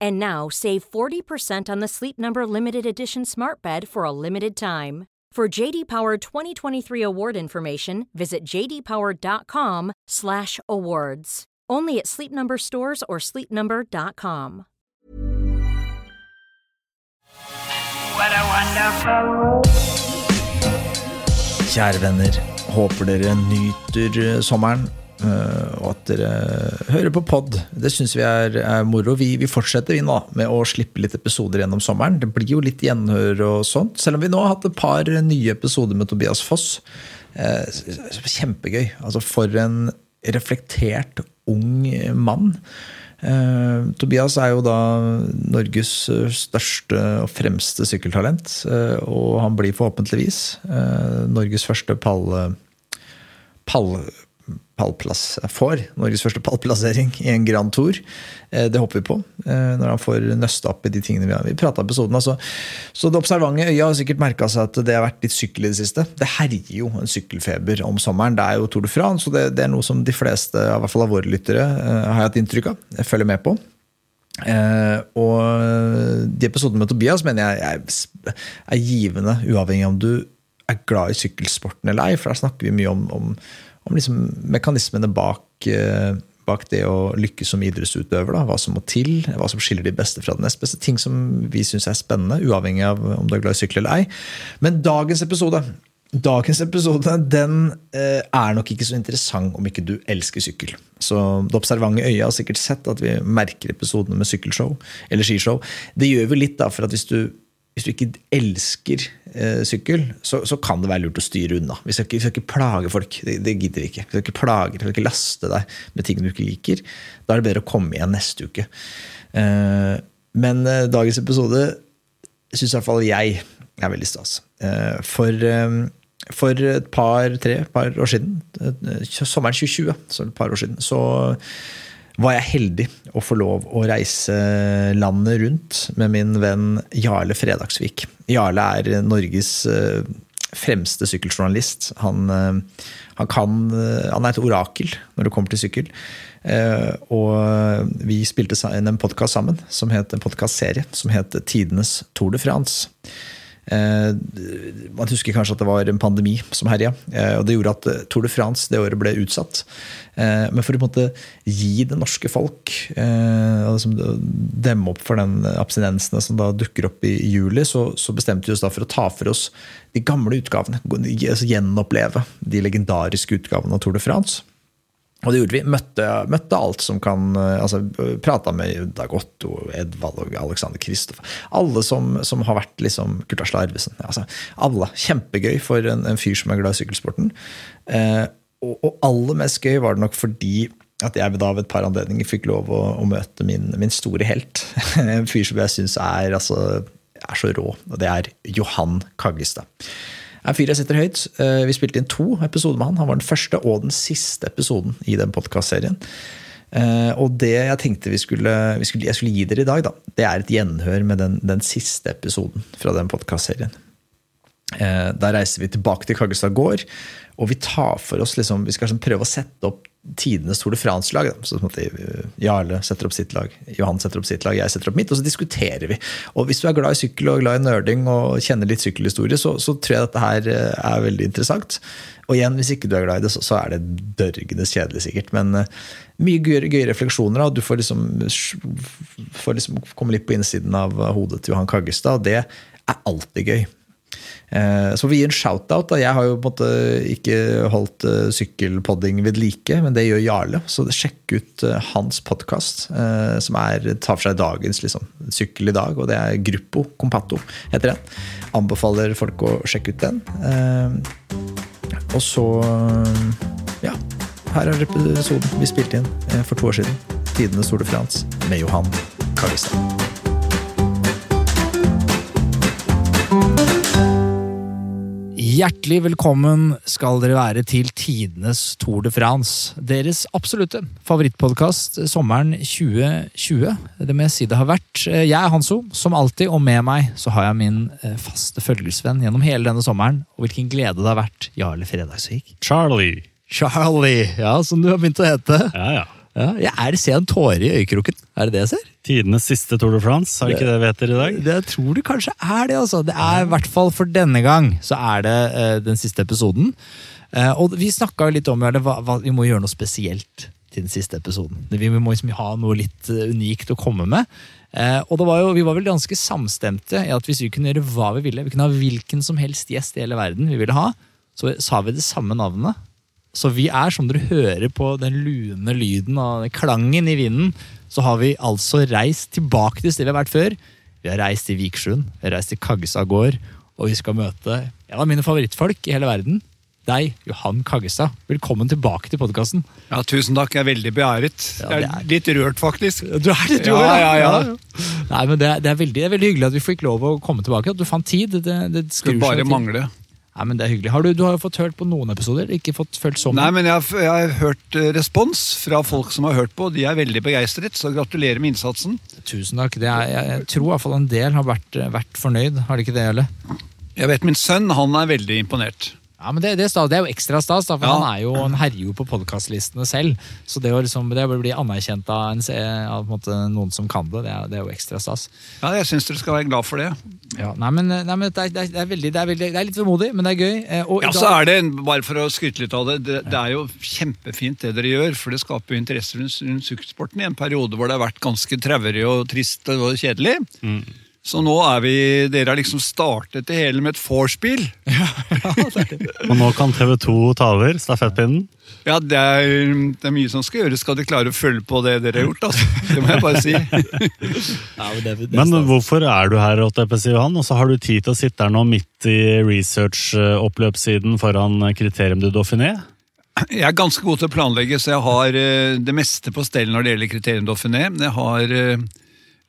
And now save 40% on the Sleep Number limited edition Smart Bed for a limited time. For JD Power 2023 award information, visit jdpower.com/awards. Only at Sleep Number stores or sleepnumber.com. What a wonderful Kjære venner, håper dere nyter eh, sommeren. Eh, Og at dere hører på pod. Det syns vi er, er moro. Vi, vi fortsetter vi nå med å slippe litt episoder gjennom sommeren. Det blir jo litt gjenhør og sånt. Selv om vi nå har hatt et par nye episoder med Tobias Foss. Eh, Kjempegøy. Altså For en reflektert ung mann. Eh, Tobias er jo da Norges største og fremste sykkeltalent. eh, og han blir forhåpentligvis eh, Norges første pall, pall, pallplass får Norges første pallplassering i en Grand Tour. Eh, det håper vi på, eh, når han får nøste opp i de tingene vi har vi pratet om episoden. Altså. Så det observante øyet har sikkert merka seg at det har vært litt sykkel i det siste. Det herjer jo en sykkelfeber om sommeren. Det er jo Tour de France, og det, det er noe som de fleste i hvert fall av våre lyttere eh, har hatt inntrykk av. Jeg følger med på. Eh, og de episodene med Tobias mener jeg er, er givende, uavhengig av om du er glad i sykkelsporten eller ei, for der snakker vi mye om, om, om liksom mekanismene bak, eh, bak det å lykkes som idrettsutøver. Da. Hva som må til, hva som skiller de beste fra de nest beste. Ting som vi syns er spennende, uavhengig av om du er glad i sykkel eller ei. Men dagens episode Dagens episode den eh, er nok ikke så interessant om ikke du elsker sykkel. Så Det observante øyet har sikkert sett at vi merker episodene med sykkelshow eller skishow. Det gjør vi litt, da, for at hvis du, hvis du ikke elsker eh, sykkel, så, så kan det være lurt å styre unna. Vi skal ikke, vi skal ikke plage folk. Det, det gidder vi ikke. Vi skal ikke plage, vi skal ikke laste deg med ting du ikke liker. Da er det bedre å komme igjen neste uke. Eh, men eh, dagens episode syns i hvert fall jeg er veldig stas. Eh, For, eh, for et par, tre par år siden, eh, sommeren 2020, så et par år siden, så var jeg heldig å få lov å reise landet rundt med min venn Jarle Fredagsvik. Jarle er Norges eh, fremste sykkeljournalist. Han, eh, han, kan, eh, han er et orakel når det kommer til sykkel. Og vi spilte en podkast sammen, som het, en podcastserie som het Tidenes Tour de France. Eh, Man husker kanskje at det var en pandemi som herja. eh, Og det gjorde at eh, Tour de France det året ble utsatt. Men for å på en måte gi det norske folk liksom demme opp for den abstinensene som da dukker opp i juli, så, så bestemte vi oss da for å ta for oss de gamle utgavene. altså Gjenoppleve de legendariske utgavene av Tour de France. Og det gjorde vi. Møtte, møtte alt som kan eh, altså Prata med Dag Otto, Edvald og Alexander Kristoff. Alle som, som har vært liksom Kurt Arvesen. Altså, alle. Kjempegøy for en, en fyr som er glad i sykkelsporten. Eh, og, og aller mest gøy var det nok fordi at jeg da ved et par anledninger fikk lov å, å møte min, min store helt. En fyr som jeg syns er, altså, er så rå. Og det er Johan Kaggestad. Er en fyr jeg setter høyt. Eh, Vi spilte inn to episoder med han. Han var den første og den siste episoden i den podkastserien. Og det jeg tenkte vi skulle, vi skulle, jeg skulle gi dere i dag, da, det er et gjenhør med den, den siste episoden fra den podkastserien. Da reiser vi tilbake til Kaggestad gård, og vi tar for oss liksom, Vi skal liksom prøve å sette opp tidenes Tour de France-lag. Eh, Jarle setter opp sitt lag, Johan setter opp sitt lag, jeg setter opp mitt, og så diskuterer vi. Og Hvis du er glad i sykkel og glad i nerding og kjenner litt sykkelhistorie, så, så tror jeg dette her eh, er veldig interessant. Og igjen, hvis ikke du er glad i det, så, så er det dørgende kjedelig, sikkert. Men uh, mye gøye, gøy refleksjoner. og Du får liksom, får liksom komme litt på innsiden av hodet til Johan Kaggestad, og det er alltid gøy. Eh, Så vi gir en shout-out. Jeg har jo på en måte ikke holdt eh, sykkelpodding ved like, men det gjør Jarle. Så sjekk ut eh, hans podkast, som er, tar for seg dagens liksom, sykkel i dag. Og det er Gruppo Compatto, heter den. Anbefaler folk å sjekke ut den. Og så Ja, her er episoden vi spilte inn for to år siden. Tidenes Store Frans med Johan Kagestad. Hjertelig velkommen skal dere være til tidenes Tour de France. Deres absolutte favorittpodkast sommeren 2020. Det må jeg si det har vært. Jeg er Hanso, som alltid, og med meg så har jeg min eh, faste følgesvenn gjennom hele denne sommeren. Og hvilken glede det har vært, Jarle Fredagsvik. Charlie. Charlie, ja, som du har begynt å hete. Ja, ja. Ja, jeg er ser en tåre i øyekroken. Er det det jeg ser? Tidenes siste Tour de France, Har ikke det vet dere i dag? Det det tror du kanskje er det, altså. Det er i hvert fall for denne gang, så er det uh, den siste episoden. Uh, og vi snakka litt om det, hva, hva, vi må gjøre noe spesielt til den siste episoden. Vi må liksom ha noe litt uh, unikt å komme med. Og det var jo, vi var vel ganske samstemte i at hvis vi kunne gjøre hva vi ville, vi kunne ha hvilken som helst gjest i hele verden vi ville ha, så sa vi det samme navnet. Så vi er, som dere hører på den lune lyden og den klangen i vinden, så har vi altså reist tilbake til stedet vi har vært før. Vi har reist til Viksjøen, vi har reist til Kaggestad gård, og vi skal møte en av mine favorittfolk i hele verden. Deg, Johan Kaggestad. Velkommen tilbake til podkasten. Ja, tusen takk. Jeg er veldig beæret. Ja, jeg er er- litt rørt, faktisk. Du er litt rørt? Ja, Ja, ja, ja. Nei, men det, er- det, er veldig, det er veldig hyggelig at vi fikk lov å komme tilbake. At du fant tid. Det, det Skulle bare mangle. Nei, men det er hyggelig. Har du, du har jo fått hørt på noen episoder, ikke fått følt så Nei, men jeg, jeg har hørt eh, respons fra folk som har hørt på. De er veldig begeistret, så gratulerer med innsatsen. Tusen takk. Det er, jeg, jeg tror i hvert fall en del har vært, vært fornøyd. Har de ikke det, eller? Jeg vet min sønn, han er veldig imponert. Ja, men det, det, er stas. det er jo ekstra stas, da, for Ja. han er jo, han herjer jo på podkastlistene selv. Så det å liksom, det å bli anerkjent av, en, av på en måte, noen som kan det, det er, det er jo ekstra stas. Ja, Jeg syns dere skal være glad for det. Ja, nei, men, nei, men det, er, det, er, veldig, det, er veldig, det er litt vemodig, men det er gøy. Eh, Og Ja, dag- så er det, Bare for å skryte litt av det, det, det er jo kjempefint det dere gjør. For det skaper jo interesse rundt, sykkelsporten i en periode hvor det har vært ganske traurig og trist og kjedelig. Så nå er vi Dere har liksom startet det hele med et vorspiel. Og nå kan TV 2 ta over stafettpinnen. Ja, det er, det er mye som skal gjøres. Skal dere klare å følge på det dere har gjort? Altså. Det må jeg bare si. ja, men det, det Men hvorfor er du her, på Johan? Og så har du tid til å sitte her nå midt i research-oppløpssiden foran Kriterium du Dauphiné? Jeg er ganske god til å planlegge, så jeg har eh, det meste på stell når det gjelder Kriterium Dauphiné. Jeg har eh,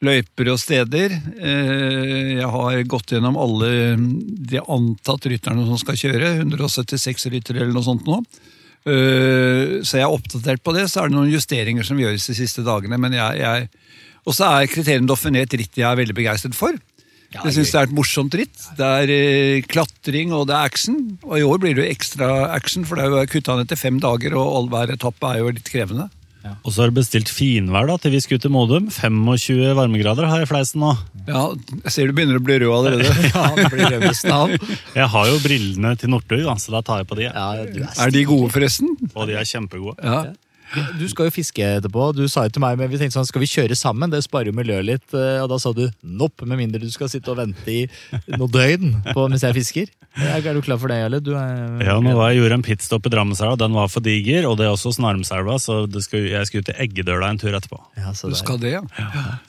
løyper og steder. Eh, Jeg har gått gjennom alle de antatt rytterne som skal kjøre. 176 ryttere eller noe sånt nå. Eh, Så jeg er oppdatert på det. Så er det noen justeringer som gjøres de siste dagene. men jeg, jeg Og så er Kriterium Dauphiné et ritt jeg er veldig begeistret for. Ja, Jeg syns det er et morsomt ritt. Det er eh, klatring og det er action. Og i år blir det jo ekstra action, for det er jo kutta ned til fem dager, og all hver etappe er jo litt krevende. Og så har du bestilt finvær da, til vi skal ut til Modum. 25 varmegrader har jeg i fleisen nå. Ja, jeg ser du begynner å bli rød allerede. Ja, det blir rødvisten av. Jeg har jo brillene til Northug, så da tar jeg på de. Ja, er Er de gode, forresten? Og de er kjempegode. Ja. Du skal jo fiske etterpå. Du sa jo til meg, men vi tenkte sånn, skal vi kjøre sammen? Det sparer jo miljøet litt. eh, Og da sa du nopp, med mindre du skal sitte og vente i noe døgn på mens jeg fisker. Er du klar for det, Jarle? Du er Ja, nå var jeg gjorde en pitstop i Drammenselva, den var for diger, og det er også Snarmselva, så det skal, jeg skal ut til Eggedøla en tur etterpå. Ja, så Du skal det, ja.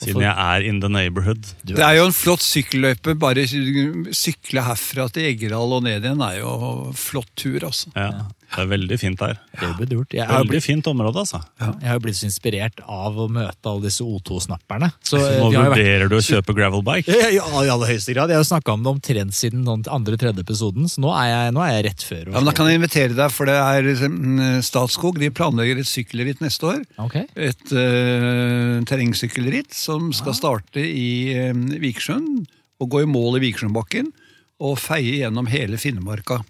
Siden jeg er in the neighborhood. Det er jo en flott sykkelløype. Bare sykle herfra til Eggerdal og ned igjen er jo flott tur, altså. Ja, det er veldig fint der. Det burde du gjort. Jeg Veldig blitt, fint område, altså. jeg har blitt så inspirert av å møte alle disse O2-snapperne. Så Nå vurderer vært du å kjøpe gravelbike. Ja, ja, I aller høyeste grad. Jeg har snakka om det omtrent siden den andre-tredje episoden, så nå er jeg, nå er jeg rett før. Ja, men Da kan jeg invitere deg, for det er mm, Statskog. De planlegger et sykkelritt neste år. Okay. Et uh, terrengsykkelritt som skal starte i uh, Vikersund og gå i mål i Vikersundbakken og feie gjennom hele Finnmarka.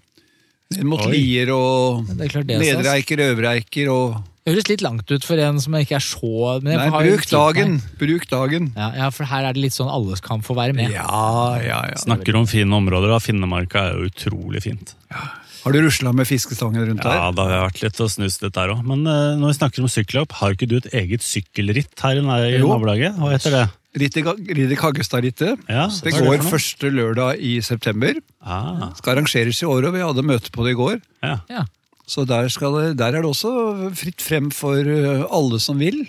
Mot Oi. Lier og Det er klart det er. Nedreiker, Øvreiker og Det høres litt langt ut for en som ikke er så men jeg Nei, har bruk dagen! Bruk dagen! Ja, ja, for her er det litt sånn alle kan få være med. Ja, ja, ja. Snakker om fine områder, da. Finnemarka er jo utrolig fint. Har du rusla med fiskestangen rundt Ja, der? da har jeg vært litt og snust litt der òg. Men uh, når vi snakker om sykkelhopp, har ikke du et eget sykkelritt her i, i nabolaget? Hva heter det? Ridder Kaggestad-rittet. Ja, Det går det første lørdag i september. Ah, Skal arrangeres i år, og vi hadde møte på det i går. ja. Ja. Så der, skal, det- der er det også fritt frem for eh, alle som vil.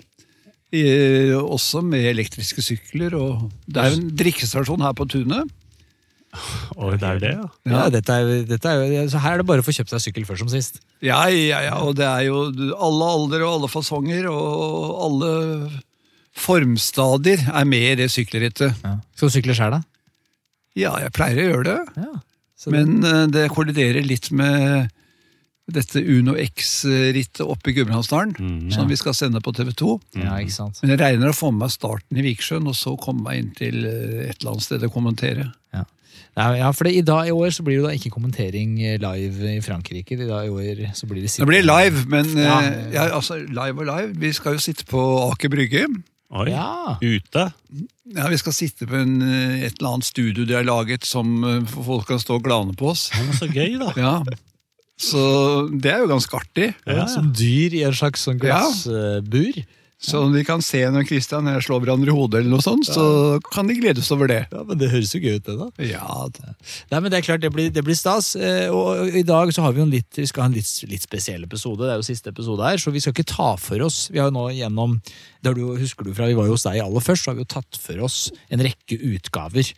I, også med elektriske sykler. Og det er en drikkestasjon her på tunet. Og det er det, ja. Ja, dette er, dette er, så her er det bare å få kjøpt seg sykkel først som sist. Ja, ja, ja, og det er jo alle aldre og alle fasonger og alle formstadier er med i det sykkelrittet. Skal du sykle sjøl, da? Ja, jeg pleier å gjøre det, Ja. Det- men eh, det kolliderer litt med dette Uno X-rittet oppe i Gudbrandsdalen, Mhm. som vi skal sende på TV 2. ja, ikke sant. Men jeg regner å få med meg starten i Viksjøen, og så komme meg inn til eh, et eller annet sted og kommentere. Ja, ja, ja for det, i dag i år så blir det da ikke kommentering eh, live i Frankrike. I dag i år så blir det Det blir live, men Ja. ja, altså, live og live. Vi skal jo sitte på Aker Brygge. Oi, Ja. ute. Ja, Vi skal sitte på en, eh, et eller annet studio de har laget som eh, folk kan stå og glane på oss. Ja, så gøy, da. Ja, Så det er jo ganske artig. Ja, ja. Som dyr i en slags sånn glassbur. Så om de kan se når Christian og jeg slår hverandre i hodet, eller noe sånt, så kan de gledes over det. Ja, men Det høres jo gøy ut, det, da. Ja, det. Nei, men Det er klart, det blir, det blir stas. eh, Og i dag så har vi jo en litt, vi skal ha en litt, litt spesiell episode. Det er jo siste episode her, så vi skal ikke ta for oss Vi har jo nå gjennom det du, Husker du fra vi var jo hos deg aller først, så har vi jo tatt for oss en rekke utgaver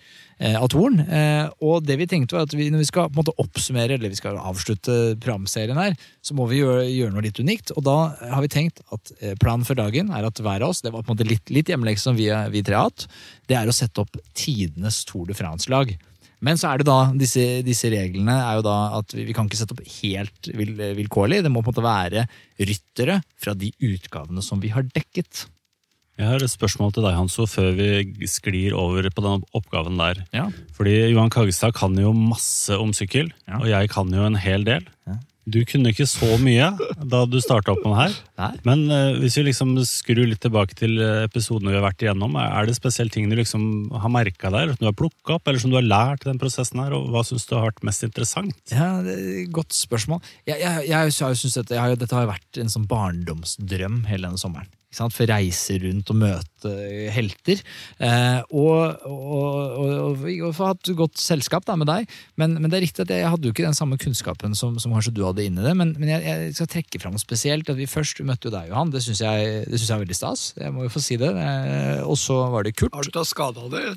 av Torn. Eh, og det vi tenkte var at vi, når vi skal på en måte oppsummere eller vi skal avslutte programserien her, så må vi gjøre, gjøre noe litt unikt. Og da har vi tenkt at eh, planen for dagen er at hver av oss, det var på en måte litt, litt hjemmelekse som vi, vi tre har hatt, det er å sette opp tidenes Tour de France-lag. Men så er det da, disse, disse reglene er jo da at vi, vi kan ikke sette opp helt vil, vilkårlig. Det må på en måte være ryttere fra de utgavene som vi har dekket. Jeg har et spørsmål til deg, Hanso, før vi sklir over på den oppgaven der. Ja. Fordi Johan Kaggestad kan jo masse om sykkel, Ja. og jeg kan jo en hel del. Ja. Du kunne ikke så mye da du starta opp med det her. Nei. Men uh, hvis vi liksom skrur litt tilbake til eh, episodene vi har vært igjennom, er det spesielle ting du liksom har merka der, som du har plukka opp, eller som du har lært i den prosessen her, og hva syns du har vært mest interessant? Ja, Godt spørsmål. Jeg, jeg, jeg, jeg har, jo- dette har vært en sånn barndomsdrøm hele denne sommeren. For reise rundt og møte helter. Eh, og, og, og, og, få hatt godt selskap da, med deg. Men, men det er riktig at jeg, hadde jo ikke den samme kunnskapen som, som kanskje du hadde inni det. Men, men jeg, jeg skal trekke fram spesielt. At vi først møtte jo deg, Johan. Det syns jeg, det jeg er veldig stas. Jeg må jo få si det. Eh, og så var det Kurt. Har du tatt skade av det?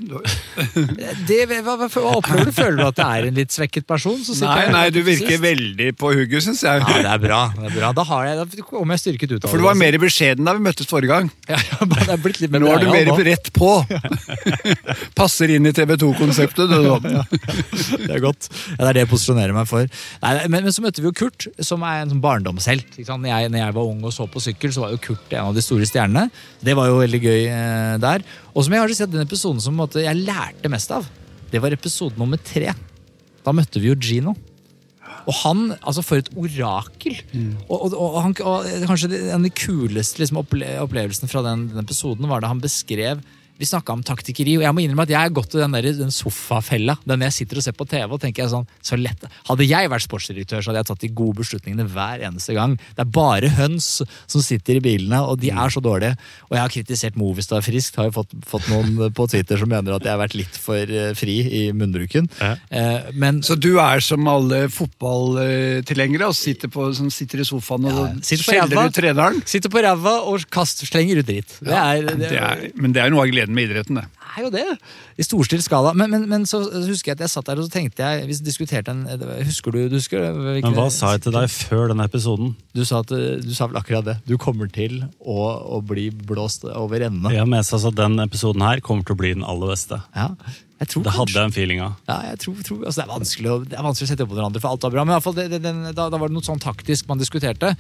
Det, hva, hva, opplever du? Føler du at det er en litt svekket person? Nei, jeg, nei, du virker veldig på hugget, syns jeg. Ja, det er bra. det er bra. Da, har jeg, da kommer jeg styrket ut av For du var mer beskjeden da vi møttes forrige gang. ja, ja, det er blitt litt mer Nå er du mer nå. rett på. Passer inn i TV 2-konseptet. du, nå. Det er godt. Ja, det er det jeg posisjonerer meg for. Nei, men, men så møtte vi jo Kurt, som er en sånn barndomshelt. Ikke sant? Når, jeg, når jeg var ung og så på sykkel, så var jo Kurt en av de store stjernene. Det var jo veldig gøy eh, der. Og som jeg har sett den episoden som måte, jeg lærte mest av, det var episode nummer tre. Da møtte vi jo Gino. Og han, altså for et orakel! Og, og, og, han, og kanskje den en av de kuleste liksom, opple opplevelsene fra den, den episoden var da han beskrev vi snakka om taktikkeri, og jeg må innrømme at jeg har gått i den, der, den sofafella. Den jeg sitter og ser på TV og tenker jeg sånn, så lett. Hadde jeg vært sportsdirektør, så hadde jeg tatt de gode beslutningene hver eneste gang. Det er bare høns som sitter i bilene, og de er så dårlige. Og jeg har kritisert Movistar friskt. Har jo fått, fått noen på Twitter som mener at jeg har vært litt for eh, fri i munnbruken. Ja. Eh, men Så du er som alle fotballtilhengere og sitter, på, som sitter i sofaen og Ja, skjeller ut treneren? Sitter på ræva og kast, slenger ut dritt. Det er, det, Det er, men det er noe av gleden med idretten, det. er jo det. I storstilt skala. Men, men, men så husker jeg at jeg satt der og så tenkte jeg Vi diskuterte en Husker du, du husker, hvilken- Men hva sa jeg til deg før denne episoden? Du sa, at, du sa vel akkurat det. Du kommer til å, å bli blåst over ende. Jeg sa at den episoden her kommer til å bli den aller beste. Ja, jeg tror Det hadde jeg en feeling av. Ja, jeg tror, tror altså det, er å, det er vanskelig å sette opp mot hverandre, for alt var bra. Men i alle fall, det, det, den, da, da var det noe sånn taktisk man diskuterte.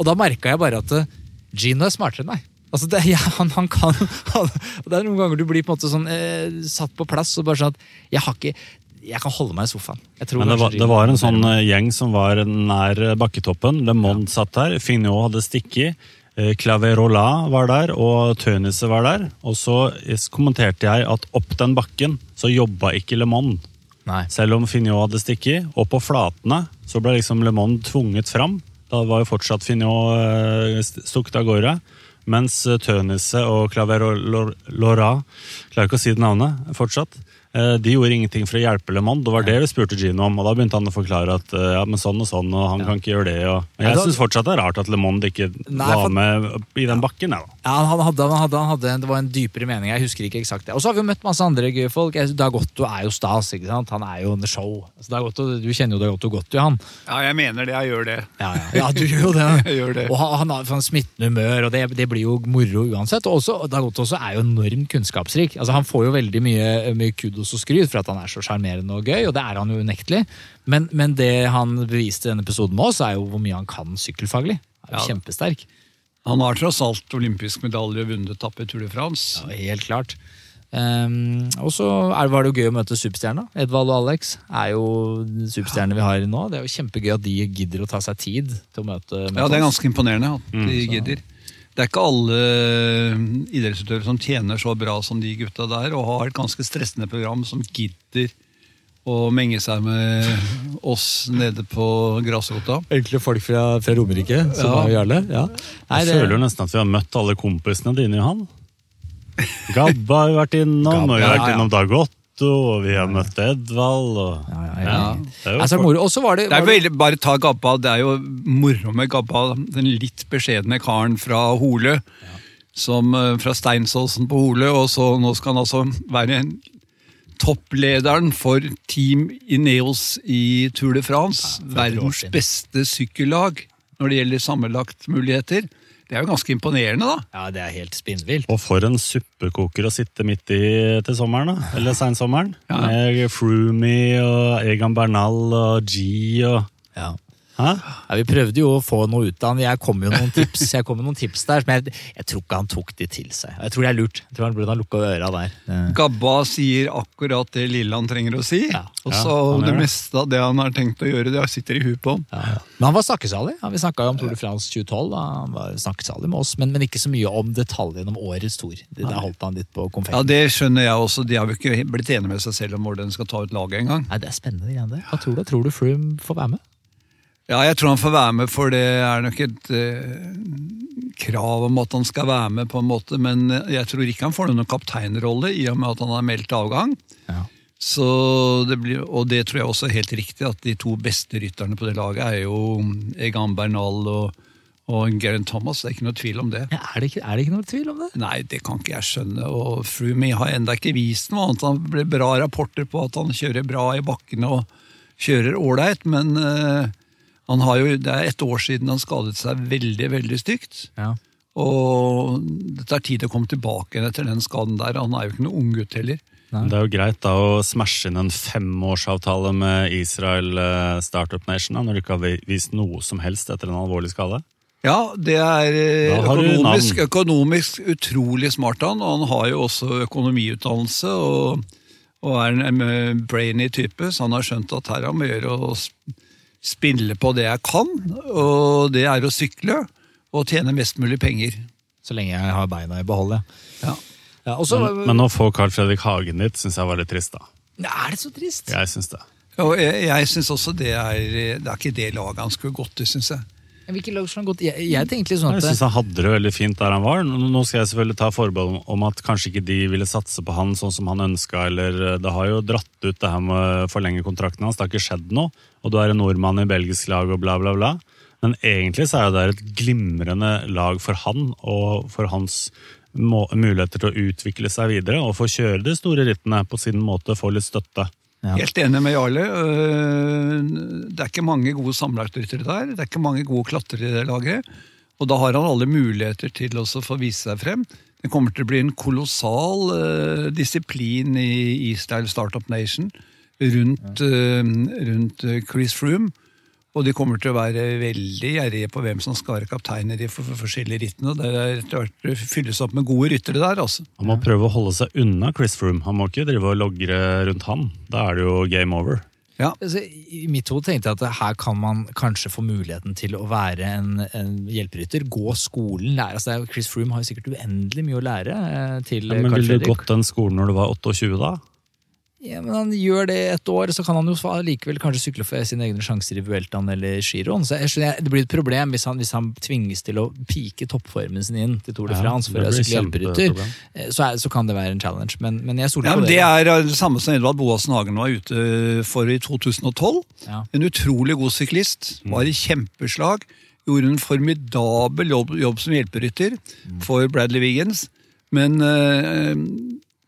Og da merka jeg bare at eh, Gino er smartere enn meg. Altså det, ja, han, han kan han, Det er noen ganger du blir på en måte sånn eh, satt på plass og bare sånn at jeg har ikke jeg kan holde meg i sofaen. Men det var, det var en sånn eh, gjeng som var nær bakketoppen. Le Monde satt der, Fignot hadde stikket, eh, Claverola var der, og Tønisse var der. Og så kommenterte jeg at opp den bakken så jobba ikke Le Monde. Nei. Selv om Fignot hadde stikket. Og på flatene så ble liksom Le Monde tvunget fram. Da var jo fortsatt Fignot eh, stukket av gårde. Mens eh, Tønisse og Claverolora, klarer ikke å si det navnet fortsatt, de gjorde ingenting for å hjelpe Le Monde. Det var det vi spurte Gino om, og da begynte han å forklare at eh, ja, men sånn og sånn, og han kan ikke gjøre det. Og, men jeg syns fortsatt det er rart at Le Monde ikke Nei, var for- med i den bakken. Ja. Ja, han hadde, han hadde, han hadde, Det var en dypere mening. Jeg husker ikke eksakt det. Og så har vi jo møtt masse andre gøye folk. Dagotto er jo stas. ikke sant? Han er jo under show. Altså, Dagotto, du kjenner jo Dagotto godt, jo, han. Ja, jeg mener det. Jeg gjør det. Ja, ja. ja du gjør jo det. Jeg gjør det. Og han, han har sånn smittende humør, og det, det blir jo moro uansett. Og også, Dagotto også er jo enormt kunnskapsrik. Altså, han får jo veldig mye, mye kudos og skryt for at han er så sjarmerende og gøy, og det er han jo unektelig. Men, men det han beviste i denne episoden med oss, er jo hvor mye han kan sykkelfaglig. Han er jo Ja. Kjempesterk. Han har tross alt olympisk medalje og vunnet etappe i Tour de France. Ja, helt klart. Um, og så var det jo gøy å møte superstjerna. Edvald og Alex er jo superstjernene vi har nå. Det er jo kjempegøy at de gidder å ta seg tid til å møte, møte Ja, det er ganske imponerende at de gidder. Det er ikke alle idrettsutøvere som tjener så bra som de gutta der, og har et ganske stressende program som gidder å menge seg med oss nede på grasrota. Enkle folk fra, fra Romerike som Ja. er Jarle. Ja. Nei, Jeg føler jo nesten at vi har møtt alle kompisene dine, Johan. Gabba har vært innom, og vi har vært innom Dag Otto, og vi har møtt Edvald. Og, ja, ja, ja. Det er jo Altså, moro. Og så var det, Det er veldig, bare ta Gabba. Det er jo moro med Gabba, den litt beskjedne karen fra Hole. Som, eh, fra Steinsåsen på Hole, og så nå skal han altså være en topplederen for Team Ineos i Tour de France. Ja, verdens beste sykkellag når det gjelder sammenlagtmuligheter. Det er jo ganske imponerende, da. ja, det er helt spinnvilt. Og for en suppekoker å sitte midt i til sommeren, da. Eller seinsommeren. Ja. Med Froomey og Egan Bernal og G og Ja. Hæ? Ja, vi prøvde jo å få noe ut av han. Jeg kom jo noen tips Jeg kom med noen tips der, men jeg, jeg tror ikke han tok de til seg. Jeg tror det er lurt. Jeg tror han burde ha lukka øra der. Eh, Gabba sier akkurat det lille han trenger å si. Ja. Og så ja, det det. meste av det han har tenkt å gjøre, det sitter i huet på han. Ja. Men han var snakkesalig. Ja, vi snakka jo om Tour de France 2012. Da. Han var snakkesalig med oss, men, men ikke så mye om detaljene om årets tour. Det, der holdt han litt på Ja. Det skjønner jeg også. De har jo ikke blitt enige med seg selv om hvor den skal ta ut laget engang. Nei, Det er spennende greier. det. Hva tror du? Tror du Froome får være med? Ja, jeg tror han får være med, for det er nok et eh, krav om at han skal være med, på en måte. Men jeg tror ikke han får noen kapteinrolle, i og med at han har meldt avgang. Ja. Så det blir, og det tror jeg også er helt riktig, at de to beste rytterne på det laget er jo Egan Bernal og, og Geraint Thomas. Det er ikke noe tvil om det. Ja, er, det ikke, er det ikke noe tvil om det? Nei, det kan ikke jeg skjønne. Og Froome har enda ikke vist noe annet. Han ble bra rapporter på at han kjører bra i bakkene og kjører ålreit, men eh, jo, det er ett år siden han skadet seg veldig, veldig stygt. Ja. Og det tar tid å komme tilbake igjen etter den skaden der. Han er jo ikke noen unggutt heller. Det er jo greit da å smashe inn en femårsavtale med Israel eh, Startup Nation da, når du ikke har vist noe som helst etter en alvorlig skade. Ja, det er økonomisk, økonomisk utrolig smart han, og han har jo også økonomiutdannelse og, og er en brainy type, så han har skjønt at her må å gjøre å spille på det jeg kan, og det er å sykle og tjene mest mulig penger. Så lenge jeg har beina i behold, ja. Ja. også, Men, men å få Carl Fredrik Hagen dit syns jeg var litt trist, da. er det så trist? Jeg syns det. Og jeg, jeg synes også det er, det er ikke det laget han skulle gått til, synes jeg. Hvilke lag skulle han gått Jeg, jeg tenkte litt sånn Jeg syns han hadde det veldig fint der han var. Nå skal jeg selvfølgelig ta forbehold om- om at kanskje ikke de ville satse på han sånn som han ønska, eller eh, Det har jo dratt ut det her med å forlenge kontrakten hans, det har ikke skjedd noe. Og du er en nordmann i belgisk lag og bla, bla, bla. Men egentlig så er det et glimrende lag for han og for hans muligheter til å utvikle seg videre og få kjøre de store rittene på sin måte, få litt støtte. Ja. Helt enig med Jarle. Øh, Det er ikke mange gode sammenlagtryttere der. Det er ikke mange gode klatrere i det laget. Og da har han alle muligheter til å få vise seg frem. Det kommer til å bli en kolossal uh, disiplin i Israel Startup Nation rundt, uh, rundt Chris Froome. Og de kommer til å være veldig gjerrige på hvem som skal være kaptein i de for forskjellige rittene. Det er etter hvert fylles opp med gode ryttere der, altså. Han må prøve å holde seg unna Chris Froome. Han må ikke drive og logre rundt han. Da er det jo game over. Ja. Altså, I mitt hode tenkte jeg at her kan man kanskje få muligheten til å være en, en hjelperytter. Gå skolen, lære. Altså, Chris Froome har jo sikkert uendelig mye å lære eh, til Ja, men Carl Ville du gått den skolen når du var 28 da? Ja, men Han gjør det et år, så kan han jo likevel kanskje sykle for sine egne sjanser i Vueltaen eller Giroen. Så jeg skjønner, Det blir et problem hvis han, hvis han tvinges til å pike toppformen sin inn til Tour de France det for å sykle hjelperytter. Eh, Så, så kan det være en challenge, men, men jeg stoler Ja, på det. Det er uh, det samme som Edvard Boasen Hagen var ute for i 2012. Ja. En utrolig god syklist. Var i kjempeslag. Gjorde en formidabel jobb, jobb som hjelperytter for Bradley Wiggins. Men eh,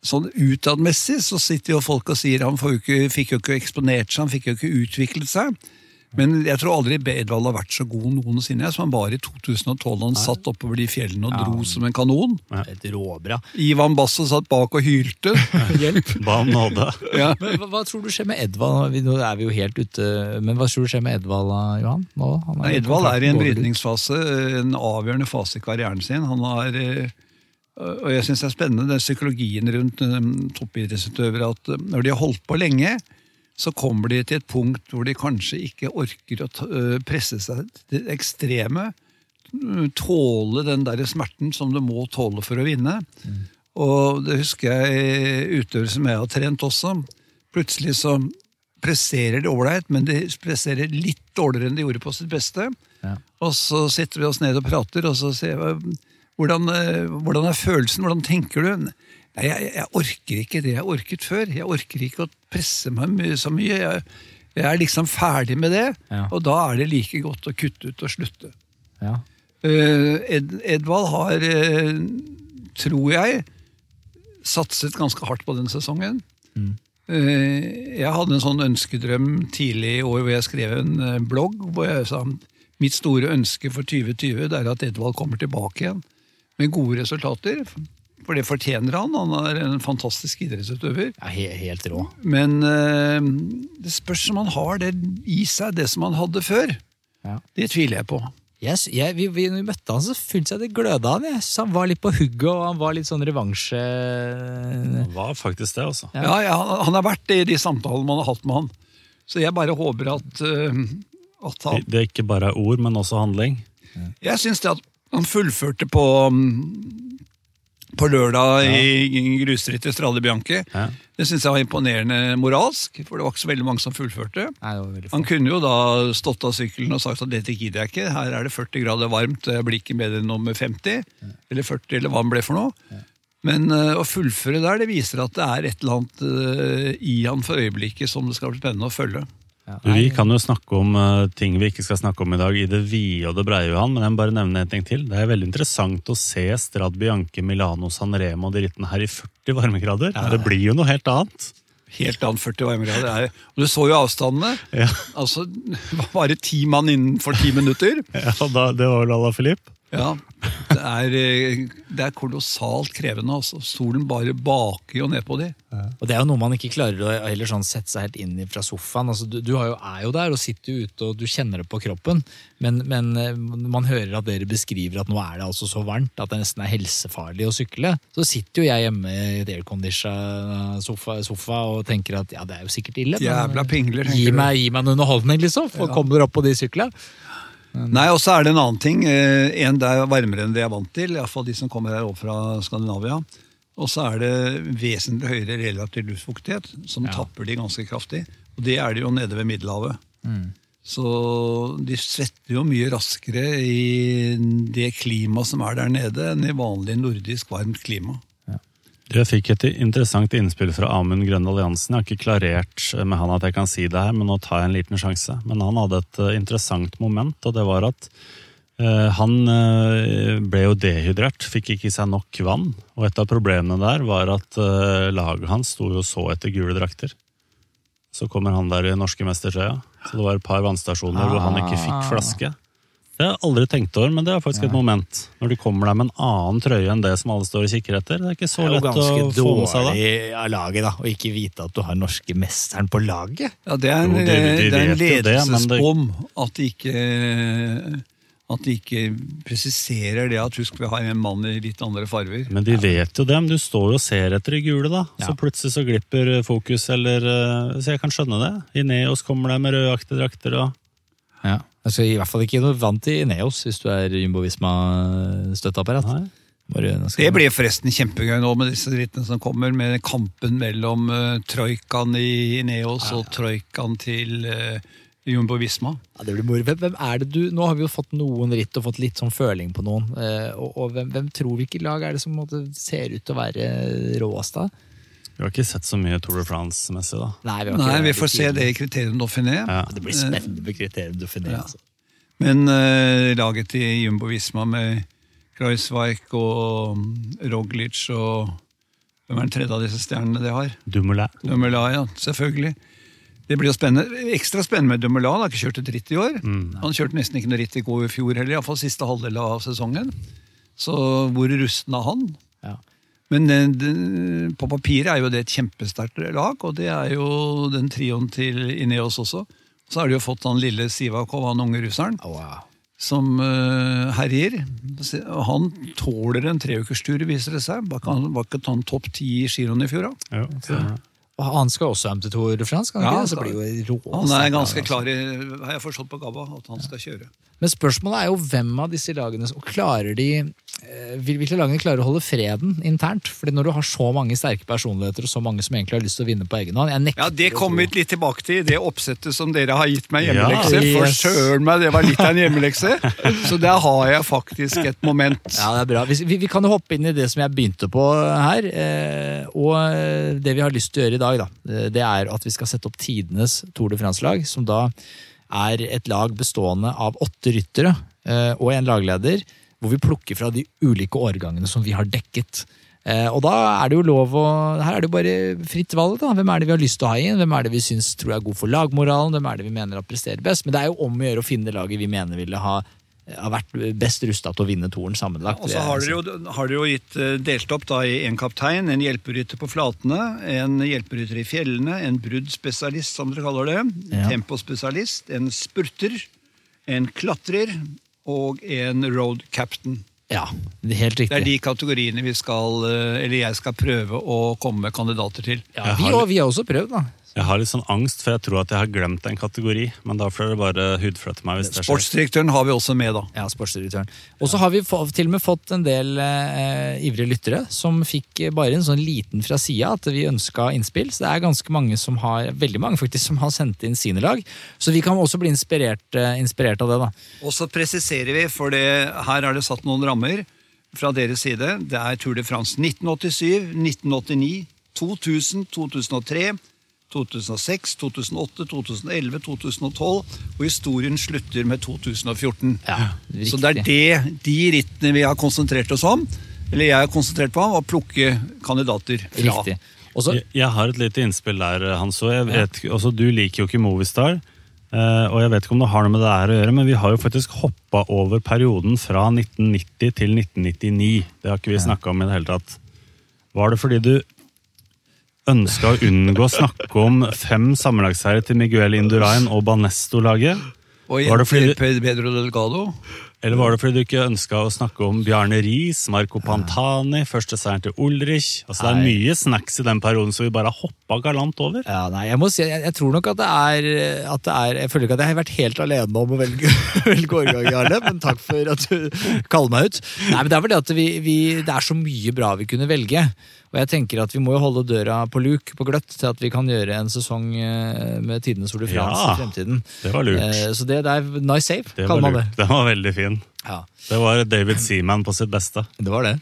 sånn utadmessig så sitter jo folk og sier han får jo ikke, fikk jo ikke eksponert seg, han fikk jo ikke utviklet seg. Men jeg tror aldri Edvald har vært så god noensinne som han var i 2012. da Han satt oppover de fjellene og dro som en kanon. Et råbra. Ivan Basso satt bak og hylte. Hjelp. Ba om nåde. Ja. Men hva, hva tror du skjer med Edvald? Nå er vi jo helt ute, men hva tror du skjer med Edvald, da, Johan? Nå, han Nei, Edvald er i en brytningsfase, en avgjørende fase i karrieren sin. Han har, eh, og jeg syns det er spennende, den psykologien rundt eh, toppidrettsutøvere, at eh, når de har holdt på lenge, så kommer de til et punkt hvor de kanskje ikke orker å eh, presse seg til det ekstreme. Tåle den der smerten som du må tåle for å vinne. Og det husker jeg utøvere som jeg har trent også. Plutselig så presserer de ålreit, men de presserer litt dårligere enn de gjorde på sitt beste. Ja. Og så sitter vi oss ned og prater, og så sier jeg hvordan, eh, hvordan er følelsen, hvordan tenker du? Nei, jeg, jeg orker ikke det jeg orket før. Jeg orker ikke å presse meg my- så mye. Jeg, jeg er liksom ferdig med det, Ja. og da er det like godt å kutte ut og slutte. Ja. Uh, Ed, Edvald har, uh, tror jeg, satset ganske hardt på den sesongen. Eh, jeg hadde en sånn ønskedrøm tidlig i år hvor jeg skrev en blogg hvor jeg sa mitt store ønske for 2020 det er at Edvald kommer tilbake igjen med gode resultater. For det fortjener han. Han er en fantastisk idrettsutøver. Ja, helt, helt rå. Men eh, det spørs om han har det i seg, det som han hadde før. Ja. Det tviler jeg på. Yes, jeg, vi, vi, når vi møtte han, så følte jeg det gløda han. Jeg synes han var litt på hugget, og han var litt sånn revansje... Han var faktisk det, altså. Ja. Ja, han, han har vært det i de samtalene man har hatt med han. Så jeg bare håper at, uh, at Det, han det ikke bare er ord, men også handling. Jeg syns det at han fullførte på mm, på lørdag i grusrittet Strade Bianchi. Ja. Det syns jeg var imponerende moralsk, for det var ikke så veldig mange som fullførte. Nei, det Han kunne jo da stått av sykkelen og sagt at dette gidder jeg ikke, her er det 40 grader varmt, jeg blir ikke bedre enn nummer 50, eller 40, eller hva han ble for noe. Men uh, å fullføre der, det viser at det er et eller annet uh, i han for øyeblikket som det skal bli spennende å følge. Ja, vi kan jo snakke om uh, ting vi ikke skal snakke om i dag i det vide og det breie, Johan, men jeg må bare nevne en ting til. Det er veldig interessant å se Strad Bianche, Milano, San Remo og de rittene her i 40 varmegrader. Det blir jo noe helt annet. Helt annet 40 varmegrader. er- du så jo avstandene. Ja, Altså, bare ti mann innenfor ti minutter. ja da, Det var vel Ala Filip. Ja, det er, eh, det er kolossalt krevende. altså. Solen bare baker jo ned på de. Og det er jo noe man ikke klarer å heller sånn sette seg helt inn i fra sofaen. Altså, du du har jo, er jo der og sitter jo ute og du kjenner det på kroppen, men, men eh, man hører at dere beskriver at nå er det altså så varmt at det nesten er helsefarlig å sykle. Så sitter jo jeg hjemme i et aircondition sofa, sofa og tenker at ja, det er jo sikkert ille. Jævla pingler. Gi meg, gi meg en underholdning, liksom. For kommer opp på de syklene. Nei, og så er det en annen ting. Eh, En, det er varmere enn det jeg er vant til. Iallfall de som kommer her opp fra Skandinavia. Og så er det vesentlig høyere relativ luftfuktighet, som tapper de ganske kraftig. Og det er det jo nede ved Middelhavet. Så de svetter jo mye raskere i det klimaet som er der nede, enn i vanlig nordisk varmt klima. Jeg fikk et interessant innspill fra Amund Grøndal Jansen. Jeg har ikke klarert med han at jeg kan si det her, men nå tar jeg en liten sjanse. Men han hadde et eh, interessant moment, og det var at eh, han eh, ble jo dehydrert, fikk ikke i seg nok vann. Og et av problemene der var at eh, laget hans sto og så etter gule drakter. Så kommer han der i norske mestertrøya. Så det var et par vannstasjoner hvor han ikke fikk flaske. Det har jeg aldri tenkt over, men det er faktisk et moment. Når du kommer deg med en annen trøye enn det som alle står og kikker etter. Det er ikke så er jo lett å ganske få med seg da. dårlig av laget, da, å ikke vite at du har norske mesteren på laget. Ja, Det er en, Jo, de- de det er en jo det, det- ledelsesbom at de ikke at de ikke presiserer det at husk vi har en mann i litt andre farver. Men de vet jo det, men du står jo og ser etter de gule, da. Så plutselig så glipper fokus, eller eh, Så jeg kan skjønne det. Ineos kommer der med rødaktige drakter og Altså, I hvert fall ikke noe vant i Neos hvis du er Jumbo Visma-støtteapparat. Nei. Må du- nå skal Det blir forresten kjempegøy nå med disse drittene som kommer, med kampen mellom uh, troikaen i Ineos og troikaen til uh, Jumbo Visma. Ja, det blir moro. Hvem, hvem er det du, Nå har vi jo fått noen ritt og fått litt sånn føling på noen. Uh, og og hvem, hvem tror ikke lag er det som måtte, ser ut til å være råest da? Vi har ikke sett så mye Tour de France-messig, da. Nei, vi, har Nei, ikke vi får se det i Kriterium Dauphiné. Ja. Det blir spennende med kriterium Dauphiné. Ja. Altså. Men uh, laget til Jumbo Visma med Kreuzweig og Roglic og Hvem er den tredje av disse stjernene de har? Dumoulin. Dumoulin, ja, selvfølgelig. Det blir jo spennende. Ekstra spennende med Dumoulin. Han har ikke kjørt et ritt i år. Han kjørte nesten ikke noe ritt i går i fjor heller, iallfall siste halvdel av sesongen. Så hvor rusten er han? Ja. Men eh, det- på papiret er jo det et kjempesterkt lag, og det er jo den trioen til Ineos også. Så har de jo fått han lille Sivakov, han unge russeren, oh, wow. som uh, herjer. Han tåler en treukerstur, viser det seg. Var ikke han, topp ti i giroen i fjor, da? Jo, det. Og han skal også hjem til Tour de France? Kan Ja, ikke? Så blir jo rå Han er ganske altså. klar i, har jeg forstått på Gabba, at han skal kjøre. Men spørsmålet er jo hvem av disse lagene som klarer de eh, Hvilke lagene klarer å holde freden internt? Fordi når du har så mange sterke personligheter og så mange som egentlig har lyst til å vinne på egen hånd Ja, Det kommer vi litt tilbake til, det oppsettet som dere har gitt meg Ja, hjemmelekse. For yes. søren meg, det var litt av en hjemmelekse. Så der har jeg faktisk et moment. Ja, det er bra. Vi, vi, vi kan jo hoppe inn i det som jeg begynte på her. Eh, og eh, det vi har lyst til å gjøre i dag, da, eh, det er at vi skal sette opp tidenes Tour de France-lag. Som da er et lag bestående av åtte ryttere eh, og en lagleder. Hvor vi plukker fra de ulike årgangene som vi har dekket. Eh, og da er det jo lov å Her er det jo bare fritt valg. da. Hvem er det vi har lyst til å ha inn? Hvem er det vi syns er god for lagmoralen? Hvem er det vi mener at presterer best? Men det er jo om å gjøre å finne laget vi mener ville ha har vært best rusta til å vinne toren sammenlagt. Og så har dere jo, har dere jo gitt eh, delt opp da i en kaptein, en hjelperytter på flatene, en hjelperytter i fjellene, en bruddspesialist, som dere kaller det, Ja. tempospesialist, en spurter, en klatrer og en road captain. Ja, det er helt riktig. Det er de kategoriene vi skal, eh, eller jeg skal prøve å komme med kandidater til. Ja, vi, og, vi har også prøvd, da. Jeg har litt sånn angst, for jeg tror at jeg har glemt en kategori. Men da får dere bare hudflette meg hvis det skjer. Sportsdirektøren har vi også med, da. Ja, sportsdirektøren. Og så har vi til og med fått en del eh, ivrige lyttere som fikk bare en sånn liten fra sida at vi ønska innspill. Så det er ganske mange som har, veldig mange faktisk, som har sendt inn sine lag. Så vi kan også bli inspirert, eh, inspirert av det, da. Og så presiserer vi, for det, her er det satt noen rammer fra deres side. Det er Tour de France 1987, 1989, 2000, 2003, 2006, 2008, 2011, 2012, og historien slutter med 2014. Ja, Så det er det, de rittene vi har konsentrert oss om, eller jeg har konsentrert på å plukke kandidater fra. Riktig. Og Jeg, jeg har et lite innspill der, Hans. Og jeg vet, ja. også, du liker jo ikke Movistar. eh, og jeg vet ikke om det har noe med det her å gjøre, men vi har jo faktisk hoppa over perioden fra 1990 til 1999. Det har ikke vi snakka om i det hele tatt. Var det fordi du ønska å unngå å snakke om fem sammenlagsherrer til Miguel Indurain og Banesto-laget? Og Var det fordi- Pedro Delgado. Eller var det fordi du ikke ønska å snakke om Bjarne Riis, Marco Pantani, første seieren til Ulrich? Altså, det er mye snacks i den perioden, som vi bare hoppa galant over. ja, nei, jeg må si, jeg, jeg tror nok at det, er, at det er Jeg føler ikke at jeg har vært helt alene om å velge, velge årgang, Jarle, men takk for at du kaller meg ut. Nei, men Det er fordi at vi, vi, det er så mye bra vi kunne velge. Og jeg tenker at vi må jo holde døra på luk, på gløtt, til at vi kan gjøre en sesong eh, med tidenes Tour de France Ja, i fremtiden. det var lurt. Eh, Så det, er nice save, Det kaller man det. Det Den var veldig fin. Ja. Det var David Seaman på sitt beste. Det var det.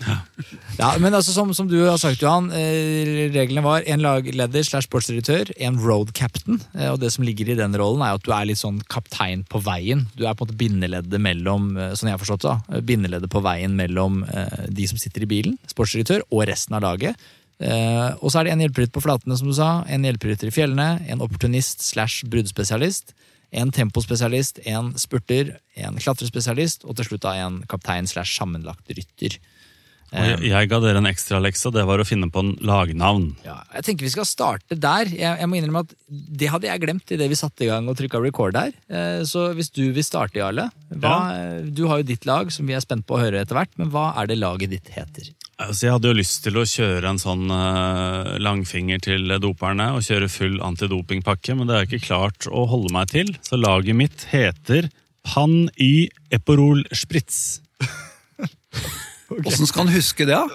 Ja, men altså som, som du har sagt, Johan, eh, reglene var en lagleder slash sportsdirektør, en road captain. Eh, og det som ligger i den rollen, er at du er litt sånn kaptein på veien. Du er på en måte bindeleddet mellom, eh, sånn jeg har forstått det, da, bindeleddet på veien mellom de som sitter i bilen, sportsdirektør, og resten av laget. Eh, og så er det en hjelperytter på flatene, som du sa, en hjelperytter i fjellene, en opportunist slash bruddspesialist, en tempospesialist, en spurter, en klatrespesialist, og til slutt da en kaptein slash sammenlagt rytter. Jeg, jeg ga dere en ekstralekse, og det var å finne på en lagnavn. Ja, jeg tenker vi skal starte der. Jeg, jeg må innrømme at Det hadde jeg glemt idet vi satte i gang og trykka record her. Eh, Så hvis du vil starte, Jarle. Hva, Du har jo ditt lag, som vi er spent på å høre etter hvert. Men hva er det laget ditt heter? Altså, jeg hadde jo lyst til å kjøre en sånn uh, langfinger til doperne og kjøre full antidopingpakke, men det har jeg ikke klart å holde meg til. Så laget mitt heter Pan y Eporol Spritz. Åssen skal han huske det, da?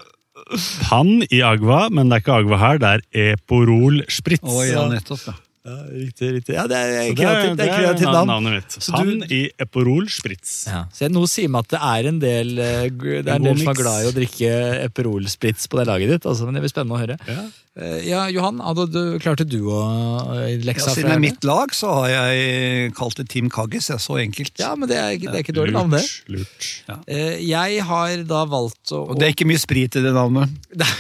Pann i Agva, men det er ikke Agva her, det er Eporol Spritz. Oh, ja, nettopp. ja. Ja, riktig, riktig. Ja, det er kreativt, det er kreativt navn. navnet mitt. Så du- i Eporol Spritz. Ja. Så jeg, noe sier meg at det er en del, eh, det er en god del som er mix. glad i å drikke Eperol Spritz på det laget ditt. Altså, men det blir spennende å høre. Ja. Eh, Ja, Johan, hadde du, klarte du å eh, Ja, leksa siden det er mitt lag, så har jeg kalt det Team Kaggis. Det er så enkelt. Ja, men det er, ikke- det er ikke dårlig navn, det. Lurt, lurt. Eh, Jeg har da valgt å Og det er ikke mye sprit i det navnet. Nei,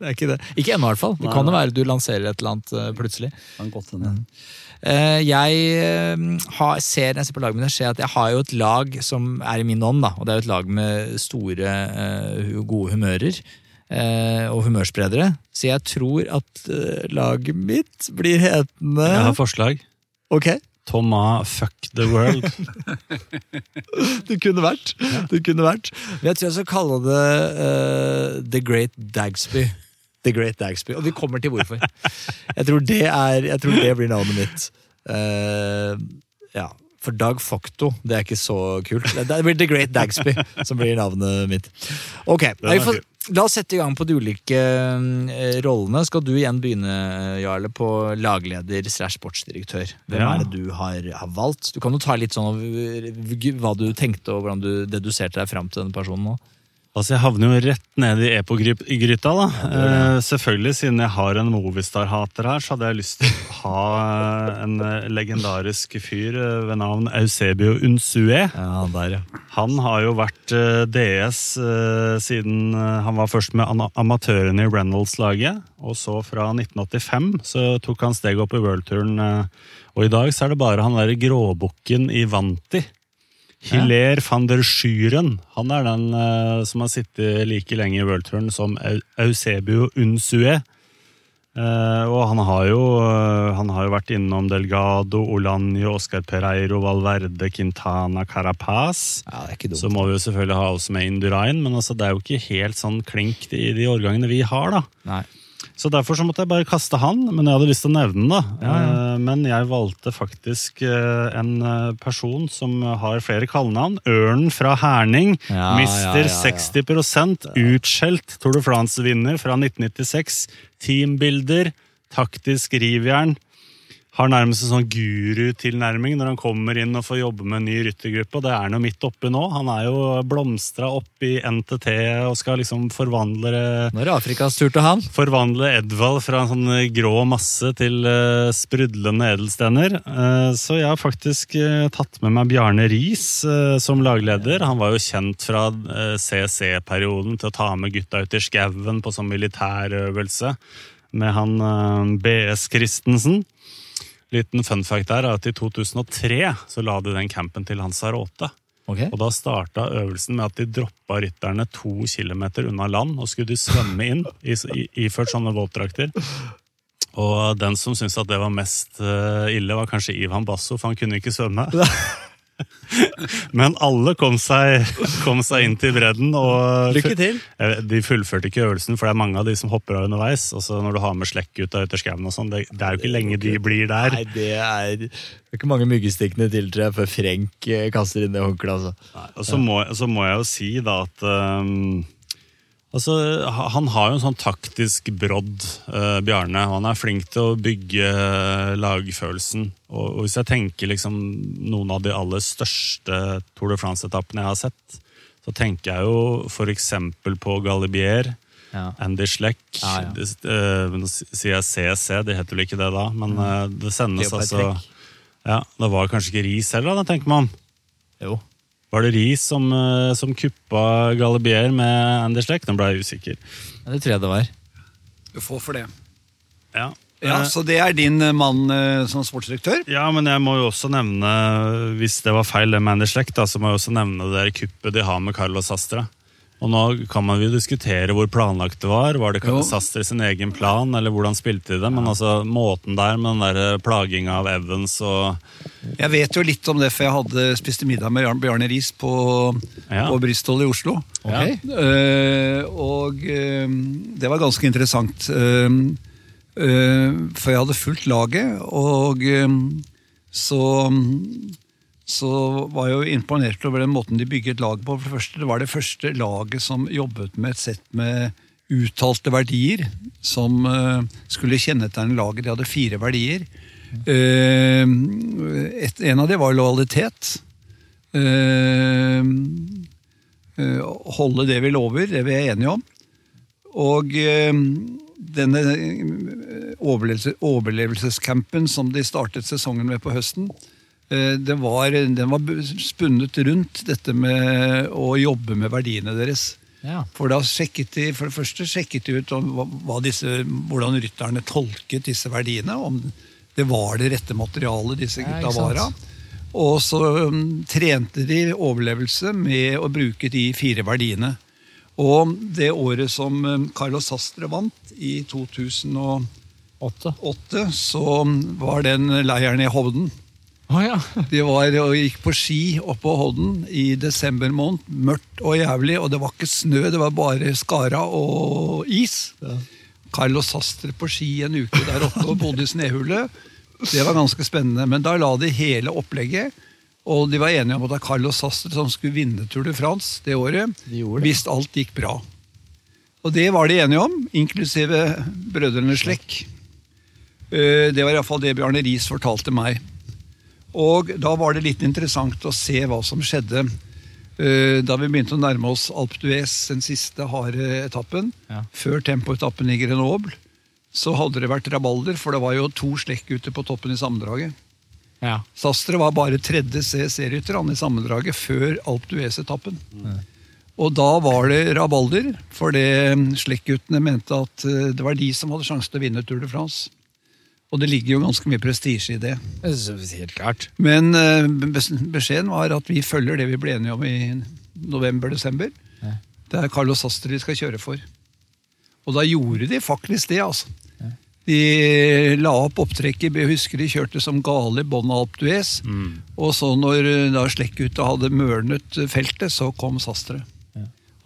det er ikke det. Ikke ennå, i hvert fall. Det kan jo være du lanserer et eller annet plutselig. Eh, Jeg har, ser, når jeg ser på laget mitt, ser at jeg har jo et lag som er i min ånd. Da, og det er jo et lag med store, gode humører. Eh, Og humørspredere. Så jeg tror at eh, laget mitt blir hetende Jeg har forslag. Ok, Thomas Fuck the World. det kunne vært. Det kunne vært. Men jeg tror jeg skal kalle det eh, The Great Dagsby. The Great Dagsby. Og vi kommer til hvorfor. Jeg tror det, er, jeg tror det blir navnet mitt. Uh, ja. For Dag Fokto, det er ikke så kult. Det blir The Great Dagsby som blir navnet mitt. Ok, er vi. La oss sette i gang på de ulike eh, rollene. Skal du igjen begynne, Jarle, på lagleder slash sportsdirektør? Hvem Ja. er det du har, har valgt? Du kan jo ta litt sånn av hva du tenkte og hvordan du deduserte deg fram til denne personen nå. Altså, Jeg havner jo rett ned i epogryta, da. Eh, selvfølgelig, siden jeg har en Movistar-hater her, så hadde jeg lyst til å ha eh, en eh, legendarisk fyr eh, ved navn Eusebio Unsue. Ja, der, ja. Han har jo vært eh, DS eh, siden eh, han var først med ana- amatørene i Reynolds-laget. Og så fra 1985 så tok han steget opp i worldturen. eh, og i dag så er det bare han derre gråbukken i Vanti. Hiler van der Schuren. Han er den eh, som har sittet like lenge i worldturen som Eusebio Unsue. Eh, og han har, jo, uh, han har jo vært innom Delgado, Olanjo, Oscar Pereiro, Valverde, Quintana, Carapaz. ja, det er ikke dumt. Så må vi jo selvfølgelig ha også med Indurain, men altså, det er jo ikke helt sånn klink i de årgangene vi har. da. Nei. Så derfor så måtte jeg bare kaste han, men jeg hadde lyst til å nevne den. da. Ja, ja. Eh, Men jeg valgte faktisk eh, en eh, person som har flere kallenavn. Ørnen fra Herning. Ja, Mister ja, ja, ja. 60 utskjelt Tour de France-vinner fra 1996. Teambilder, taktisk rivjern. Har nærmest en sånn gurutilnærming når han kommer inn og får jobbe med en ny ryttergruppe. Og det er han jo midt oppi nå. Han er jo blomstra opp i NTT og skal liksom forvandle Nå er det Afrikas tur til han. forvandle Edvald fra en sånn grå masse til uh, sprudlende edelstener. Uh, så jeg har faktisk uh, tatt med meg Bjarne Riis som lagleder. Han var jo kjent fra CC-perioden til å ta med gutta ut i skauen på sånn militærøvelse med han BS Christensen. Liten fun fact der er at i 2003 så la de den campen til Lanzarote. Okay. Og da starta øvelsen med at de droppa rytterne to kilometer unna land, og skulle de svømme inn i, i, iført sånne våtdrakter. Og den som syntes at det var mest eh, ille, var kanskje Ivan Basso, for han kunne ikke svømme. Men alle kom seg, kom seg inn til bredden. Og Lykke til. De fullførte ikke øvelsen, for det er mange av de som hopper av underveis. Og når du har med slekkgutta ut i skauen og sånn, det, det er jo ikke lenge de blir der. Nei, det er, det er ikke mange myggestikkene til, tror jeg, før Frenk eh, kaster inn det håndkleet. Altså. Og så må, så må jeg jo si da at ehm, Altså, Han har jo en sånn taktisk brodd, eh, Bjarne. Han er flink til å bygge eh, lagfølelsen. Og, og Hvis jeg tenker liksom noen av de aller største Tour de France-etappene jeg har sett, så tenker jeg jo f.eks. på Galibier. Ja. Andy Schleck. Ja, ja. Det, eh, nå sier jeg CC, det heter vel ikke det da, men eh, det sendes altså Ja, Det var kanskje ikke ris heller, da, tenker man. Jo. Var det Riis som, eh, som kuppa Galibier med Anders Schleck? Nå ble jeg usikker. Ja, det tror jeg det var. Du får for det. Ja. Ja, Eh, Så det er din eh, mann som sportsdirektør? ja, men jeg må jo også nevne, hvis det var feil det med Anders da, så må jeg også nevne det der kuppet de har med Carlos Sastra. Og nå kan man jo diskutere hvor planlagt det var. Var det. Sastre sin egen plan, eller hvordan spilte de det? Men altså, måten der med den der plaginga av Evans og Jeg vet jo litt om det, for jeg hadde spiste middag med Bjarne- Riis på, Ja. på Bristol i Oslo. Okay. Ja. Uh, og uh, det var ganske interessant. Uh, eh, for jeg hadde fulgt laget, og eh, så, så var jeg jo imponert over den måten de bygget lag på. For det første, det var det første laget som jobbet med et sett med uttalte verdier som eh, skulle kjennetegne laget. De hadde fire verdier. Eh, en av dem var lojalitet. Eh, holde det vi lover, det vi er enige om. Og denne overlevelsescampen som de startet sesongen med på høsten, var, den var spunnet rundt dette med å jobbe med verdiene deres. Ja. For da sjekket de for det første sjekket de ut om hva, hva disse, hvordan rytterne tolket disse verdiene. Om det var det rette materialet disse gutta ja, var av. Og så um, trente de overlevelse med å bruke de fire verdiene. Og det året som um, Carlos Sastre vant, i 2008, 8. så um, var den leiren i Hovden. Å ja. De var og gikk på ski oppå Hodden i desember måned. Mørkt og jævlig, og det var ikke snø, det var bare skara og is. Carlos Sastre på ski en uke der oppe og bodde i snehullet. Det var ganske spennende, men da la de hele opplegget. Og de var enige om at det var Carlos Sastre som skulle vinne Tour de France det året. De. Hvis alt gikk bra. Og det var de enige om, inklusive brødrene Slekk. Eh, Det var iallfall det Bjarne Riis fortalte meg. Og da var det litt interessant å se hva som skjedde eh, da vi begynte å nærme oss Alpe d'Huez, den siste harde etappen. Ja. Før tempoetappen i Grenoble så hadde det vært rabalder, for det var jo to slekkgutter på toppen i sammendraget. ja. Sastre var bare tredje CC-rytter i sammendraget før Alpe d'Huez-etappen. Og da var det rabalder, for det slekkguttene mente at eh, det var de som hadde sjanse til å vinne Tour de France. Og det ligger jo ganske mye prestisje i det. Helt klart. Men eh, beskjeden var at vi følger det vi ble enige om i november-desember. Ja. Det er Carlos Sastre vi skal kjøre for. Og da gjorde de faktisk det, altså. De la opp opptrekket. Jeg husker de kjørte som gale Bon Alp Duez. Mm. Og så når eh, da Slekkgutta hadde mørnet feltet, så kom Sastre.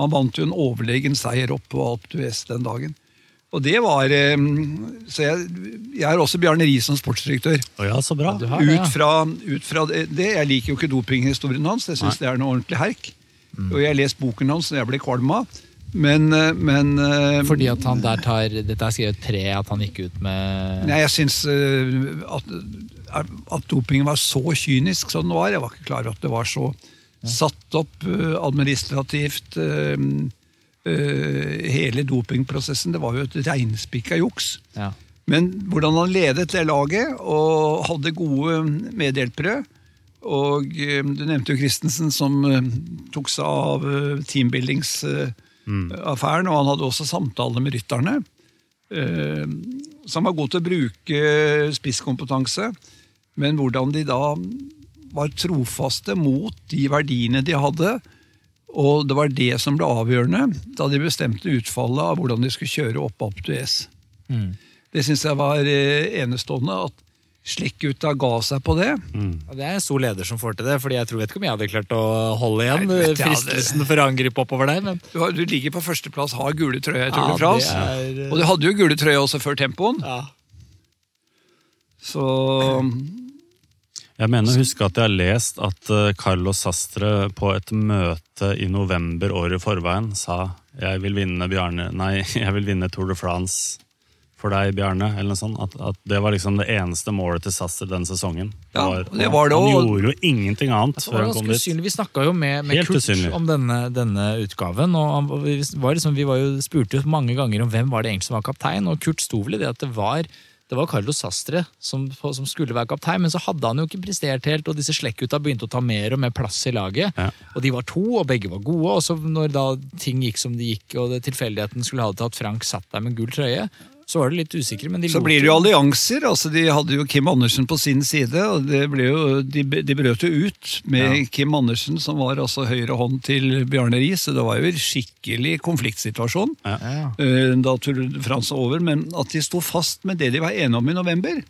Han vant jo en overlegen seier opp på Alpe Duez den dagen. Og det var eh, Så jeg, jeg er også Bjarne Riis som sportsdirektør. Oh ja, så bra. Ja, har. Ut fra, ut fra det, Jeg liker jo ikke dopinghistorien hans, jeg syns det er noe ordentlig herk. Og jeg har lest boken hans når jeg ble kvalm av. Men, eh, men eh, Fordi at han der tar Dette er skrevet tre, at han gikk ut med Nei, jeg syns at, at dopingen var så kynisk som den var. Jeg var ikke klar over at det var så satt opp administrativt. Eh, hele dopingprosessen. Det var jo et reinspikka juks. Ja. Men hvordan han ledet det laget og hadde gode medhjelpere Og eh, Du nevnte jo Christensen som eh, tok seg av teambuildingsaffæren, og han hadde også samtaler med rytterne. Så han var god til å bruke spisskompetanse, men hvordan de da var trofaste mot de verdiene de hadde. Og det var det som ble avgjørende da de bestemte utfallet av hvordan de skulle kjøre opp opp til S. Mm. Det syns jeg var eh, enestående. At Slekkgutta ga seg på det. Og Det er en stor leder som får til det, Fordi jeg tror vet ikke om jeg hadde klart å holde igjen Nei, vet jeg, fristelsen for å angripe oppover der. Men Du, du ligger på førsteplass, har gule trøye i Tour Ja, de France. Og du hadde jo gule trøye også før tempoen. ja. Så Jeg mener å huske at jeg har lest at eh, Carlos Sastre på et møte i november året i forveien sa jeg vil vinne Bjarne, nei, jeg vil vinne Tour de France for deg, Bjarne. eller noe sånt. At, at Det var liksom det eneste målet til Sastre den sesongen. Ja, det var det han også. gjorde jo ingenting annet Det før han kom dit. usynlig. Vi snakka jo med, med Kurt usynlig. om denne, denne utgaven. og han, vi, var liksom, vi var jo, spurte jo mange ganger om hvem var det egentlig som var kaptein, og Kurt sto vel i det at det var det var Carlos Sastre som, som skulle være kaptein, men så hadde han jo ikke prestert helt, og disse slekkgutta begynte å ta mer og mer plass i laget. Ja. Og de var to, og begge var gode. Og så når da ting gikk som de gikk, og det tilfeldigheten skulle ha det til at Frank satt der med gull trøye, så var det litt usikre, men de Så blir det jo allianser. altså De hadde jo Kim Andersen på sin side, og det ble jo, de, de brøt jo ut med Kim Andersen, som var altså høyre hånd til Bjarne Riis. Så det var jo en skikkelig konfliktsituasjon Ja. eh, da Tour de France var over. Men at de sto fast med det de var enige om i november,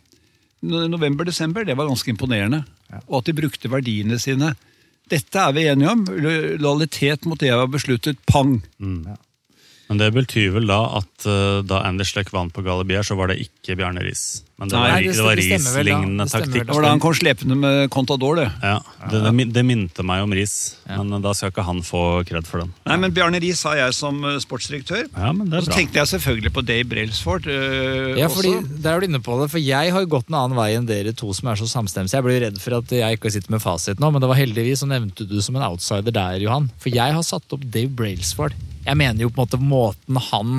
november-desember, det var ganske imponerende. Og at de brukte verdiene sine. Dette er vi enige om. Lo- Lojalitet mot det jeg har besluttet. Pang! Men det betyr vel da at uh, da Anders Leck vant på Galibier, så var det ikke Bjarne Riis. Men det Nei, var, det det var. Riis-lignende taktikk. Det var da han kom slepende med Contador, det. Ja, det, det, det minte meg om Riis, men eh, da skal ikke han få kred for den. Nei, men Bjarne Riis har jeg som eh, sportsdirektør. Ja, men det Og er så tenkte jeg selvfølgelig på Dave Brailsford øh, Ja, fordi også. Der er du inne på det, for jeg har gått en annen vei enn dere to som er så samstemte. Jeg blir redd for at jeg ikke sitter med fasit nå, men det var heldigvis så nevnte du som en outsider der, Johan. For jeg har satt opp Dave Brailsford. Jeg mener jo på en måte måten han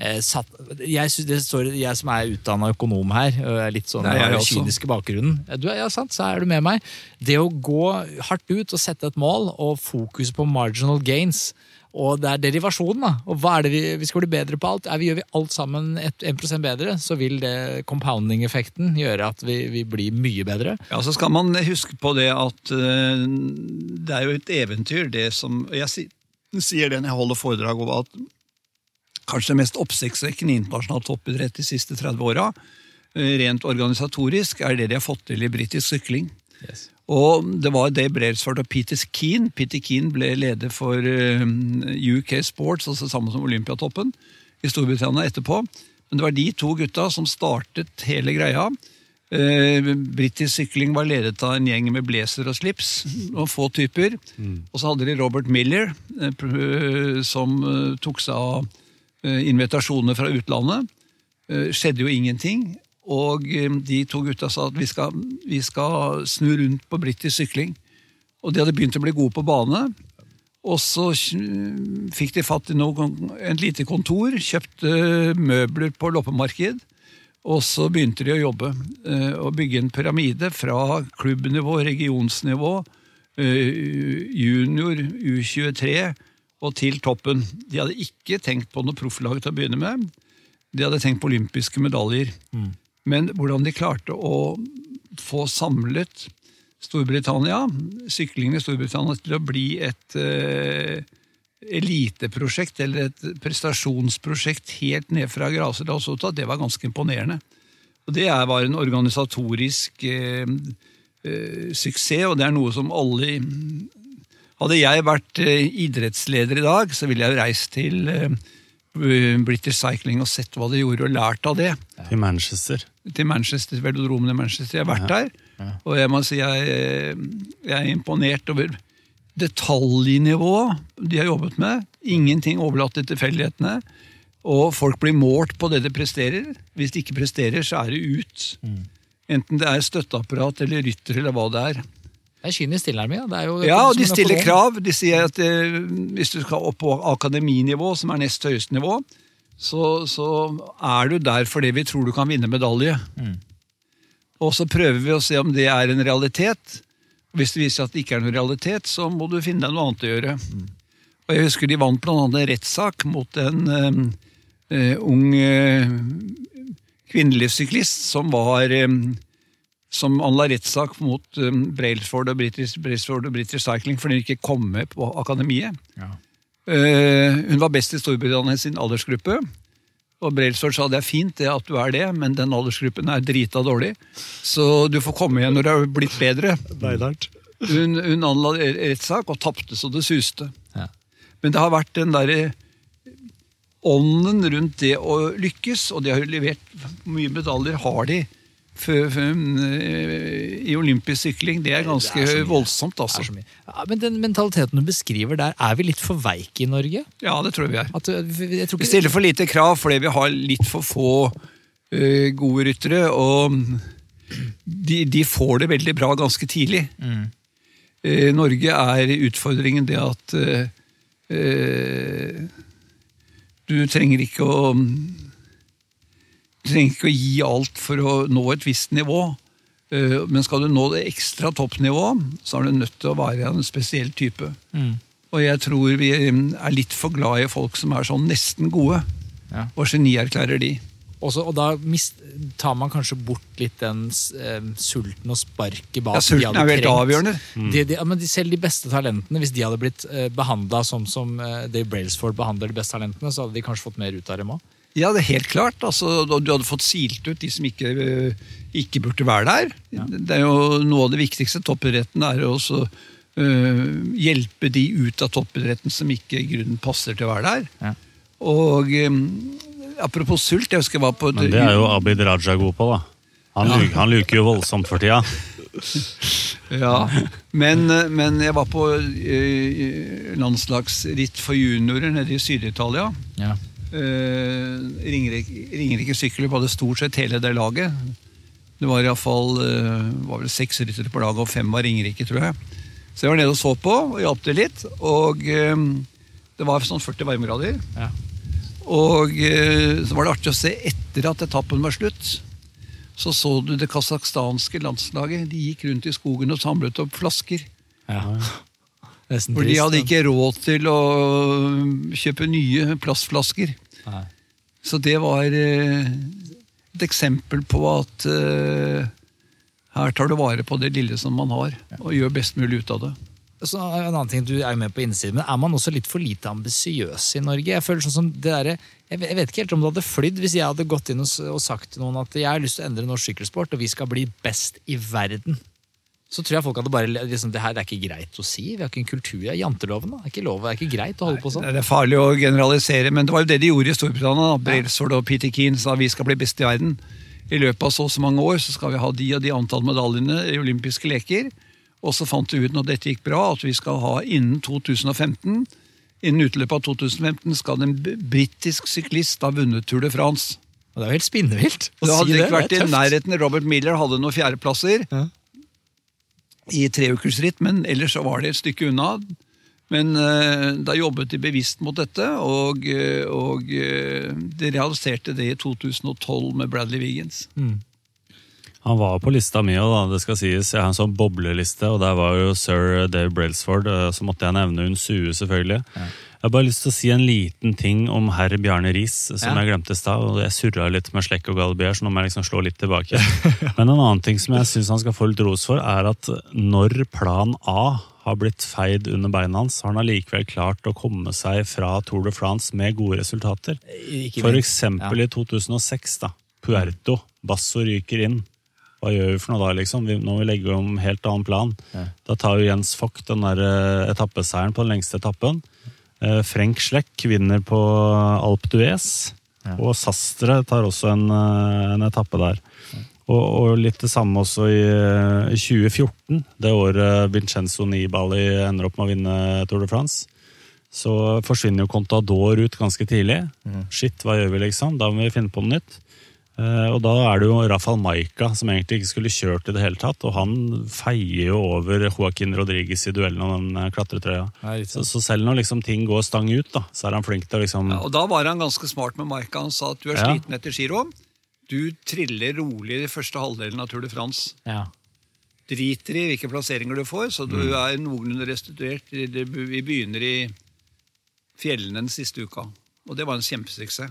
eh, satt jeg, det står, jeg som er utdanna økonom her, og er litt sånn er jeg den kyniske bakgrunnen. Du, ja, sant, så er du med meg. Det å gå hardt ut og sette et mål, og fokus på marginal gains, og det er derivasjonen, da. Og hva er det vi, vi skal bli bedre på alt? Er vi, gjør vi alt sammen 1% bedre, så vil det compounding-effekten gjøre at vi, vi blir mye bedre. Ja, Så skal man huske på det at uh, det er jo et eventyr, det som Jeg sier det når jeg holder foredrag over at kanskje det mest oppsiktsvekkende internasjonalt toppidrett de siste 30 åra, øh, rent organisatorisk, er det de har fått til i britisk sykling. Og det var Dave Brailsford og Peter Keane. Peter Keane ble leder for eh, UK Sports, altså sammen som Olympiatoppen, i Storbritannia etterpå. Men det var de to gutta som startet hele greia. Eh, Britisk sykling var ledet av en gjeng med blazer og slips, og få typer. Og så hadde de Robert Miller, eh, som eh, tok seg av eh, invitasjoner fra utlandet. Eh, skjedde jo ingenting. Og eh, de to gutta sa at vi skal, vi skal snu rundt på britisk sykling. Og de hadde begynt å bli gode på bane. Og så fikk de fatt i noe, en lite kontor, kjøpte møbler på loppemarked. Og så begynte de å jobbe eh, og bygge en pyramide fra klubbnivå, regionsnivå, eh, junior, U23 og til toppen. De hadde ikke tenkt på noe profflag til å begynne med. De hadde tenkt på olympiske medaljer. Men hvordan de klarte å få samlet Storbritannia, syklingen i Storbritannia, til å bli et eh, eliteprosjekt eller et prestasjonsprosjekt helt ned fra grasrota, det var ganske imponerende. Og Det er, var en organisatorisk eh, eh, suksess, og det er noe som alle Hadde jeg vært eh, idrettsleder i dag, så ville jeg reist til eh, British Cycling og sett hva de gjorde, og lært av det Til Manchester. til Manchester, velodromen i Manchester. Jeg har vært der, og jeg må si jeg, jeg er imponert over detaljnivået de har jobbet med. Ingenting overlatt til tilfeldighetene. Og folk blir målt på det de presterer. Hvis de ikke presterer, så er det ut. Enten det er støtteapparat eller rytter eller hva det er. Det er kynisk tilnærming. Ja, Det er jo Ja, og de stiller krav. De sier at eh, hvis du skal opp på akademinivå, som er nest høyeste nivå, så, så er du der fordi vi tror du kan vinne medalje. Og så prøver vi å se om det er en realitet. Hvis det viser seg at det ikke er noen realitet, så må du finne deg noe annet å gjøre. Og jeg husker de vant bl.a. en rettssak mot en eh, eh, ung eh, kvinnelig syklist som var eh, som anla rettssak mot um, Brailsford og British, Brailsford og British Cycling fordi hun ikke kom med på akademiet. Eh, hun var best i Storbritannia i sin aldersgruppe. Og Brailsford sa det er fint det at du er det, men den aldersgruppen er drita dårlig. Så du får komme igjen når du har blitt bedre. Hun, hun anla rettssak og tapte så det suste. Ja. Men det har vært den derre ånden rundt det å lykkes, og de har jo levert mye medaljer har de i olympisk sykling. Det er ganske Det er voldsomt, altså. Ja, men den mentaliteten du beskriver der, er vi litt for veike i Norge? Ja, det tror jeg vi er. At, uh, jeg tror Vi stiller for lite krav fordi vi har litt for få uh, gode ryttere, og de, de får det veldig bra ganske tidlig. Eh, Norge er utfordringen det at uh, du trenger ikke å trenger ikke å gi alt for å nå et visst nivå. Eh, Men skal du nå det ekstra toppnivået, så er du nødt til å være en spesiell type. Og jeg tror vi er litt for glad i folk som er sånn nesten gode, Ja. og genierklærer de. også, og da mist, tar man kanskje bort litt den eh, sulten og sparket bak Ja, sulten er helt avgjørende. De, de, ja, men de, selv de beste talentene, hvis de hadde blitt eh, behandla sånn som eh, Dave Brailsford behandler de beste talentene, så hadde de kanskje fått mer ut av dem òg. Ja, det er helt klart. Altså, du hadde fått silt ut de som ikke, ikke burde være der. Det er jo Noe av det viktigste toppidretten er å også øh, hjelpe de ut av toppidretten som ikke i grunnen passer til å være der. Ja. Og um, apropos sult, jeg husker jeg var på Men det er jo Abid Raja god på, da. Han, luker, han luker jo voldsomt for tida. Ja, men, eh, men jeg var på uh, landslagsritt for juniorer nede i Syd-Italia. Ja. Eh, Ringerike, Ringerike Sykkelløp hadde stort sett hele det laget. Det var iallfall uh, var vel seks ryttere på laget, og fem var Ringerike, tror jeg. Så jeg var nede og så på og hjalp til litt. Og eh, det var sånn 40 varmegrader. Ja. Og uh, så var det artig å se etter at etappen var slutt. Så så du det kasakhstanske landslaget. De gikk rundt i skogen og samlet opp flasker. Ja. For de hadde ikke råd til å kjøpe nye plastflasker. Nei. Så det var eh, et eksempel på at eh, her tar du vare på det lille som man har, og gjør best mulig ut av det. Så en annen ting, Du er jo med på innsiden, men er man også litt for lite ambisiøs i Norge? Jeg føler sånn som det der, jeg vet- ikke helt om det hadde flydd hvis jeg hadde gått inn og sagt til noen at jeg har lyst til å endre norsk sykkelsport, og vi skal bli best i verden. Så tror jeg folk hadde bare liksom, Det her det er ikke greit å si. Vi har ikke en kultur. Det er janteloven. da. Det er ikke lov, det er ikke greit å holde på sånn. Det er farlig å generalisere, men det var jo det de gjorde i Storbritannia. da. Brailsford og Peter Keane sa vi skal bli best i verden. I løpet av så og så mange år så skal vi ha de og de antall medaljene i olympiske leker. Og så fant vi ut når dette gikk bra, at vi skal ha innen 2015 Innen utløpet av 2015 skal en britisk syklist ha vunnet Tour de France. Det er jo helt spinnvilt å si Det Det hadde ikke vært i nærheten. Robert Miller hadde noen fjerdeplasser Ja. I treukersritt, men ellers så var det et stykke unna. Men eh, da jobbet de bevisst mot dette, og, eh, og eh, de realiserte det i 2012 med Bradley Wiggins. Han var på lista mi òg, det skal sies. Jeg har en sånn bobleliste, og der var jo sir Dave Brailsford. Så måtte jeg nevne Hun Sue, selvfølgelig. Jeg har bare lyst til å si en liten ting om herr Bjarne Riis, som Ja. jeg glemte i stad. Jeg surra litt med Slekk og Galbier, så nå må jeg liksom slå litt tilbake. Men en annen ting som jeg syns han skal få litt ros for, er at når plan A har blitt feid under beina hans, har han allikevel klart å komme seg fra Tour de France med gode resultater. For eksempel eksempel i 2006, da. Puerto. Basso ryker inn. Hva gjør vi for noe da, liksom? Vi, nå må vi legge om helt annen plan. Da tar jo Jens Vogt den der eh, etappeseieren på den lengste etappen. Eh, Frenk Schleck vinner på Alp d'Huez. Og Sastre tar også en, eh, en etappe der. Og, og litt det samme også i, i 2014, det året Vincenzo Nibali ender opp med å vinne Tour de France. Så forsvinner jo Contador ut ganske tidlig. Shit, hva gjør vi liksom? Da må vi finne på noe nytt. Eh, og da er det jo Rafael Maika som egentlig ikke skulle kjørt i det hele tatt, og han feier jo over Joaquin Rodriguez i duellen om den eh, klatretrøya. Nei, Så, så selv når liksom ting går stang ut, da, så er han flink til å liksom Ja, og da var han ganske smart med Maika. Han sa at du er Ja. sliten etter giro. Du triller rolig i første halvdelen av Tour de France. Ja. Driter i hvilke plasseringer du får, så du er noenlunde restituert. Vi begynner i fjellene den siste uka. Og det var en kjempesuksess.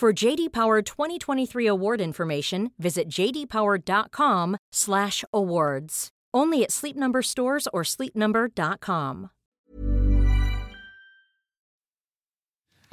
For JD Power 2023 award information, visit jdpower.com/awards. Only at Sleep Number stores or sleepnumber.com.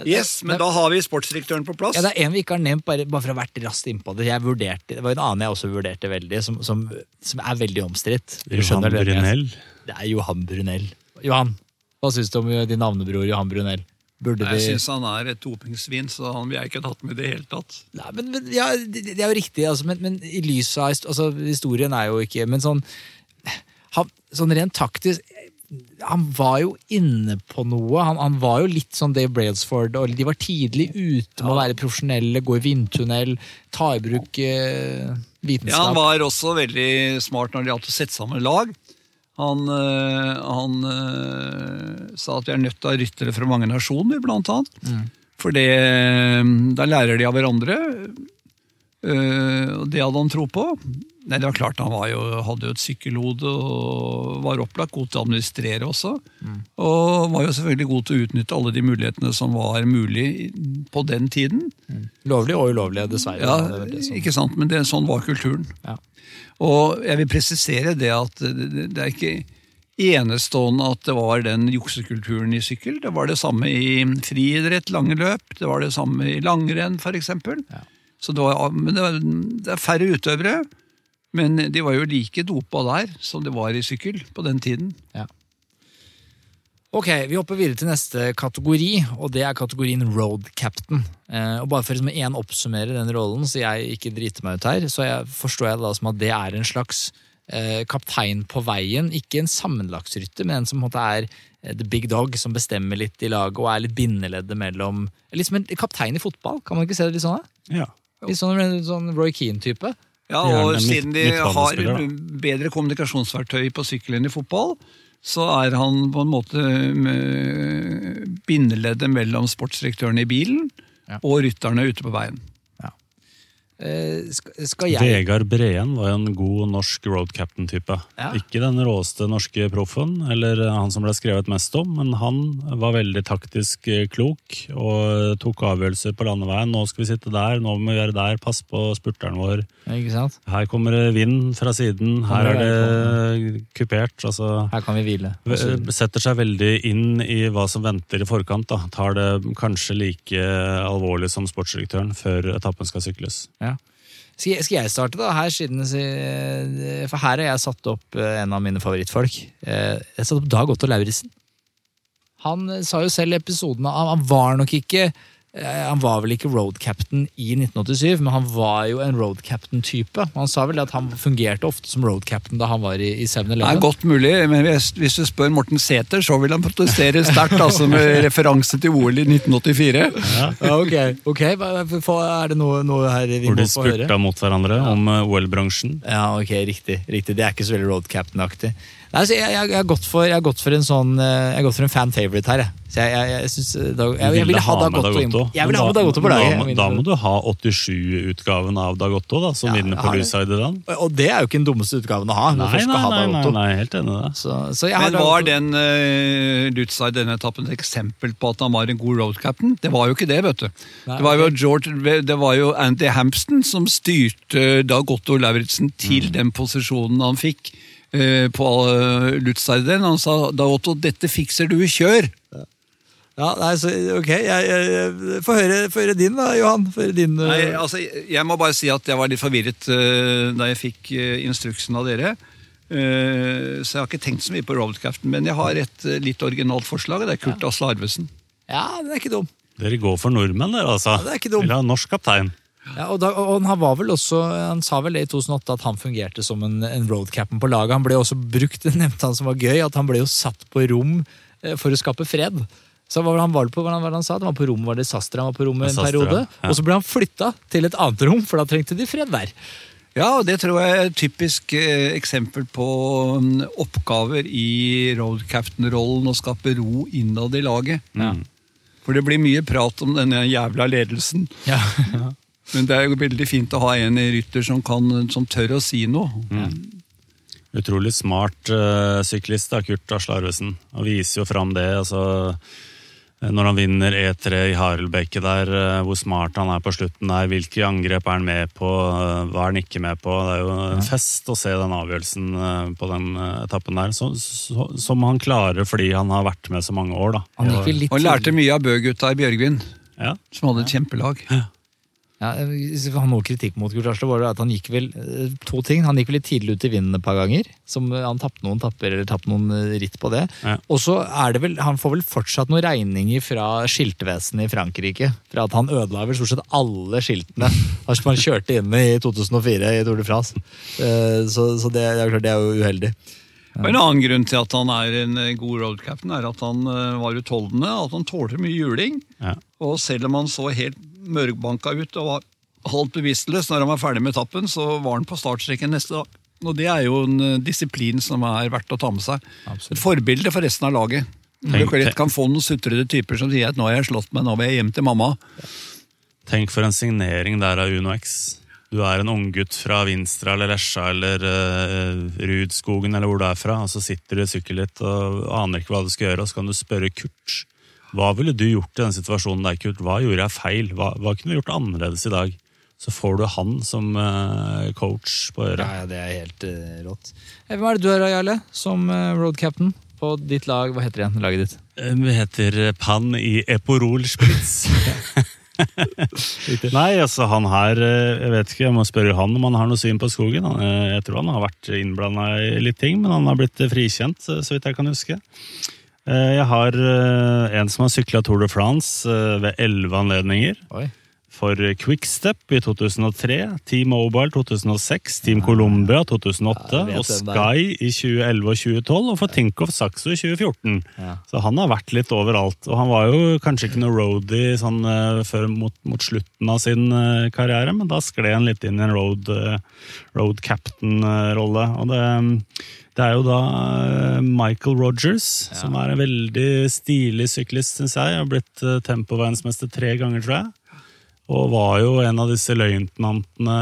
Yes, men da har vi sportsdirektøren på plass. Ja, det er en vi ikke har nevnt, bare, bare for å ha vært raskt innpå det. Jeg vurderte, det var en annen jeg også vurderte veldig, som, som, som er veldig omstridt. Johan Brunell. Det er Johan Brunell. Johan, hva syns du om din navnebror Johan Brunell? Burde Jeg vi syns han er et dopingsvin, så han vil jeg ikke tatt med i det hele tatt. Nei, men, men, ja, det, det er jo riktig, altså, men, men i lys av altså, Historien er jo ikke Men sånn, han, sånn rent taktisk han var jo inne på noe. Han, han var jo litt sånn Dave Brailsford, og de var tidlig ute med å være profesjonelle, gå i vindtunnel, ta i bruk eh, vitenskap. Ja, Han var også veldig smart når det gjaldt å sette sammen lag. Han, øh, han øh, sa at vi er nødt til å ha ryttere fra mange nasjoner, blant annet. Mm. For det, da lærer de av hverandre. Og det hadde han tro på. Nei, det var klart Han var jo, hadde jo et sykkelhode og var opplagt god til å administrere også. Og var jo selvfølgelig god til å utnytte alle de mulighetene som var mulig på den tiden. Lovlig og ulovlig, dessverre. Ja, Det det som- ikke sant, men det, sånn var kulturen. Ja. Og jeg vil presisere det at det, er ikke enestående at det var den juksekulturen i sykkel. Det var det samme i friidrett, lange løp, det var det samme i langrenn f.eks. Ja. Så det var, det, var, det er færre utøvere, men de var jo like dopa der som det var i sykkel på den tiden. Ok, Vi hopper videre til neste kategori, og det er kategorien road captain. Eh, og Bare for liksom én oppsummere den rollen, så jeg ikke driter meg ut her, så jeg, forstår jeg det da som at det er en slags eh, kaptein på veien. Ikke en sammenlagtsrytter, men en som på en måte er eh, the big dog, som bestemmer litt i laget og er litt bindeleddet mellom Litt som en kaptein i fotball, kan man ikke se det litt sånn? da? Ja. Litt sånn, sånn Roy Keane-type. Ja, og siden de har bedre kommunikasjonsverktøy på sykkel enn i fotball, så er han på en måte bindeleddet mellom sportsdirektøren i bilen Ja. og rytterne ute på veien. Eh, skal, jeg Vegard Breen var en god norsk road captain-type. Ja. Ikke den råeste norske proffen, eller han som ble skrevet mest om, men han var veldig taktisk eh, klok og tok avgjørelser på landeveien. Nå skal vi sitte der, nå må vi gjøre der, pass på spurteren vår. Ikke sant? Her kommer det vind fra siden, her er det kupert. altså... Her kan vi hvile. Setter seg veldig inn i hva som venter i forkant. da. Tar det kanskje like alvorlig som sportsdirektøren før etappen skal sykles. Skal skal jeg starte da, her siden eh, For her har jeg satt opp eh, en av mine favorittfolk. Eh, Jeg satt opp Dag Otto Lauritzen. Han sa jo selv i episoden han var nok ikke han var vel ikke road captain i 1987, men han var jo en road captain-type. Han sa vel at han fungerte ofte som road captain da han var i, i Det er 7-Eleven. godt mulig, men hvis, hvis du spør Morten Sæther, så vil han protestere sterkt, altså med referanse til OL i 1984. Ja, ok, ok. Hva- Er det noe, noe her vi Hvor må få høre? Hvor de spurta mot hverandre om eh, OL-bransjen. Ja, ok, riktig. riktig. Det er ikke så veldig road captain-aktig. Nei, så jeg, jeg, jeg, har gått for, jeg har gått for en sånn eh, Jeg har gått for en fan favorite her, jeg. Så jeg, jeg, jeg, synes, da, Dag- jeg, jeg, ville ha Dagotto. Inn. Jeg ville ha med Dagotto på laget. Da, må- da må du ha 87-utgaven av Dagotto, da, som Ja, vinner på har Og det er jo ikke den dummeste utgaven å ha. Nei, nei, ha nei, nei, nei, helt enig det. Så, så jeg Men var den uh, Lutzai denne etappen et eksempel på at han var en god road captain? Det var jo ikke det, vet du. Nei, det, var jo. George, det var jo Andy Hampston som styrte Dagotto Lauritzen til den posisjonen han fikk eh, på uh, Lutzai-den. Han sa Dagotto, dette fikser du, kjør! Ja, nei, så, ok, jeg, jeg, jeg, Få høre, få høre din, da, Johan. Høre din uh... Nei, altså, jeg må bare si at jeg var litt forvirret uh, da jeg fikk uh, instruksen av dere. Eh, så jeg har ikke tenkt så mye på Robotcraften, men jeg har et eh, litt originalt forslag. Det er Kurt Asle Arvesen. Ja, det er ikke dum. Dere går for nordmenn, dere, altså. det er ikke dum. Vil ha norsk kaptein. Ja, og, da, og han var vel også, han sa vel det i 2008 at han fungerte som en, en roadcap'n på laget. Han ble også brukt, det nevnte han som var gøy, at han ble jo satt på rom eh, for å skape fred. Så hva var det han var på, hva var det han sa? Det var på rom, var det Sastra han var på rommet en Sastra, periode? ja. Og så ble han flytta til et annet rom, for da trengte de fred der. Ja, og det tror jeg er et typisk eh, eksempel på mm, oppgaver i road captain-rollen å skape ro innad i laget. Ja. For det blir mye prat om denne jævla ledelsen. Ja. Men det er jo veldig fint å ha en rytter som, kan, som tør å si noe. Utrolig smart uh, syklist, da, Kurt Asle Arvesen. Han viser jo fram det. altså Når han vinner E3 i Harelbeke der, eh, hvor smart han er på slutten der. Hvilke angrep er han med på, eh, hva er han ikke med på? Det er jo en fest å se den avgjørelsen eh, på den eh, etappen der. Så, så, som han klarer fordi han har vært med så mange år, da. Han Og lærte mye av Bø-gutta i Bjørgvin, Ja. som hadde et kjempelag. Ja, hvis vi har noe kritikk mot Kurt Asle, var at han gikk vel eh, to ting. Han gikk vel litt tidlig ut i vinden et par ganger. Som eh, Han tapte noen tapper eller tapte noen eh, ritt på det. Ja. Og så er det vel, Han får vel fortsatt noen regninger fra skiltvesenet i Frankrike. For at han ødela vel stort sett alle skiltene som han kjørte inn i 2004 i Tour de France. Eh, Så, så det, det er klart det er jo uheldig. Og En annen grunn til at han er en eh, god road captain, er at han eh, var utholdende, at han tålte mye juling. Ja. Og selv om han så helt mørkbanka ut og var halvt bevisstløs når han var ferdig med etappen, så var han på startstreken neste dag. Og det er jo en eh, disiplin som er verdt å ta med seg. Et forbilde for resten av laget. Tenk- du kan få noen sutrede typer som sier at 'nå har jeg slått meg, nå vil jeg hjem til mamma'. Tenk for en signering der av Uno X. Du er en unggutt fra Vinstra eller Lesja eller uh, Rudskogen eller hvor du er fra, og så sitter du i sykkelen ditt og aner ikke hva du skal gjøre, og så kan du spørre Kurt. Hva ville du gjort i den situasjonen der, Kurt? Hva gjorde jeg feil? Hva, hva kunne du gjort annerledes i dag? Så får du han som eh, coach på øret. Ja, ja, det er helt eh, rått. Eh, Hvem er det du er, Jarle, som eh, road captain på ditt lag? Hva heter det igjen, laget ditt? Eh, Vi heter Pan i Eporol Spritz. Nei, altså han her eh, Jeg vet ikke, jeg må spørre han om han har noe syn på skogen. Han, eh, Jeg tror han har vært innblanda i litt ting, men han har blitt eh, frikjent, eh, så vidt jeg kan huske. Eh, Jeg har eh, en som har sykla Tour de France eh, ved elleve anledninger. Oi. For Quickstep i 2003, Team Mobile 2006, Team Colombia 2008 Ja, og Sky i 2011 og 2012, og for Tinkoff Saxo i 2014. Ja. Så han har vært litt overalt. Og han var jo kanskje ikke noe roadie sånn, eh, før mot, mot slutten av sin eh, karriere, men da skled han litt inn i en road, eh, road captain-rolle. Og det, det er jo da Michael Rogers, som er en veldig stilig syklist, syns jeg. Har blitt tempoverdensmester tre ganger, tror jeg. Og var jo en av disse løytnantene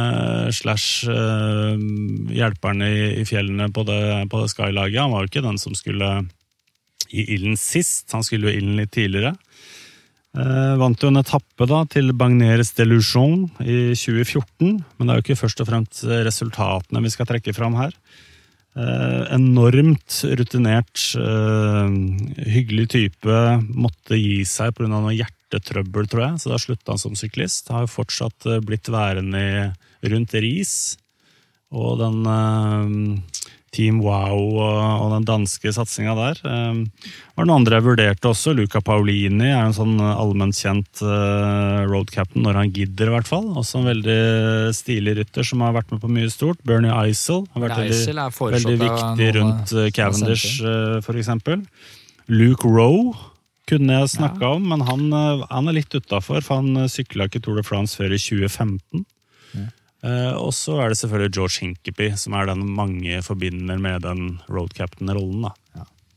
slash eh, hjelperne i, fjellene på det, det Sky-laget. Han var jo ikke den som skulle i ilden sist, han skulle jo i ilden litt tidligere. Eh, vant jo en etappe da til Bagneres Delusion i 2014, men det er jo ikke først og fremst resultatene vi skal trekke fram her. Eh, enormt rutinert, eh, hyggelig type, måtte gi seg pga. noe hjertetrøbbel, tror jeg, så da slutta han som syklist. Har jo fortsatt eh, blitt værende rundt Ris. Og den eh, Team Wow og, og den danske satsinga der. Eh, var noen andre jeg vurderte også. Luca Paolini er en sånn allment kjent eh, road captain, når han gidder, i hvert fall. Også en veldig stilig rytter som har vært med på mye stort. Bernie Eisel har vært veldig, Eisel foreslått veldig viktig rundt eh, Cavendish, eh, eksempel. Luke Rowe kunne jeg snakka om, men han, eh, han er litt utafor, for han sykla ikke Tour de France før i 2015. Uh, og så er det selvfølgelig George Hinkepy, som er den mange forbinder med den road captain-rollen. da.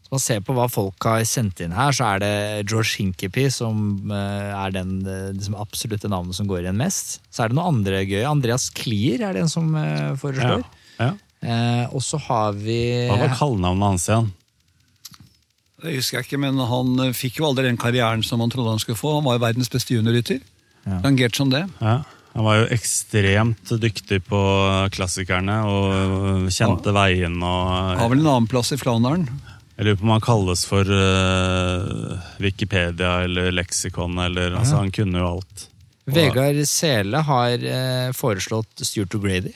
Så man ser på hva folk har sendt inn her, så er det George Hinkepy som eh, er den eh, liksom absolutte navnet som går igjen mest. Så er det noen andre gøy. Andreas Klier er den som eh, foreslår. Ja. Eh, og så har vi Hva var kallenavnet hans igjen? Det husker jeg ikke, men han eh, fikk jo aldri den karrieren som han trodde han skulle få. Han var jo verdens beste juniorrytter. Ja. Rangert som det. Ja. Han var jo ekstremt dyktig på klassikerne og kjente ja. veien og vel en annen plass i Flandern. Jeg lurer på om han kalles for uh, Wikipedia eller leksikon. eller altså Han kunne jo alt. Vegard Sele har uh, foreslått Stuart O'Grady.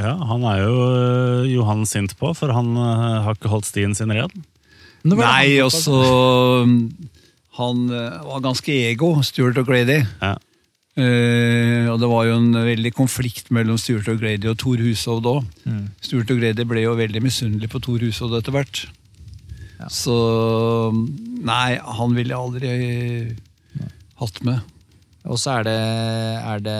Ja, Han er jo uh, Johan sint på, for han har ikke holdt stien sin ren. Nei, han- også Han eh, var ganske ego, Stuart O'Grady. Ja. Uh, og det var jo en veldig konflikt mellom Stuart O'Grady og Thor Hushovd òg. Mm. Stuart O'Grady ble jo veldig misunnelig på Thor Hushovd etter hvert. Så Nei, han ville jeg aldri hatt med. Og så er det, er det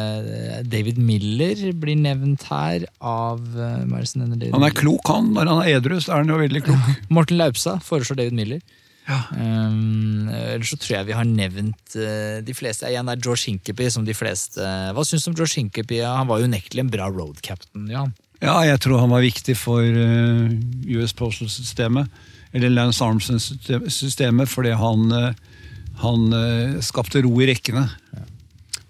David Miller blir nevnt her av eh, hva er det som nevner David Han er klok, han. Når han er edru, så er han jo veldig klok. Morten Laupstad foreslår David Miller. Um, ellers så tror jeg vi har nevnt uh, de fleste. Igjen er George Hinkepy som de fleste Hva syns du om George Hinkepy? Ja, Han var jo unektelig en bra road captain. Jan. Ja, jeg tror han var viktig for uh, US Postal-systemet, eller Lance Armstrong-systemet, fordi han, eh, han eh, skapte ro i rekkene.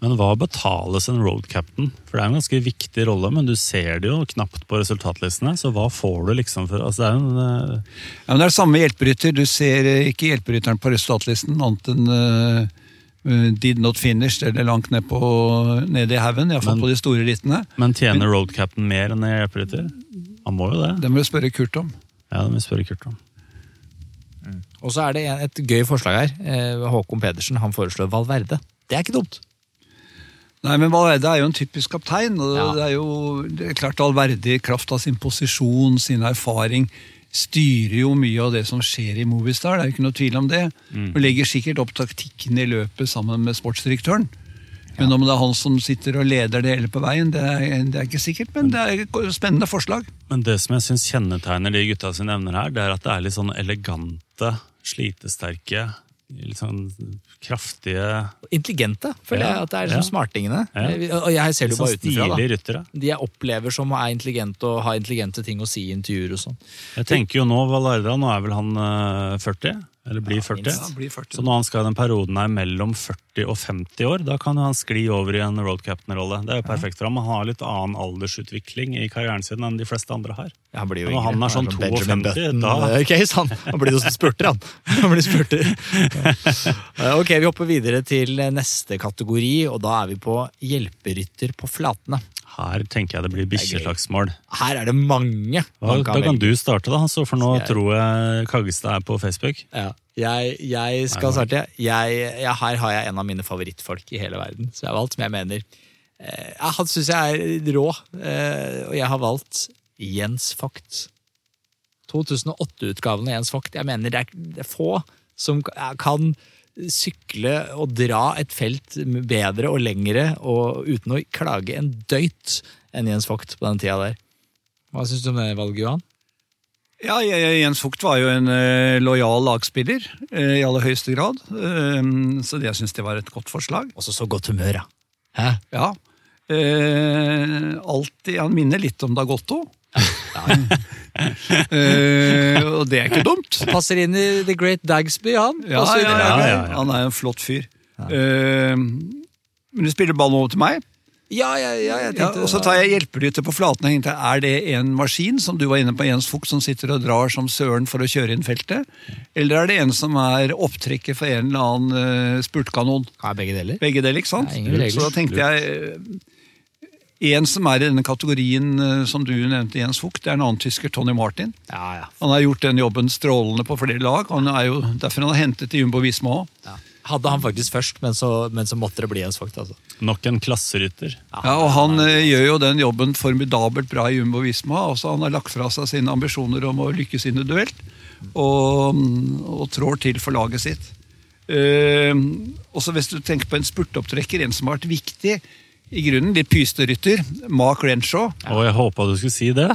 Men hva betales en road captain? For det er en ganske viktig rolle, men du ser det jo knapt på resultatlistene. Så hva får du liksom for altså det er en, uh... Ja, men det er det samme hjelperytter. Du ser eh, ikke hjelperytteren på resultatlisten, annet enn eh, did not finish, eller langt ned på, nede i haugen. Iallfall på de store rittene. Men tjener road captain mer enn en hjelperytter? Han må jo det. Det må du spørre Kurt om. Ja, det må vi spørre Kurt om. Og så er det et gøy forslag her. Håkon Pedersen han foreslår Valverde. Det er ikke dumt. Nei, men Valverde er jo en typisk kaptein. og Ja. Det er jo det er klart all verdig kraft av sin posisjon, sin erfaring, styrer jo mye av det som skjer i Movistar, det er jo ikke noe tvil om det. Og legger sikkert opp taktikken i løpet sammen med sportsdirektøren. Men om det er han som sitter og leder det hele på veien, det er, det er ikke sikkert. Men det er et spennende forslag. Men det som jeg syns kjennetegner de gutta sine evner her, det er at det er litt sånn elegante, slitesterke, litt sånn kraftige Intelligente, føler Ja, jeg at det er ja. liksom smartingene. Ja. Og jeg ser det jo sånn bare utenfra. stilige da. De jeg opplever som er intelligente og har intelligente ting å si i intervjuer og sånn. Jeg tenker jo nå, Valarda, nå er vel han eh, 40? Eller blir 40? Ja, blir 40. Så når han skal i den perioden her mellom 40 og 50 år, da kan han skli over i en road captain-rolle. Det er jo perfekt for ham. Han har litt annen aldersutvikling i karrieren sin enn de fleste andre har. Ja, han blir jo Når yngre. han er sånn 52, da- eh, case, han. han blir jo som spurter, han. han blir spurter. Eh, ok, Vi hopper videre til neste kategori, og da er vi på hjelperytter på flatene. Her tenker jeg det blir bikkjeslagsmål. Her er det mange Da, da kan kan du starte, da, Så for nå jeg- tror jeg Kaggestad er på Facebook. Ja. Jeg, jeg skal Nei, starte. Jeg, jeg, her har jeg en av mine favorittfolk i hele verden, så jeg har valgt som jeg mener eh, Han syns jeg er rå, eh, og jeg har valgt Jens Vogt. 2008-utgaven av Jens Vogt. Jeg mener det er, det er få som kan sykle og dra et felt bedre og lengre og uten å klage en døyt enn Jens Vogt på den tida der. Hva syns du om det valget, Johan? Ja, Jens Vogt var jo en eh, lojal lagspiller eh, i aller høyeste grad. Eh, så det, jeg syns det var et godt forslag. Også så godt humør, ja. Hæ? Ja. Eh, alltid, Han minner litt om Dagotto. Eh, og det er ikke dumt. Passer inn i The Great Dagsby, han. Ja, ja, ja, ja, ja. Han er en flott fyr. Uh, men du spiller ballen over til meg. Ja, ja, ja, jeg Ja, og så tar jeg hjelperytter på flaten. Jeg tenkte, Er det en maskin som du var inne på, Jens Fugt, som sitter og drar som søren for å kjøre inn feltet? Eller er det en som er opptrekket for en eller annen uh, spurtkanon? Ja, begge deler. Begge deler, ikke sant? Regler. Så da tenkte jeg En som er i denne kategorien eh, som du nevnte, Jens Fugt, det er en annen tysker, Tony Martin. Ja, ja. Han har gjort den jobben strålende på flere lag. Han er jo Derfor han har hentet til Jumbo Visma òg. ja. Hadde han faktisk først, men så, men så måtte det bli Jens Vogt. Altså. Nok en klasserytter. Ja, og han eh, gjør jo den jobben formidabelt bra i Jumbo Visma. Altså, han har lagt fra seg sine ambisjoner om å lykkes individuelt, og, og trår til for laget sitt. Uh, også hvis du tenker på en spurtopptrekker, en som har vært viktig i grunnen, litt pysterytter, Mark Renshaw. Og jeg håpa du skulle si det.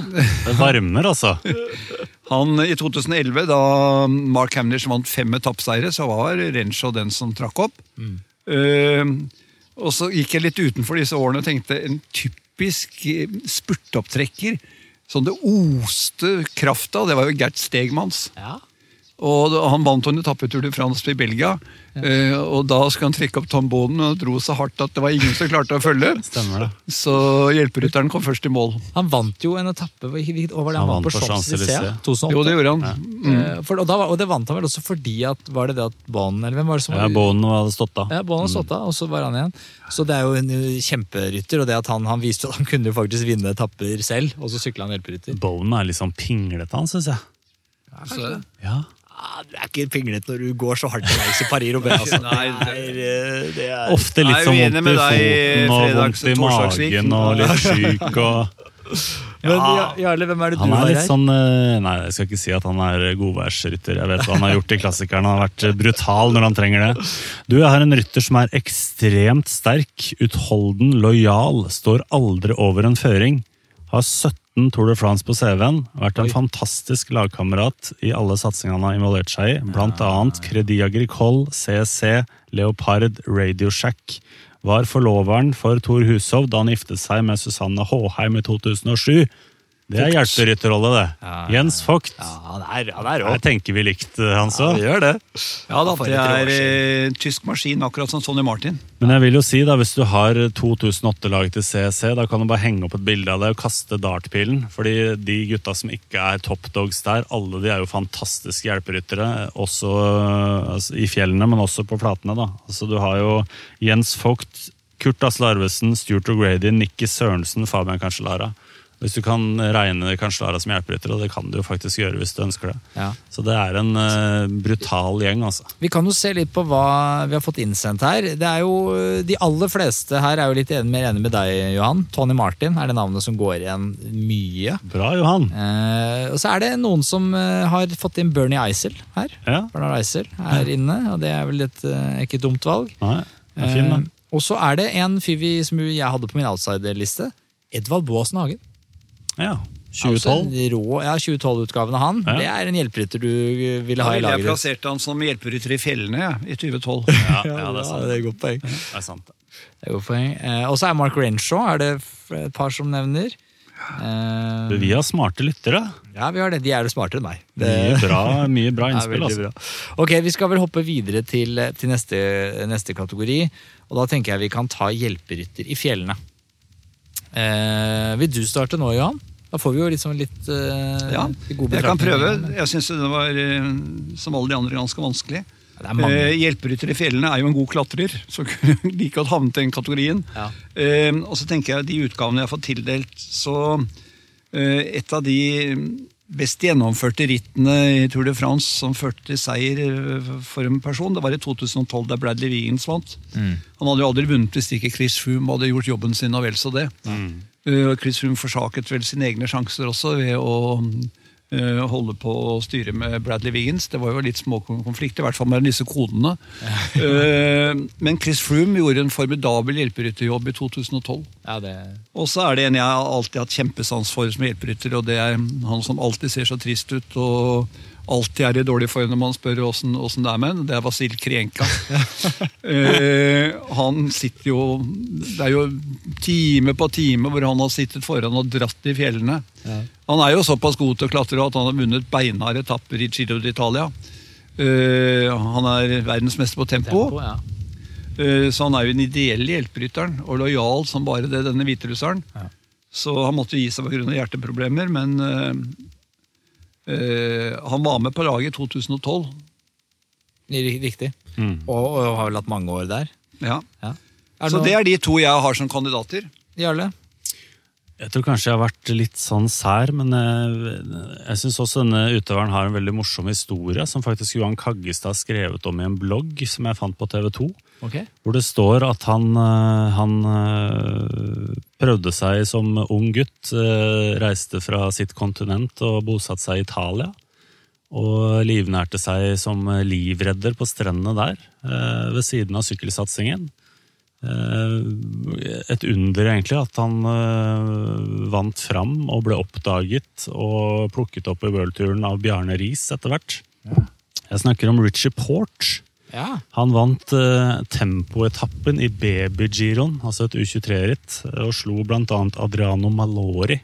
Det varmer, altså. Han, I 2011, da Mark Hamnish vant fem etappeseiere, så var Renshaw den som trakk opp. Eh, og så gikk jeg litt utenfor disse årene og tenkte en typisk eh, spurtopptrekker. Sånn det oste kraft av, det var jo Gert Stegmanns. Ja. Og Han vant en etappetur til Frans i Belgia. eh, og Da skulle han trekke opp Tom og dro så hardt at det var ingen som klarte å følge. Stemmer det. Så hjelperytteren kom først i mål. Han vant jo en etappe var det han, Han vant på vant på Champs-Élysées. Champs-Élysées. 2008. Jo, det gjorde han. Eh, For, og, da, og det vant han vel også fordi at Var det det at Bonen eller hvem var det som Ja, Bono hadde stått da. Ja, Bonen hadde stått av, og så var han igjen. Så det er jo en uh, kjemperytter, og det at han, han viste at han kunne jo faktisk vinne etapper selv, og så sykla han hjelperytter. Bono er litt sånn pinglete, han, syns jeg. Ja. Ah, du er ikke pinglete når du går så hardt til veis i Paris og altså. Nei, det er, det Ofte litt sånn vondt i foten og vondt i magen og litt syk og Men Ja- Jarle, hvem er det du Han er litt her? sånn eh, Nei, jeg skal ikke si at han er godværsrytter. Jeg vet hva han har gjort i klassikeren. Han har vært eh, brutal når han trenger det. Du, jeg har en rytter som er ekstremt sterk, utholden, lojal, står aldri over en føring. Har 17 Tour de France på CV-en. Vært en fantastisk lagkamerat i alle satsingene han har involvert seg i. Blant annet Credit Agricole, CC, Leopard, Radio Shack. Var forloveren for Thor Hushov da han giftet seg med Susanne Håheim i 2007. Det er hjelperytterrolle, det. Jens Vogt. Ja, han er, han er rå. Her tenker vi likt, eh, Hans òg. gjør det. ja da, For det er eh, tysk maskin, akkurat som Sonny Martin. Men jeg vil jo si da, hvis du har 2008-laget til CEC, da kan du bare henge opp et bilde av det og kaste dartpilen. Fordi de gutta som ikke er topdogs der, alle de er jo fantastiske hjelperyttere. Også altså, i fjellene, men også på flatene. da. Altså, du har jo Jens Vogt, Kurt Asle Arvesen, Stuart O'Grady, Nikki Sørensen, Fabian Cancellara. Hvis du kan regne Cancellara som hjelperytter, og det kan du jo faktisk gjøre hvis du ønsker det. Ja. Så det er en uh, brutal gjeng, altså. Vi kan jo se litt på hva vi har fått innsendt her. Det er jo, De aller fleste her er jo litt enig, mer enig med deg, Johan. Tony Martin er det navnet som går igjen mye. Bra, Johan. Uh, og så er det noen som eh, har fått inn Bernie Eisel her. Ja. Bernard Eisel er inne, og det er vel et, uh, ikke et dumt valg. Nei, det er fin, da. og så er det en fyr som jeg hadde på min outsider-liste. Edvald Boasen Hagen. Ja. Altså 2012. en rå, ja, 2012-utgaven av han. Ja. Det er en hjelperytter du ville ha i laget. jeg plasserte plassert han som hjelperytter i fjellene ja, i 2012. Ja, ja, det er sant. det er godt poeng. Det er sant. Det er godt poeng. Eh, og så er Mark Renshaw er det et par som nevner. Eh, Vi har smarte lyttere. ja, vi har det. De er jo smartere enn meg. Det, Mye bra, mye bra innspill. veldig Altså. bra. Ok, Vi skal vel hoppe videre til, til neste, neste kategori. Og da tenker jeg vi kan ta hjelperytter i fjellene. Eh, vil du starte nå, Johan? Da får vi jo liksom litt eh, Ja, jeg kan prøve. Jeg syns den var, eh, som alle de andre, ganske vanskelig. Det. Eh, hjelperytter i fjellene er jo en god klatrer, så kunne like godt havnet i den kategorien. Ja. Eh, og så tenker jeg de utgavene jeg har fått tildelt, så eh, et av de best gjennomførte rittene i Tour de France som førte til seier eh, for en person, det var i 2012 da Bradley Wiggins vant. Mm. Han hadde jo aldri vunnet hvis ikke Chris Froome hadde gjort jobben sin og vel så det. Mm. Chris Froome forsaket vel sine egne sjanser også ved å eh, holde på å styre med Bradley Wiggins. Det var jo litt små konflikter, i hvert fall mellom disse kodene. Eh, men Chris Froome gjorde en formidabel hjelperytterjobb i 2012. Ja, det, Og så er det en jeg alltid har hatt kjempesans for som hjelperytter, og det er han som alltid ser så trist ut og alltid er i dårlig form når man spør åssen det er med ham. Det er Vasil Krienka. eh, han sitter jo Det er jo time på time hvor han har sittet foran og dratt i fjellene. Han er jo såpass god til å klatre at han har vunnet beinharde etapper i Giro d'Italia. Eh, han er verdensmester på tempo. tempo, ja. Eh, Så han er jo den ideelle hjelperytteren, og lojal som bare det, denne hviterusseren. Ja. Så han måtte gi seg pga. hjerteproblemer, men eh, han var med på laget i 2012. Ri- Riktig. Mm. Og, og har vel hatt mange år der. Ja. Ja. Det Så noe- det er de to jeg har som kandidater. Jarle? Jeg tror kanskje jeg har vært litt sånn sær, men jeg, jeg syns også denne utøveren har en veldig morsom historie, som faktisk Johan Kaggestad har skrevet om i en blogg som jeg fant på TV 2. Ok. Hvor det står at han, eh, han eh, prøvde seg som ung gutt. eh, Reiste fra sitt kontinent og bosatte seg i Italia. Og livnærte seg som livredder på strendene der, ved siden av sykkelsatsingen. Et under, egentlig, at han vant fram og ble oppdaget og plukket opp i worldturen av Bjarne Riis etter hvert. Jeg snakker om Richie Porch. Ja. Han vant eh, tempoetappen i Baby-giroen, altså et U23-ritt, og slo bl.a. Adriano Malori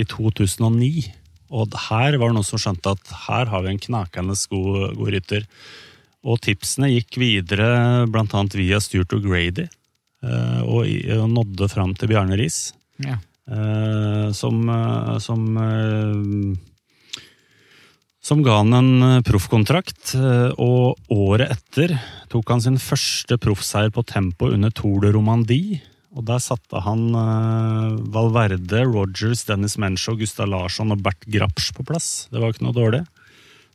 i 2009. Og her var det noen som skjønte at her har vi en knakende god, god rytter. Og tipsene gikk videre bl.a. via Stuart O'Grady, eh, og, og nådde fram til Bjarne Riis. ja. Eh, som, som som ga han en eh, proffkontrakt, eh, og året etter tok han sin første proffseier på tempo under Tour de Romandie. Og der satte han eh, Valverde, Rogers, Dennis Mencho, Gustav Larsson og Bert Grapsch på plass. Det var ikke noe dårlig.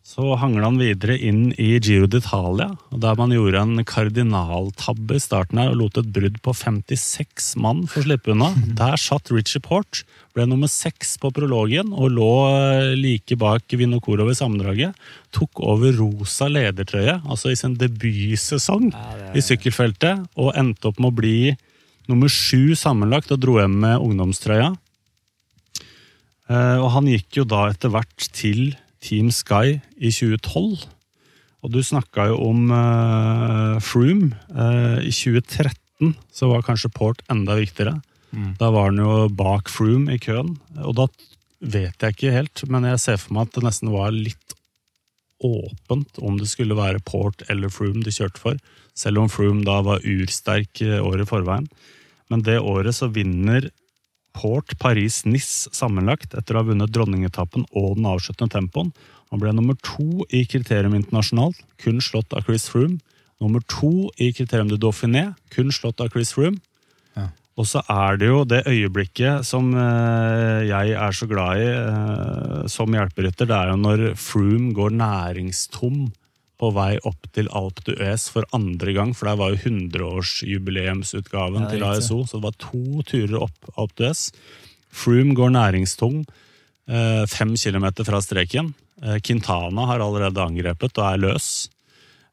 Så hangla han videre inn i Giro d'Italia, der man gjorde en kardinaltabbe i starten her og lot et brudd på 56 mann få slippe unna. Der satt Richie Port, ble nummer seks på prologen og lå eh, like bak Vinokurov i sammendraget. Tok over rosa ledertrøye, altså i sin debutsesong i sykkelfeltet, og endte opp med å bli nummer sju sammenlagt og dro hjem med ungdomstrøya. Eh, Og han gikk jo da etter hvert til Team Sky i 2012. Og du snakka jo om uh, Froome. Uh, I 2013 så var kanskje Port enda viktigere. Da var han jo bak Froome i køen. Og da vet jeg ikke helt, men jeg ser for meg at det nesten var litt åpent om det skulle være Port eller Froome de kjørte for. Selv om Froome da var ursterk eh, året i forveien. Men det året så vinner Port Paris-Nice sammenlagt etter å ha vunnet dronningetappen og den avsluttende tempoen. Han ble nummer to i kriterium internasjonalt, kun slått av Chris Froome. Nummer to i kriterium de Dauphiné, kun slått av Chris Froome. Og så er det jo det øyeblikket som eh, jeg er så glad i eh, som hjelperytter, det er jo når Froome går næringstom på vei opp til Alp d'Huez for andre gang, for der var jo 100-årsjubileumsutgaven Ja, til. ASO, så det var to turer opp Alp d'Huez. Froome går næringstom eh, fem kilometer fra streken. Eh, Quintana har allerede angrepet og er løs.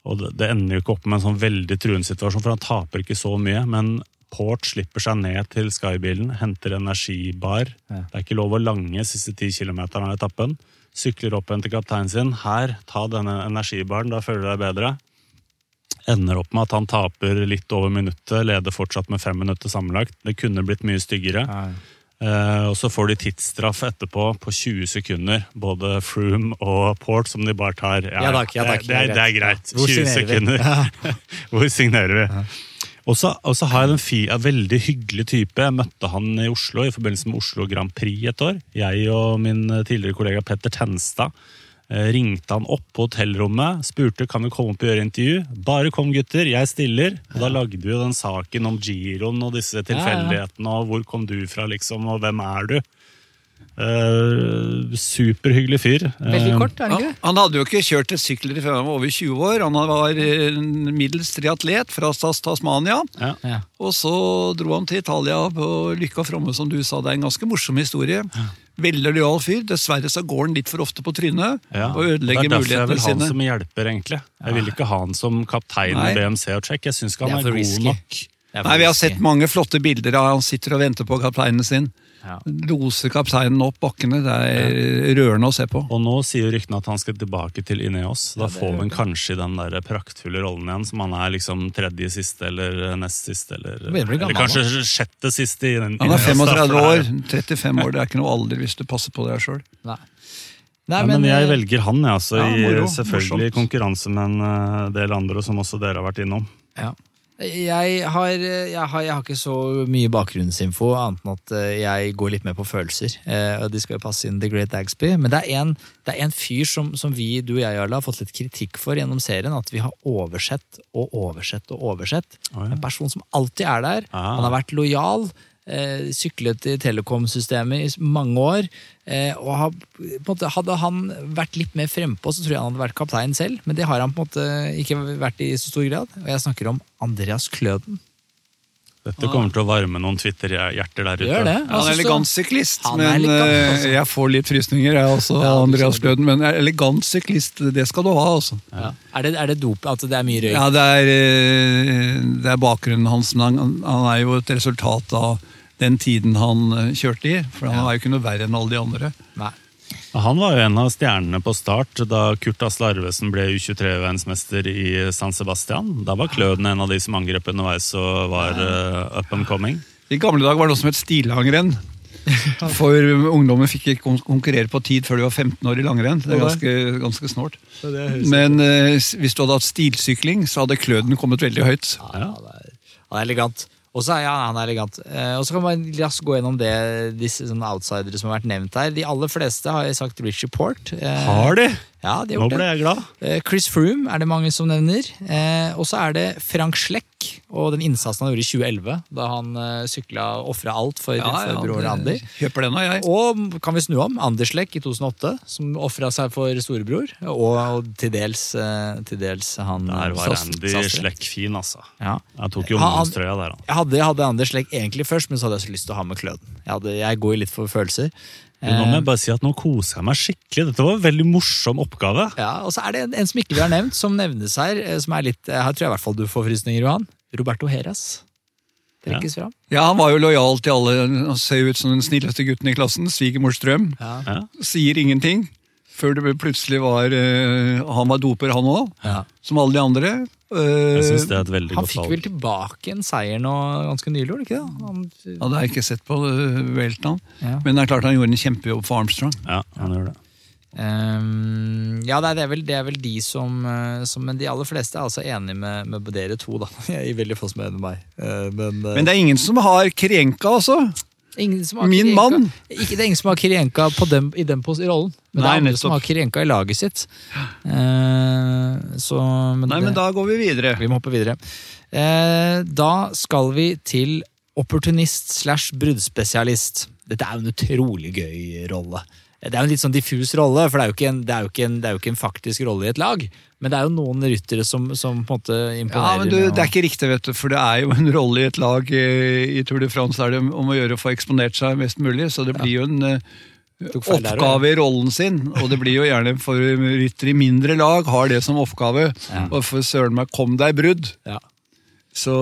Og det, det ender jo ikke opp med en sånn veldig truende situasjon, for han taper ikke så mye. Men Port slipper seg ned til Sky-bilen, henter energibar. Ja. Det er ikke lov å lange siste ti kilometer av etappen. Sykler opp igjen til kapteinen sin. Her, ta denne energibaren, da føler du deg bedre. Ender opp med at han taper litt over minuttet, leder fortsatt med fem minutter sammenlagt. Det kunne blitt mye styggere. Eh, og så får de tidsstraff etterpå på 20 sekunder, både Froome og Port, som de bare tar. Ja takk, ja takk, det, det, det er greit. 20 sekunder. Hvor signerer vi? Og så har jeg en fi, en veldig hyggelig type. Jeg møtte han i Oslo i forbindelse med Oslo Grand Prix et år. Jeg og min tidligere kollega Petter Tenstad eh, ringte han opp på hotellrommet, spurte kan vi komme opp og gjøre intervju. Bare kom, gutter, jeg stiller. Og da lagde vi jo den saken om giroen og disse tilfeldighetene, og hvor kom du fra, liksom, og hvem er du? Eh, superhyggelig fyr. Veldig Eh, kort, er det Han, ikke? han hadde jo ikke kjørt et sykler før han var over 20 år. Han var eh, middels triatlet fra Tas- Tasmania. Ja. Ja. Og så dro han til Italia på Lykke og Fromme, som du sa. Det er en ganske morsom historie. Veldig lojal fyr. Dessverre så går han litt for ofte på trynet Ja, og ødelegger mulighetene sine. det er derfor jeg vil ha han sine. som hjelper, egentlig. Jeg vil ikke ha han som kaptein Nei. i BMC og check. Jeg syns ikke han er er, god risky. nok. Nei, Vi har sett mange flotte bilder av han sitter og venter på kapteinen sin. Ja. Loser kapteinen opp bakkene. Det er rørende å se på. Og nå sier jo ryktene at han skal tilbake til Ineos. Da får vi kanskje den der praktfulle rollen igjen, som han er liksom tredje siste eller nest siste. Eller, eller kanskje kanskje sjette siste. i den- Han er Ineos, da, 35 år. det er- 35 år, Det er ikke noe alder hvis du passer på deg sjøl. Nei. men, Ja, men jeg eh, velger han, jeg, altså, Ja, i moro, selvfølgelig i morsomt. konkurranse med en eh, del andre, som også dere har vært innom. Ja. Jeg har, jeg, har, jeg har ikke så mye bakgrunnsinfo, annet enn at eh, jeg går litt mer på følelser. Eh, og De skal jo passe inn The Great Dagsby. Men det er en, det er en fyr som, som vi, du og jeg, Jarle, har fått litt kritikk for gjennom serien. At vi har oversett og oversett og oversett. Oh, ja. En person som alltid er der. Ah. Han har vært lojal. Eh, syklet i telekomsystemet i mange år. Eh, og har, på en måte, hadde han vært litt mer frempå, så tror jeg han hadde vært kaptein selv. Men det har han på en måte ikke vært i så stor grad. Og jeg snakker om Andreas Kløden. Dette kommer til å varme noen Twitter-hjerter der ute. Gjør det? Han er Altså, elegant syklist, Han er men elegant, eh, altså. jeg får litt frysninger, jeg også, Ja, Andreas Kløden, Men elegant syklist, det skal du ha, altså. Ja. Er, det, er det dop? At det er mye røyk? Ja, det er, eh, det er bakgrunnen hans, men han, han er jo et resultat av den tiden han eh, kjørte i. For han Ja. er jo ikke noe verre enn alle de andre. Nei. Han var jo en av stjernene på start da Kurt Asle Arvesen ble U23-verdensmester i San Sebastian. Da var Kløden en av de som angrep underveis og var uh, up and coming. I gamle dager var det noe som het stillangrenn. For ungdommen fikk ikke konkurrere på tid før de var 15 år i langrenn. Det er ganske, ganske snålt. Men uh, hvis du hadde hatt stilsykling, så hadde kløden kommet veldig høyt. Ja, ja, det er elegant. Og så er ja, han er elegant. Eh, og så kan man raskt gå gjennom det, disse sånne outsidere som har vært nevnt her. De aller fleste har sagt Richie Port. Eh, Har de? Ja, de har Nå ble jeg glad. Eh, Chris Froome er det mange som nevner. Eh, og så er det Frank Schleck og den innsatsen han gjorde i 2011, da han eh, sykla og ofra alt for, for broren Andy. Kjøper den jeg. Og kan vi snu om, Anders Schleck i 2008, som ofra seg for storebror. Og, og til, dels, eh, til dels han Der var Andy Schleck fin, altså. Ja. Jeg tok jo ungdomstrøya der, han. Jeg hadde, hadde Anders Schleck egentlig først, men så hadde jeg så lyst til å ha med Kløden. Jeg, hadde, jeg går jo litt for følelser. Nå må Eh, jeg bare si at nå koser jeg meg skikkelig. Dette var en veldig morsom oppgave. ja, og så er det en, en som ikke vi har nevnt, som nevnes her. eh, Som er litt, her tror jeg i hvert fall du får frysninger, Johan. Roberto Heras. Trekkes fram. Ja, Han var jo lojal til alle. Han ser ut som den snilleste gutten i klassen. Svigermors drøm. Ja. Ja. Sier ingenting. Før det plutselig var eh, Han var doper, han òg. Ja. Som alle de andre. Eh, Jeg synes det er et veldig Han godt fikk vel tilbake en seier nå ganske nylig, gjorde han ikke det? Han, Ja, det har jeg ikke sett på uh, Welton. Ja. Men det er klart han gjorde en kjempejobb for Armstrong. Ja, han gjør det. Ehm, ja, nei, det er, vel, det er vel de som, eh, som Men de aller fleste er altså enig med, med dere to, da. Jeg er veldig få som er enig med meg. Eh, men, eh, Men det er ingen som har Krenka, altså. Min mann. Ikke, det er ingen som har Kirienka på dem, i den pos- rollen, men det er andre nettopp. som har Kirienka i laget sitt. Eh, så, men Nei, det, men da går vi videre. Vi må hoppe videre. Eh, da skal vi til opportunist slash bruddspesialist. Dette er en utrolig gøy rolle. Det er jo en litt sånn diffus rolle, for det er jo ikke en, det er jo ikke en, det er jo ikke en faktisk rolle i et lag. Men det er jo noen ryttere som, som på en måte imponerer. Ja, men du, Det er ikke riktig, vet du, for det er jo en rolle i et lag eh, i Tour de France er det om å gjøre å få eksponert seg mest mulig, så det blir jo en eh, oppgave i rollen sin, og det blir jo gjerne for rytter i mindre lag har det som oppgave. Ja. Og for søren meg, kom deg brudd! Ja. Så,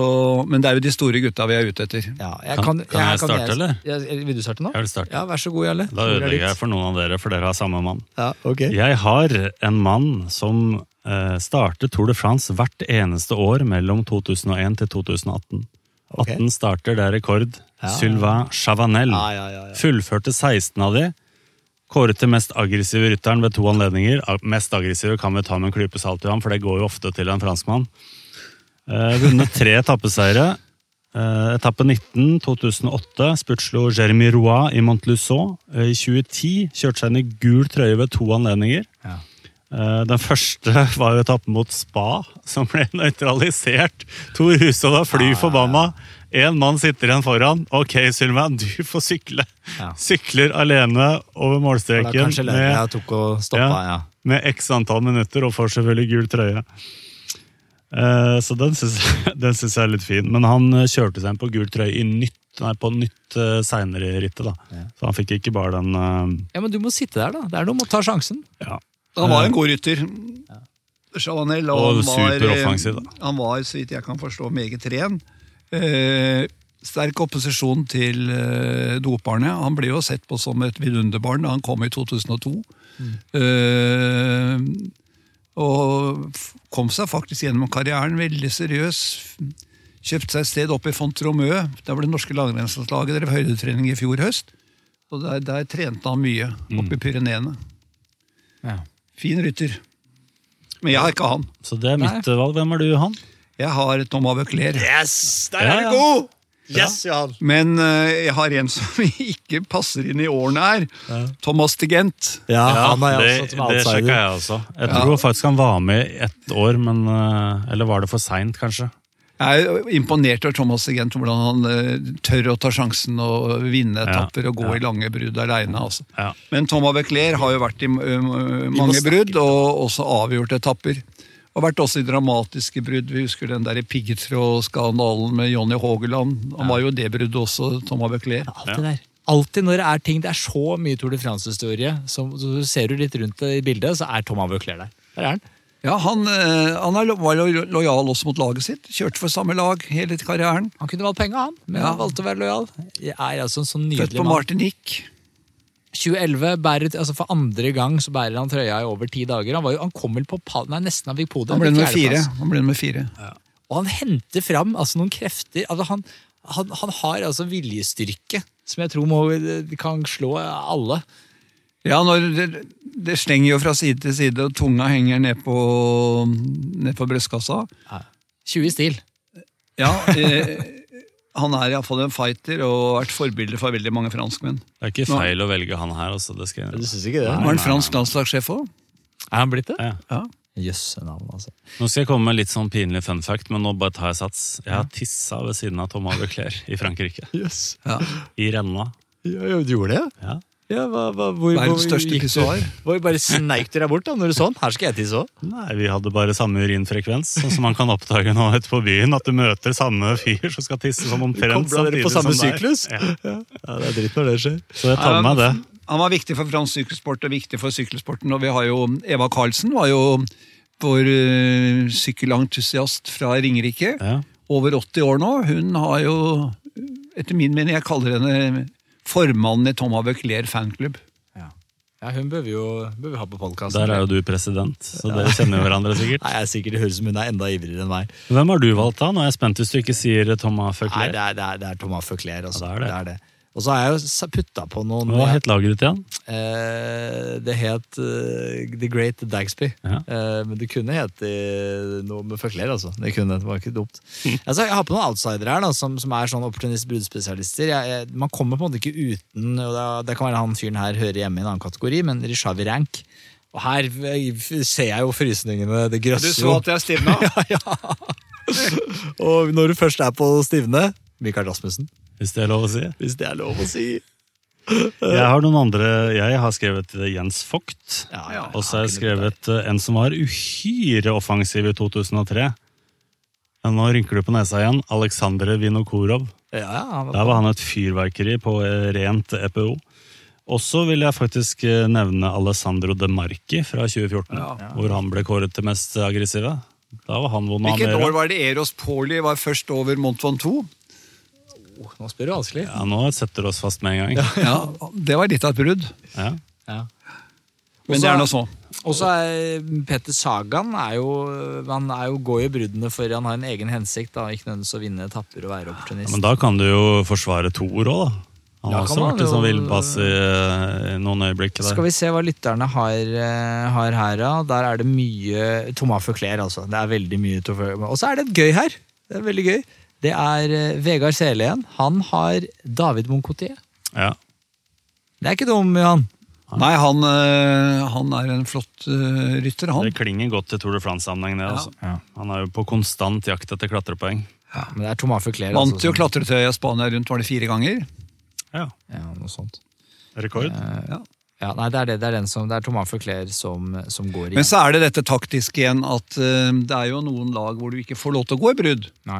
men det er jo de store gutta vi er ute etter. Ja, jeg Kan- kan jeg starte, eller? Jeg, vil du starte nå? Jeg vil starte. Ja, Vær så god, Jarle. Da ødelegger jeg for noen av dere, for dere har samme mann. Ja, ok. Jeg har en mann som eh, starter Tour de France hvert eneste år mellom 2001 til 2018. Ok. 18 starter, det er rekord. Ja. Sylvain Chavanel. Ja, ja, ja, ja. Fullførte 16 av de. Kåret til mest aggressive rytteren ved to anledninger. Mest aggressive kan vi ta med en klype salt i ham, for det går jo ofte til en franskmann. Eh, vunnet tre etappeseiere. Uh, etappe 19, 2008, spurtslo Jeremy Roy i Montluçon. Uh, I 2010 kjørte seg inn i gul trøye ved to anledninger. Ja. Eh, Den første var jo etappen mot Spa, som ble nøytralisert. Tor Hushovd var fly forbanna. Én mann sitter igjen foran. Ok, Sylvain, du får sykle. Ja. Sykler alene over målstreken med, tok og stoppa, ja. Ja. med x antall minutter, og får selvfølgelig gul trøye. Eh, Så den syns den syns jeg er litt fin. Men han eh, kjørte seg inn på gul trøye i nytt, nei, på nytt uh, seinere i rittet. da. Ja. Så han fikk ikke bare den eh, Ja, men du må sitte der, da. Det er noe med å ta sjansen. ja. Han var en god rytter. Chavanel, og, Og han var, superoffensiv, eh, Han var, så vidt jeg kan forstå, meget ren. Eh, sterk opposisjon til eh, doperne. Han ble jo sett på som et vidunderbarn da han kom i 2002. Eh, og kom seg faktisk gjennom karrieren veldig seriøs. Kjøpte seg et sted oppe i Font-Romeu. Der var det norske langrennslandslaget drev høydetrening i fjor høst. Og der, der trente han mye, oppe i Pyreneene. Ja. Fin rytter. Men jeg har ikke han. Så det er mitt valg. Hvem er du, han? Jeg har Tom Bøckler. Yes! Der er er ja. ja. god! Yes, Johan. Men uh, jeg har en som ikke passer inn i årene her. Thomas de Gent. Ja, han er det, som det sjekka jeg også. Jeg tror faktisk han var med i ett år, men uh, Eller var det for seint, kanskje? Jeg er imponert over Thomas de Gent, hvordan han eh, tør å ta sjansen og vinne etapper og gå ja. i lange brudd aleine. Altså. Ja. Men Thomas Becler har jo vært i mange brudd, og også avgjort etapper. Og vært også i dramatiske brudd. Vi husker den der piggtrådskandalen med Jonny Haageland. Han var jo det bruddet også, Thomas Bøckler. Alt det der. Alltid når det er ting, det er så mye Tour de France-historie, så, så ser du litt rundt det i bildet, så er Thomas Bøckler der. Der er han. Ja, Han, eh, han er lo- var lo- lojal også mot laget sitt. Kjørte for samme lag hele karrieren. Han kunne valgt penger, han, men Ja. han valgte å være lojal. Jeg er altså en sånn Født nydelig på mann. Martinique. 2011, bærer, altså for andre gang så bærer han trøya i over ti dager. Han, var jo, han kom vel på nei, nesten han fikk podium. Han ble nummer fire. Han ble nummer fire. Og han henter fram altså, noen krefter. Altså, han, han, han har altså viljestyrke som jeg tror må, kan slå alle. Ja, når det, det slenger jo fra side til side, og tunga henger ned på, ned på brystkassa. 20 i stil. Ja, eh, han er iallfall en fighter og har vært forbilde for veldig mange franskmenn. Det er ikke Nå- feil å velge han her. Også, det skal jeg du synes ikke Nei, Var han fransk landslagssjef òg? Er han blitt det? Ja. Ja. Jøsse navn, altså. Nå skal jeg komme med litt sånn pinlig fun fact, men nå bare tar jeg sats. Jeg har tissa ved siden av Thomas Leclerc i Frankrike. Yes. Ja. I renna. Ja, du gjorde det? Ja. Ja, hva, hva, hvor, Verdens største pissoar. Hvor bare sneik du deg bort da, når du så den? Her skal jeg tisse òg. Nei, vi hadde bare samme urinfrekvens, sånn som man kan oppdage nå ute på byen. At du møter samme fyr som skal tisse som omtrent samtidig på samme som deg. syklus? Ja. Ja, det er dritt når det skjer. Så jeg tar med meg det. Han var viktig for fransk sykkelsport og viktig for sykkelsporten. Og vi har jo Eva Karlsen var jo vår uh, sykkelentusiast fra Ringerike. Ja. Over 80 år nå. Hun har jo, etter min mening, jeg kaller henne formannen i Thomas Bøckler fanklubb. Ja, hun bør vi jo bør vi ha på podkasten. Der er jo du president, så dere kjenner jo hverandre sikkert. Nei, jeg er sikkert, Det høres ut som hun er enda ivrigere enn meg. Hvem har du valgt da? Nå er jeg spent hvis du ikke sier Thomas Nei, det er, det er, det er Thomas Føkler. Altså. Ja, det er det. Og så har jeg jo putta på noen Hva het laget ditt igjen? eh, Det het uh, The Great Dagsby. Ja. Eh, men det kunne hete noe med Føkler, altså. Det kunne, det var ikke dumt. altså, jeg har på noen outsidere her da, som, som er sånn jeg- Man kommer på en måte ikke uten og det, det kan være han fyren her hører hjemme i en annen kategori, men Rishavi Rank. Og her eh, ser jeg jo frysningene. Det Du så at jeg stivna? Og når du først er på stivne, Mikael Rasmussen. Hvis det er lov å si. Hvis det er lov å si. Jeg har noen andre Jeg har skrevet Jens Vogt. Ja, ja, Og så har jeg skrevet eh, en som var uhyre offensiv i 2003. Men nå rynker du på nesa igjen. Aleksandr Vinokurov. Ja, ja, var Der var han et fyrverkeri på eh, rent EPO. Og så vil jeg faktisk eh, nevne Alessandro De Marchi fra 2014. Hvor han ble kåret til mest aggressive. Da var han vond Hvilket år var det Eros Pauli var først over Mont Ventoux? Nå spør du vanskelig. Ja, nå setter du oss fast med en gang. Ja, det var litt av et brudd. Ja. Ja. Men det er nå så. Og så er Peter Sagan er jo, han er jo går jo i bruddene for han har en egen hensikt. da, Ikke nødvendigvis å vinne etapper og være opportunist. Men da kan du jo forsvare Thor òg, da. Han har også vært en sånn villbass i eh, noen øyeblikk. der. Skal vi se hva lytterne har, eh, har her, da. Der er det mye Thomas Feuclair, altså. Det er veldig mye Og så er det et gøy her. Det er veldig gøy. Det er Vegard Vegard Selén. Han har David Moncotier. Ja. Det er ikke dum, Johan. Nei, han, øh, han er en flott øh, rytter, han. Det klinger godt til Tour de France-sammenheng. Ja. altså. Han er jo på konstant jakt etter klatrepoeng. Ja, men det er Thomas Feuclair. Vant altså, jo klatretøyet i Spania rundt var det fire ganger. Ja, Ja, noe sånt. Rekord. Eh, Ja, nei, det er, det, det er, den som, det er Thomas Feuclair som, som går igjen. Men så er det dette taktiske igjen at uh, det er jo noen lag hvor du ikke får lov til å gå i brudd. Nei.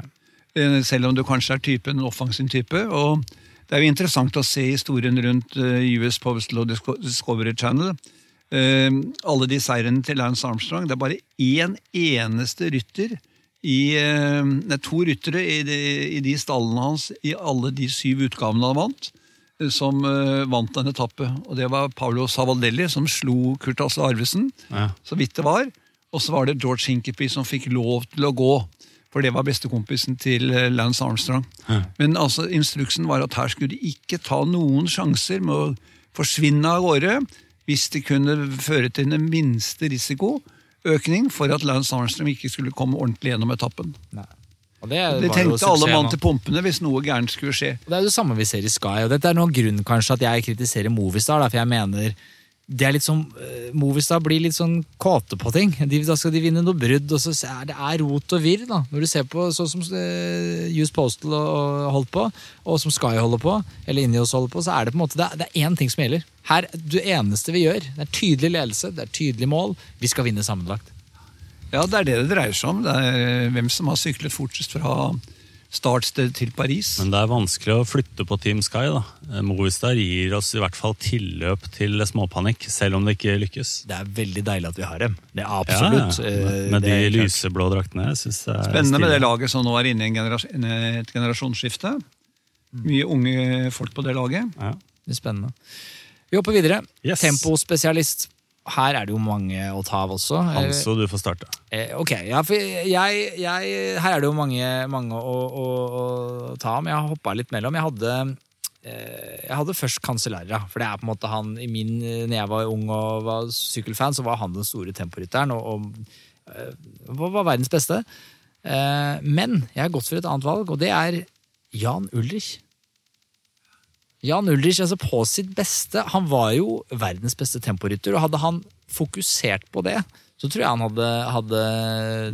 Eh, Selv om du kanskje er typen, en offensiv type. og Det er jo interessant å se historien rundt eh, US Postal og Discovery Channel. Eh, alle de seirene til Lance Armstrong. Det er bare én eneste rytter i Nei, to ryttere i de, i de stallene hans i alle de syv utgavene han vant, som vant en etappe. Og det var Paolo Savaldelli som slo Kurt Asle Arvesen, Ja. så vidt det var. Og så var det George Hinkepy som fikk lov til å gå. For det var bestekompisen til eh, Lance Armstrong. Men altså, instruksen var at her skulle de ikke ta noen sjanser med å forsvinne av gårde hvis det kunne føre til den minste risikoøkning for at Lance Armstrong ikke skulle komme ordentlig gjennom etappen. Og det, Det tenkte alle mann til pumpene hvis noe gærent skulle skje. Og Det er jo det samme vi ser i Sky, og dette er noen grunn kanskje at jeg kritiserer Movistar, for jeg mener det er litt sånn, eh, Movistar blir litt sånn kåte på ting. De, da skal de vinne noe brudd, og så er det er rot og virr. da. Når du ser på sånn som uh, Use Postal holdt på, og som Sky holder på, eller Ineos holder på, så er det på en måte, det er, det er én ting som gjelder. Her, Det eneste vi gjør, det er tydelig ledelse, det er tydelig mål. Vi skal vinne sammenlagt. Ja, det er det det dreier seg om. Det er eh, hvem som har syklet fortest fra startsted til Paris. Men det er vanskelig å flytte på Team Sky. da. Eh, Movistar gir oss i hvert fall tilløp til småpanikk, selv om det ikke lykkes. Det er veldig deilig at vi har dem. Det er absolutt. ja. ja. Med, med det de lyseblå draktene. Jeg synes det er Spennende med det laget som nå er inne i en generas et generasjonsskifte. Mye unge folk på det laget. Ja. Det er spennende. Vi hopper videre. Yes. Tempospesialist. Her er det jo mange å ta av også. Hanso, du får starte. Eh, ok, ja, for jeg, jeg Her er det jo mange, mange å, å, å ta om. Jeg har hoppa litt mellom. Jeg hadde eh, jeg hadde først Cancellara, for det er på en måte han i min, når jeg var ung og var sykkelfan, så var han den store temporytteren og, og eh, var verdens beste. Eh, men jeg har gått for et annet valg, og det er Jan Ulrich. Jan Ulrich, altså på sitt beste, han var jo verdens beste temporytter, og hadde han fokusert på det, så tror jeg han hadde, hadde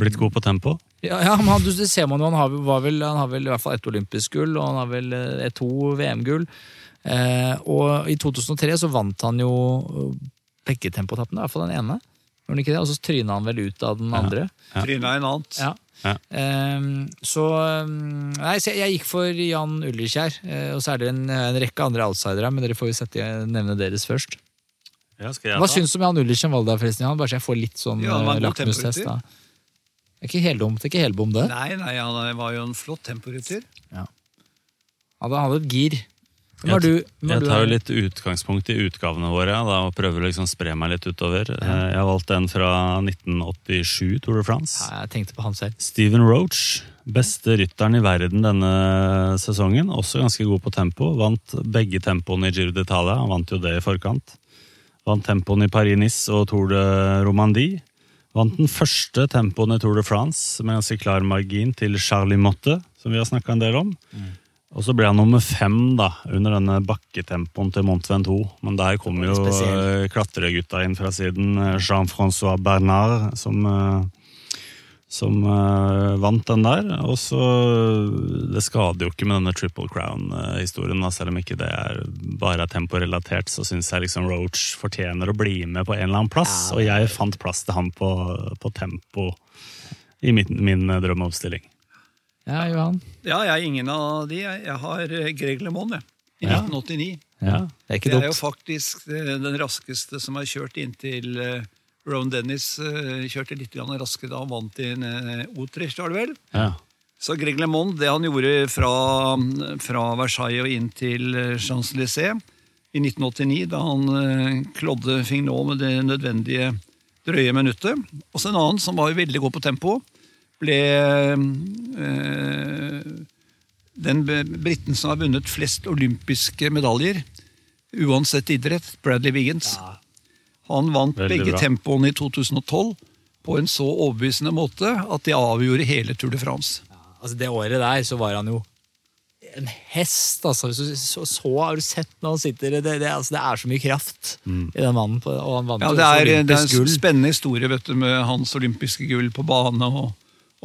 Blitt god på tempo? Ja, ja men han, det ser man jo, han har, var vel, han har vel i hvert fall ett olympisk gull, og han har vel eh, et to VM-gull. Eh, og i 2003 så vant han jo eh, begge tempotappene, i hvert fall den ene. Ikke det? Og så tryna han vel ut av den andre. Ja. Tryna en annet. Ja. Ja. Ehm, så ehm, Nei, så jeg, jeg gikk for Jan Ulrich her. eh, og så er det en, en rekke andre outsidere, men dere får jo sette, nevne deres først. Ja, skal jeg Hva syns du om Jan Ulrich som valg der, forresten? Jan? Bare så jeg får litt sånn Ja, eh, lakmustest. Det er ikke heldumt, det er ikke helbom, det. Nei, nei, han var jo en flott temporytter. Han hadde et gir. Jeg, du? jeg tar jo litt utgangspunkt i utgavene våre da, og prøver å liksom spre meg litt utover. Ja. Jeg har valgt en fra 1987 Tour de France. Ja, jeg tenkte på han selv. Steven Roach, beste rytteren i verden denne sesongen. Også ganske god på tempo. Vant begge tempoene i Giro d'Italia. Han vant jo det i forkant. Vant tempoen i Paris-Nice og Tour de Romandie. Vant den første tempoen i Tour de France med ganske klar margin til Charlie Motte, som vi har snakka en del om. Og så ble han nummer fem da, under denne bakketempoen til Mont Ventoux. Men der kom jo eh, klatregutta inn fra siden. eh, Jean-François Bernard, som, eh, som uh, vant den der. Og så Det skader jo ikke med denne Triple Crown-historien, selv om ikke det er bare er temporelatert, så syns jeg liksom Roach fortjener å bli med på en eller annen plass. og jeg fant plass til ham på, på tempo i min, min drømmeoppstilling. Ja, Johan. Ja, jeg er ingen av de. Jeg har eh, Greg LeMond, jeg. I Ja. 1989. Ja. Det er ikke Det er jo faktisk eh, den raskeste som har kjørt inntil eh, Ron Dennis kjørte litt raskere da han vant i Utrecht, var det vel? Ja. Så Greg LeMond, det han gjorde fra, fra Versailles og inn til Champs-Élysées i 1989, da han klådde Fignot med det nødvendige drøye minuttet. Og så en annen som var veldig god på tempo, ble eh, den briten britten som har vunnet flest olympiske medaljer, uansett idrett, Bradley Wiggins. Han vant Veldig begge bra. tempoene i 2012 på en så overbevisende måte at de avgjorde hele Tour de France. Altså, det året der så var han jo en hest, altså. Så, så, så har du sett når han sitter Det, det, altså, det er så mye kraft i den mannen. På, og han vant Ja, det er, det er en gull. spennende historie vet du, med hans olympiske gull på bane og,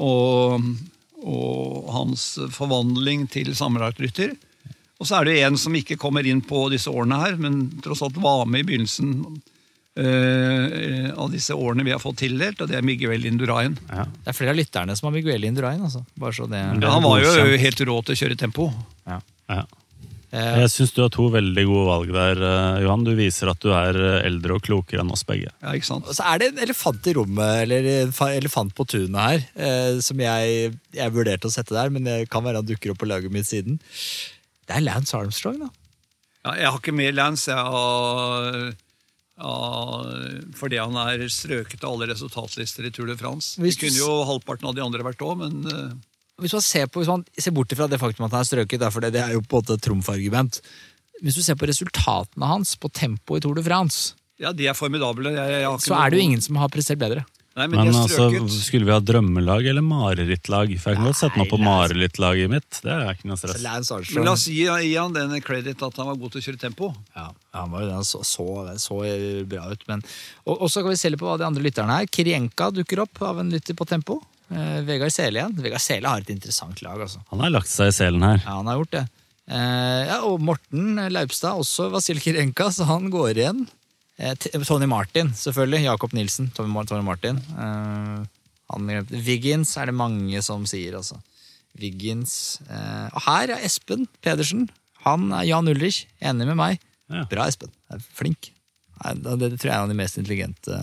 og, og hans forvandling til sammenlagtrytter. Og så er det en som ikke kommer inn på disse årene her, men tross alt var med i begynnelsen uh, av disse årene vi har fått tildelt, og det er Miguel Indurain. Ja. Det er flere av lytterne som har Miguel Indurain. Altså. Bare så det, Ja, han var jo helt rå til å kjøre tempo. Ja. eh, Jeg syns du har to veldig gode valg der, eh, Johan. Du viser at du er eh, eldre og klokere enn oss begge. Ja, ikke sant? Og så er det en elefant i rommet, eller en elefant på tunet her, eh, som jeg, jeg vurderte å sette der, men det kan være han dukker opp på laget mitt siden. Det er Lance Armstrong, da. Ja, jeg har ikke med Lance, jeg har, fordi han er strøket av alle resultatlister i Tour de France. Hvis Det kunne jo halvparten av de andre vært òg, men eh, Hvis man ser, på, hvis man ser bort fra det faktum at han er strøket, da, for det, det er jo på en måte et trumfargument. Hvis du ser på resultatene hans på tempo i Tour de France, ja, de er formidable. Jeg, jeg har ikke så er det jo ingen som har prestert bedre. Nei, men, Men de er altså, skulle vi ha drømmelag eller marerittlag? For jeg kan godt sette meg på marerittlaget mitt. Det er ikke noe stress. Men la oss gi, gi han den credit at han var god til å kjøre tempo. Ja, han var jo den, så, så, så bra ut. Men, og, og så kan vi se litt på hva de andre lytterne er. Kirienka dukker opp av en lytter på tempo. Eh, Vegard Sele igjen. Vegard Sele har et interessant lag, altså. Han har lagt seg i selen her. Ja, han har gjort det. Eh, ja, og Morten Laupstad, også Vasil Kirenka, så han går igjen. Eh, T- Tony Martin, selvfølgelig. Jakob Nilsen. Tony, Mar- Tony Martin. Eh, han, Wiggins er det mange som sier, altså. Wiggins. Eh, og her er Espen Pedersen. Han er Jan Ulrich. Enig med meg. Ja. Bra, Espen. Er Flink. Nei, Det, det tror jeg er en av de mest intelligente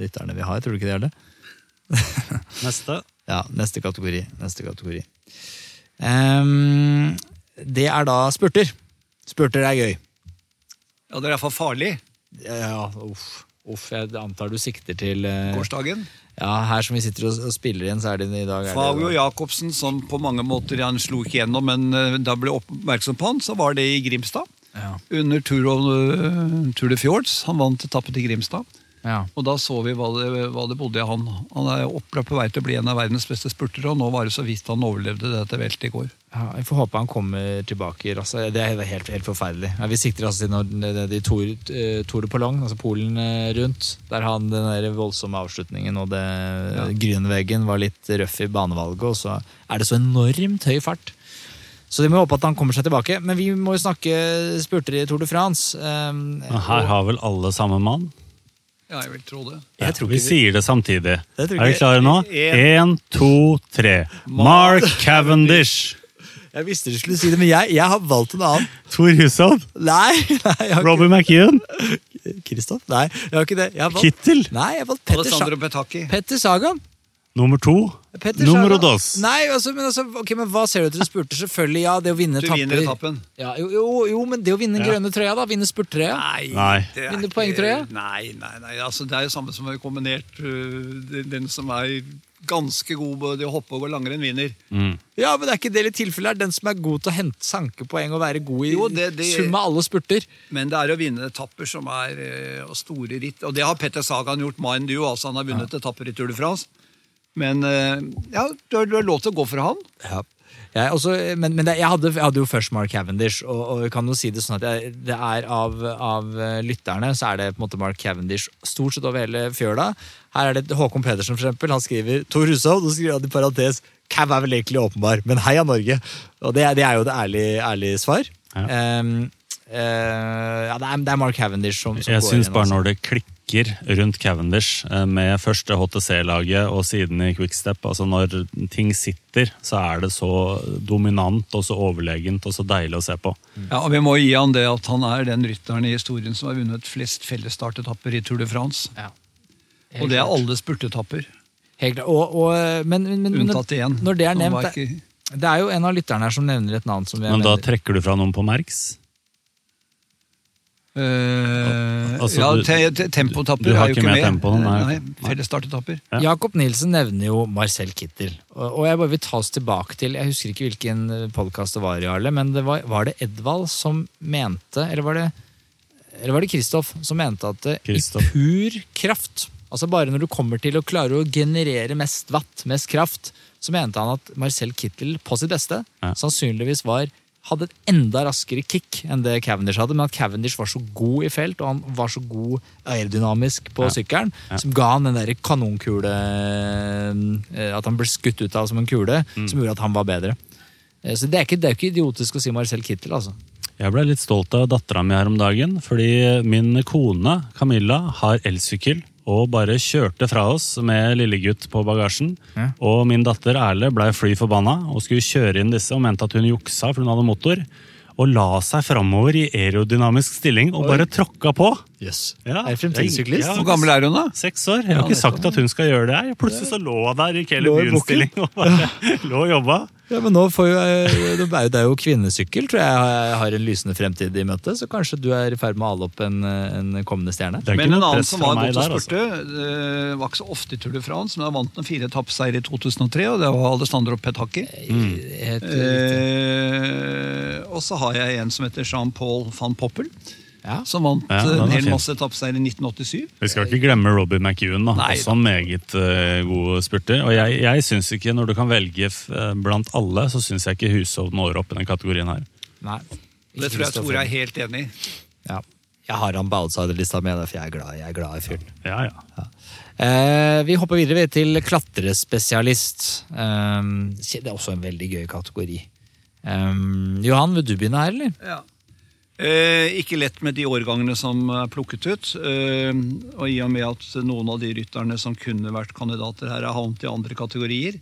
rytterne vi har. Tror du ikke det er det? Neste. Ja, neste kategori. Neste kategori. Um, det er da spurter. Spurter er gøy. Ja, Det er iallfall farlig. Ja, uff. Uff, jeg antar du sikter til eh, Gårsdagen. Ja, her som vi sitter og, og spiller igjen, så er det i dag Fabio Jacobsen, som på mange måter han slo ikke gjennom, men eh, da ble oppmerksom på han, så var det i Grimstad. ja, Under Tour, of, eh, Tour de Fjords. Han vant etappet i Grimstad. Ja. Og da så vi hva det, hva det bodde i han. Han er opplagt på vei til å bli en av verdens beste spurtere, og nå var det så vidt han overlevde dette veltet i går. Ja, Vi får håpe han kommer tilbake. Altså, det er helt, helt forferdelig. Ja, vi sikter altså til de Tour, eh, Tour de Pologne, altså Polen eh, rundt. Der han den der voldsomme avslutningen og det Ja. grynveggen var litt røff i banevalget, og så er det så enormt høy fart. Så vi må håpe at han kommer seg tilbake. Men vi må jo snakke spurter i Tour de France. Um, her har vel alle samme mann? Ja, jeg vil tro det. jeg tror Vi ikke sier det samtidig. Det Er vi klare nå? En. Én, to, tre. Mark Cavendish! Jeg visste du skulle si det, men jeg, jeg har valgt en annen. Tor Hushovd. Nei! nei Robbie McEwan. Kristoff? Nei, jeg har ikke det. Jeg har valgt, Kittel. nei, jeg har valgt Petter, Alessandro Petacchi. Petter Sagan. Nummer to. Petter Numero dos. Nei, altså, men, altså, okay, men hva ser du etter Du spurte Selvfølgelig, ja, det å vinne Du vinner etappen. Ja, jo, jo, jo, men det å vinne Ja. grønne trøya, da? Vinne spurttrøya? Nei, det er ikke- poengtrøya? Nei, nei, nei. Altså, det er jo samme som er kombinert. øh, den- Den som er ganske god både i å hoppe og gå langrenn, vinner. Mm. Ja, men det er ikke det i tilfellet. Den som er god til å hente sanke poeng og være god i Jo, det- det- sum av alle spurter. Men det er å vinne etapper som er øh, og store ritt. Og det har Petter Sagan gjort, mind you. Altså, han har vunnet etapper i Tour de France. Men øh, ja, du har, du har lov til å gå for han. Jeg, også, men men det, jeg, hadde, jeg hadde jo først Mark Cavendish, og, og jeg kan jo si det sånn at jeg, det er av, av eh, lytterne så er det på en måte Mark Cavendish stort sett over hele fjøla. Her er det Håkon Pedersen, for eksempel. Han skriver Tor Hushovd, og skriver han i parentes Cav er vel egentlig åpenbar, men heia Norge! Og det, det er jo det ærlige, ærlige svar. Ja. Um, Uh, ja, det er, det er Mark Cavendish som, som Jeg syns bare altså. når det klikker rundt Cavendish, eh, med første HTC-laget og siden i Quickstep, altså når ting sitter, så er det så dominant og så overlegent og så deilig å se på. Ja, og Vi må gi han det at han er den rytteren i historien som har vunnet flest fellesstartetapper i Tour de France. Ja. Og det er alle spurtetapper, Helt klart. Og, og, men, men, men, unntatt én. Når det er nevnt, det, ikke- det er jo en av lytterne her som nevner et navn som jeg Men da trekker du fra noen på Merks? Eh, Altså, ja, te, te, tempotapper du har er jo ikke med tempo, nei. nei Fellesstartetapper. Ja. Jakob Nilsen nevner jo Marcel Kittel. Og, og jeg bare vil ta oss tilbake til Jeg husker ikke hvilken podkast det var, Jarle, men det var, var det Edvald som mente Eller var det eller var det Kristoff som mente at Christoph. i pur kraft Altså bare når du kommer til å klare å generere mest watt, mest kraft, så mente han at Marcel Kittel på sitt beste Ja. sannsynligvis var hadde et enda raskere kick enn det Cavendish hadde, men at Cavendish var så god i felt, og han var så god aerodynamisk på Ja. sykkelen, Ja. som ga han den der kanonkule eh, At han ble skutt ut av som en kule, Mm. som gjorde at han var bedre. Eh, Så det er ikke, det er ikke idiotisk å si Marcel Kittel, altså. Jeg ble litt stolt av dattera mi her om dagen, fordi min kone Camilla har elsykkel og bare kjørte fra oss med lillegutt på bagasjen. Ja. Og min datter Erle blei fly forbanna og skulle kjøre inn disse og mente at hun juksa for hun hadde motor. Og la seg framover i aerodynamisk stilling og bare tråkka på. Yes. Ja, Er fremtidig syklist? Ja, Hvor gammel er hun, da? Seks år. Jeg har ikke sagt at hun skal gjøre det. her. Plutselig så lå hun der i hele. Bune-stilling og bare lå og jobba. Ja, men nå får jo, eh, det er jo- det er jo kvinnesykkel, tror jeg har- har en lysende fremtid i møte, så kanskje du er i ferd med å ale opp en, en kommende stjerne? Er Men en annen som var meg godt å spurte, altså. var ikke så ofte i Tour de France, men han vant en fire etappeseiere i 2003, og det var Alessandro Petacchi. Mm. Eh, og så har jeg en som heter Jean-Paul van Poppel, Ja. som vant Ja, eh, en hel fin. masse etappeseier i 1987. Vi skal ikke glemme Robbie McEwan, da. Nei, også en meget uh, god spurter. Og jeg, jeg syns ikke, når du kan velge f- eh, blant alle, så syns jeg ikke Hushovd når opp i den kategorien her. Nei. Det tror jeg Tore er helt enig i. Ja. Jeg har han på outsiderlista mi, for jeg er glad, jeg er glad i fyren. Ja, ja. Eh, vi hopper videre vi, til klatrespesialist. Um, det er også en veldig gøy kategori. Um, Johan, vil du begynne her, eller? Ja. Eh, ikke lett med de årgangene som er plukket ut. Eh, og i og med at noen av de rytterne som kunne vært kandidater her, har havnet i andre kategorier.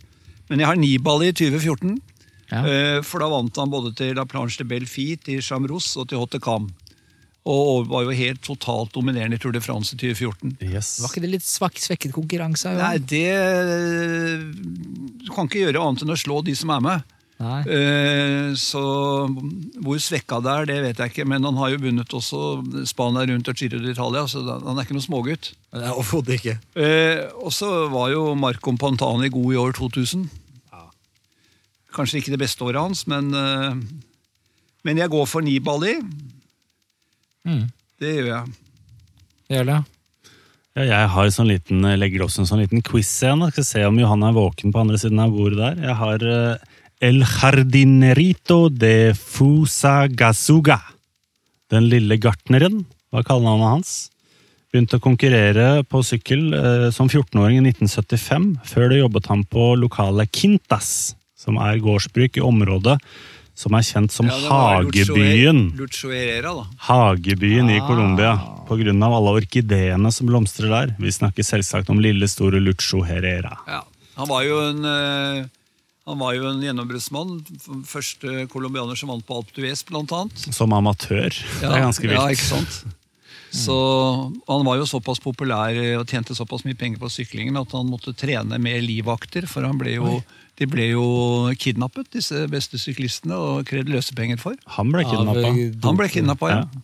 Men jeg har Nibali i 2014. Ja. Eh, for da vant han både til La Planche de Belfi, til Chamros og til Haute Cam. Og var jo helt totalt dominerende i Tour de France i 2014. Yes. Var ikke det litt svak, svekket konkurranse? Nei, det Du kan ikke gjøre annet enn å slå de som er med. Nei. Eh, Så hvor svekka det er, det vet jeg ikke. Men han har jo vunnet også Spania rundt og Giro d'Italia, så han er ikke noe smågutt. Overhodet ikke. Eh, og så var jo Marco Pantani god i år 2000. Kanskje ikke det beste året hans, men, eh, men jeg går for Nibali. Mm. Det gjør jeg. Gjør det? Ja, jeg har sånn liten, jeg legger også en sånn liten quiz igjen. Skal se om Johan er våken på andre siden av bordet der. Jeg har eh, El Jardinerito de Fusagasuga. Den lille gartneren, var kallenavnet hans. Begynte å konkurrere på sykkel eh, som 14-åring i 1975. Før det jobbet han på lokale Quintas, som er gårdsbruk i området som er kjent som Ja, Lucho- Hagebyen. Lucho Herrera, da. Hagebyen i Ah. Colombia, på grunn av alle orkideene som blomstrer der. Vi snakker selvsagt om lille, store Lucho Herrera. Ja. Han var jo en eh, han var jo en gjennombruddsmann. Første colombianer som vant på Alpe d'Huez, blant annet. Som amatør. det er ganske vilt. Ja, ikke sant? Så Han var jo såpass populær eh, og tjente såpass mye penger på syklingen at han måtte trene med livvakter, for han ble jo, de ble jo kidnappet, disse beste syklistene, og krevde løsepenger for. Han ble kidnappa. Han ble kidnappa, ja. Ja.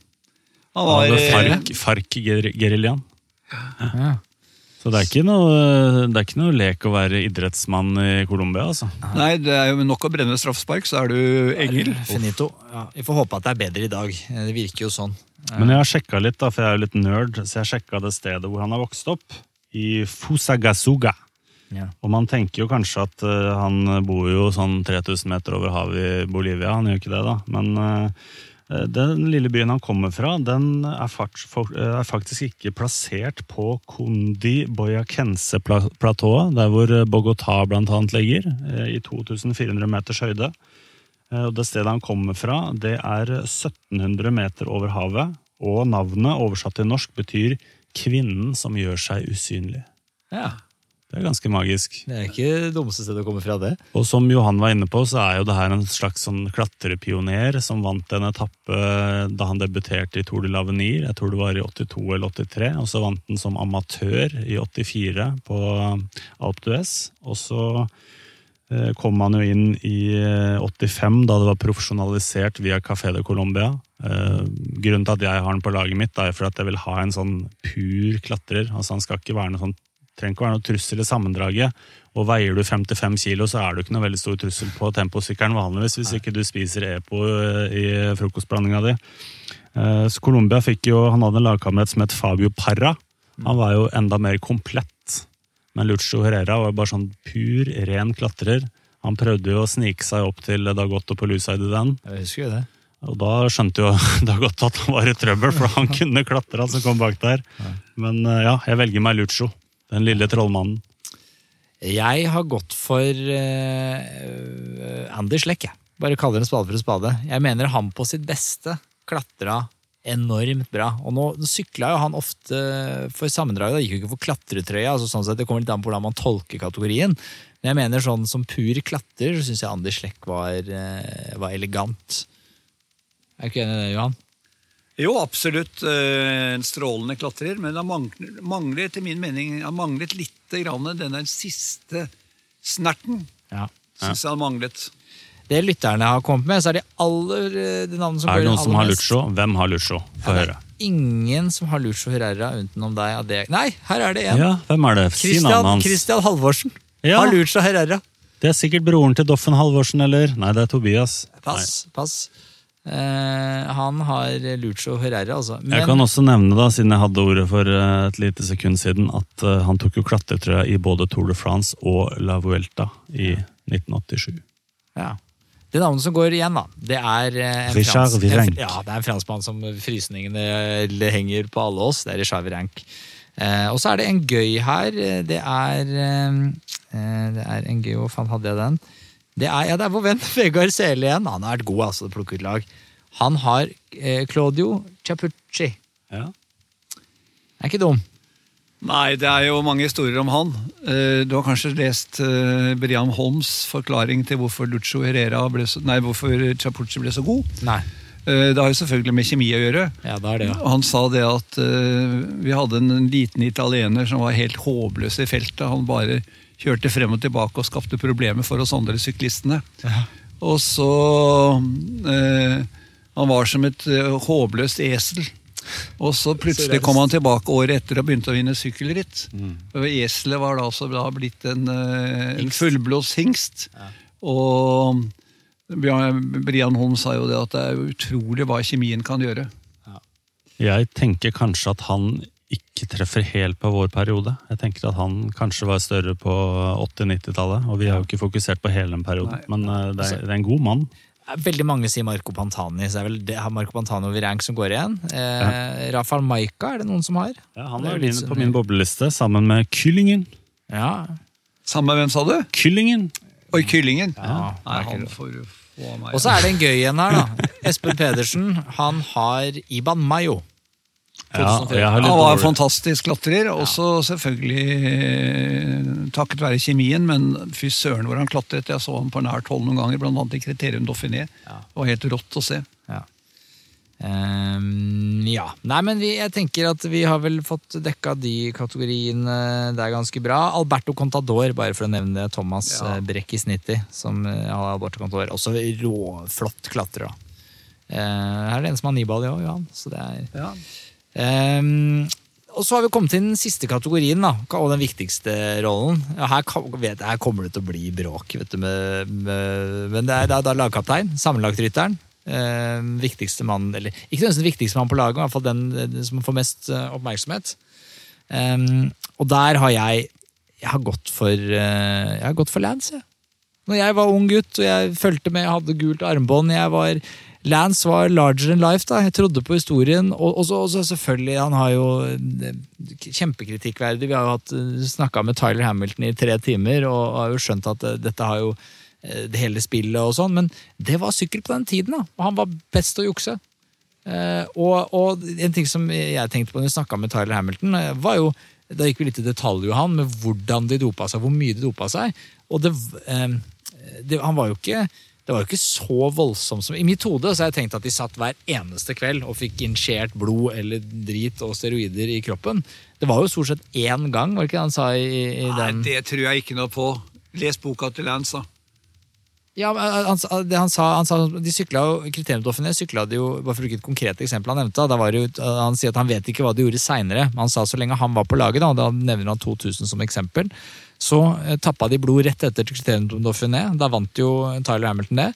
Han var, eh, Farc- Farc-geriljaen. Ja. Så det er, ikke noe, det er ikke noe lek å være idrettsmann i Colombia, altså. Nei, det er jo nok å brenne straffespark, så er du engel. Finito. Ja, vi får håpe at det er bedre i dag. Det virker jo sånn. Men jeg har sjekka litt, da, for jeg er jo litt nerd, så jeg sjekka det stedet hvor han har vokst opp. I Fusagasuga. Ja. Og man tenker jo kanskje at uh, han bor jo sånn 3000 meter over havet i Bolivia, han gjør ikke det da. Men eh, den lille byen han kommer fra, den er, er faktisk ikke plassert på Kundi Boyakense-platået, der hvor Bogotá blant annet ligger, eh, i 2400 meters høyde. Eh, Og det stedet han kommer fra, det er 1700 meter over havet, og navnet oversatt til norsk betyr 'kvinnen som gjør seg usynlig'. Ja. Det er ganske magisk. Det er ikke det dummeste stedet å komme fra, det. Og som Johan var inne på, så er jo det her en slags sånn klatrepioner som vant en etappe da han debuterte i Tour de l'Avenir. Jeg tror det var i 82 eller 83. Og så vant han som amatør i 84 på Alpe d'Huez. Og så eh, kom han jo inn i eh, 85, da det var profesjonalisert via Café de Colombia. Eh, Grunnen til at jeg har han på laget mitt, er for at jeg vil ha en sånn pur klatrer. Altså Han skal ikke være noe sånn trenger ikke være noe trussel i sammendraget. Og veier du 55 kilo, så er du ikke noe veldig stor trussel på temposykkelen vanligvis, hvis ikke du spiser EPO i frokostblandinga di. Eh, Så Colombia fikk jo, han hadde en lagkamerat som het Fabio Parra. Han var jo enda mer komplett. Men Lucho Herrera var bare sånn pur, ren klatrer. Han prøvde jo å snike seg opp til Dagotto på i den. Jeg husker jo det. Og da skjønte jo Dagotto at han var i trøbbel, for han kunne klatre, han som kom bak der. Men eh, ja, jeg velger meg Lucho. Den lille trollmannen. Jeg har gått for uh, Andy Schleck, jeg. Bare kaller en spade for en spade. Jeg mener han på sitt beste klatra enormt bra. Og nå sykla jo han ofte for sammendraget, da gikk jo ikke for klatretrøya. altså sånn sett Det kommer litt an på hvordan man tolker kategorien. Men jeg mener sånn som pur klatrer, så syns jeg Andy Schleck var, eh, var elegant. Er du ikke enig i det, Johan? Jo, absolutt eh, en strålende klatrer, men han mangler, mangler etter min mening han manglet litt grann den der siste snerten. Ja. Syns jeg han manglet. Det lytterne har kommet med, så er de aller eh, de navnene som Er det noen som har. Lucho? Hvem har Lucho? Få høre. Ingen som har Lucho Herrera utenom deg. Av det. Nei, her er det en. Ja, hvem er det? Christian. Christian Halvorsen Ja. har Lucho Herrera. Det er sikkert broren til Doffen Halvorsen, eller? Nei, det er Tobias. Pass, pass. Eh, han har Lucho Herrera, altså. Men, Jeg kan også nevne, da, siden jeg hadde ordet for eh, et lite sekund siden, at uh, han tok jo klatretrøya i både Tour de France og La Vuelta i 1987. ja. Det navnet som går igjen, da, det er en, Richard frans, en, ja, det er en franskmann som frysningene henger på alle oss. Det er Richard Virenque. Uh, og så er det en gøy her. Det er Det er en gøy Hvor faen hadde jeg den? Det er, ja, det er vår venn Vegard Sele igjen. Han har vært god, altså. å Plukke ut lag. Han har eh, Claudio Chapucci. Ja. Er ikke dum. Nei, det er jo mange historier om han. Eh, Du har kanskje lest Briam Brian Holms forklaring til hvorfor Lucho Herrera ble så, nei, hvorfor Chapucci ble så god. Nei. Eh, Det har jo selvfølgelig med kjemi å gjøre. Ja, det er det, ja. Han sa det at eh, vi hadde en liten italiener som var helt håpløs i feltet. Han bare kjørte frem og tilbake og skapte problemer for oss andre syklistene. Og så eh, Han var som et eh, håpløst esel. Og så plutselig kom han tilbake året etter og begynte å vinne sykkelritt. Mm. Eselet var da også da blitt en, eh, en fullblods hingst. Og Brian Holm sa jo det at det er utrolig hva kjemien kan gjøre. Jeg tenker kanskje at han ikke treffer helt på vår periode. Jeg tenker at han kanskje var større på 80-90-tallet, og vi har jo ikke fokusert på hele den perioden. Nei. Men eh, det er, det er en god mann. Veldig mange sier Marco Pantani, så det er vel det har Marco Pantani og rank som går igjen. Eh, Rafael Maika er det noen som har. Ja, han er er litt sånn- på min bobleliste, sammen med Kyllingen. Ja, Sammen med hvem sa du? Kyllingen! Oi, Kyllingen. Ja, Nei, han får får få meg. Og så er det en gøy en her, da. Espen Pedersen. Han har Iban Mayo. Ja, og jeg har litt Han var en fantastisk klatrer, også selvfølgelig eh, takket være kjemien, men fy søren hvor han klatret. Jeg så ham på nært hold noen ganger, blant annet i Kriterium Dauphiné. Det var helt rått å se. Ja. Um, ja. Nei, men vi, jeg tenker at vi har vel fått dekka de kategoriene det er ganske bra. Alberto Contador, bare for å nevne det. Thomas Ja. ja. Brekkis 90, som eh, har Alberto Contador. Også råflott klatrer, da. Eh, her er det en som har Nibali òg, Johan. Så det er Ja. Ehm, og så har vi kommet til den siste kategorien, da, og den viktigste rollen. Her, vet, her kommer det til å bli bråk, vet du, med, med, men det er da, da lagkaptein, sammenlagtrytteren. Eh, viktigste mann, eller ikke den viktigste mann på laget, men i hvert fall den, den som får mest eh, oppmerksomhet. Ehm, og der har jeg jeg har gått for, eh, jeg har gått for Lance, jeg. Når jeg var ung gutt og jeg fulgte med, jeg hadde gult armbånd jeg var, Lance var larger than life. da, Jeg trodde på historien. Og, og, så, selvfølgelig, han har jo eh, kjempekritikkverdig. Vi har jo hatt snakka med Tyler Hamilton i tre timer og har jo skjønt at eh, dette har jo eh, det hele spillet og sånn, men det var sykkel på den tiden, da. Og han var best å jukse. Eh, og, og en ting som jeg tenkte på når vi snakka med Tyler Hamilton, eh, var jo Da gikk vi litt i detalj, Johan, med hvordan de dopa seg, hvor mye de dopa seg. Og det, eh, det, han var jo ikke det var jo ikke så voldsomt som I mitt hode så har jeg tenkt at de satt hver eneste kveld og fikk injisert blod eller drit og steroider i kroppen. Det var jo stort sett én gang, var det ikke det han sa i, i Nei, den det tror jeg ikke noe på. Les boka til Lance, da. Ja, men han, det han sa, han sa De sykla jo Kriteriumdoffene sykla de jo Bare for å bruke et konkret eksempel han nevnte. Da var det jo, Han sier at han vet ikke hva de gjorde seinere. Han sa så lenge han var på laget, da, da nevner han 2000 som eksempel, så eh, tappa de blod rett etter Kriterium Dauphiné. Da vant jo Tyler Hamilton det.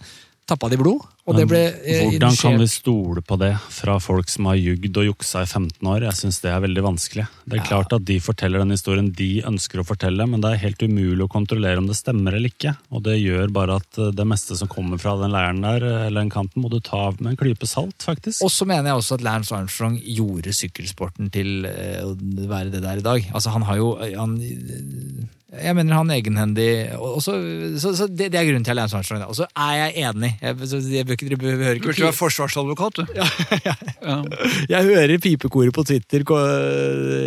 Tappa de blod, det ble eh, Hvordan kan vi stole på det fra folk som har jugd og juksa i 15 år? Jeg syns det er veldig vanskelig. Det er klart at de forteller den historien de ønsker å fortelle, men det er helt umulig å kontrollere om det stemmer eller ikke. Og det gjør bare at eh, det meste som kommer fra den leiren der, eh, eller den kanten, må du ta av med en klype salt, faktisk. Og så mener jeg også at Lance Armstrong gjorde sykkelsporten til eh, å være det der i dag. Altså Han har jo han, Jeg mener han egenhendig og, og så, så, det, det er grunnen til at Lance Armstrong. Og så er jeg enig. Jeg, så jeg bør ikke, dere behøver Du ikke burde være forsvarsadvokat, du. Ja. Jeg hører pipekoret på Twitter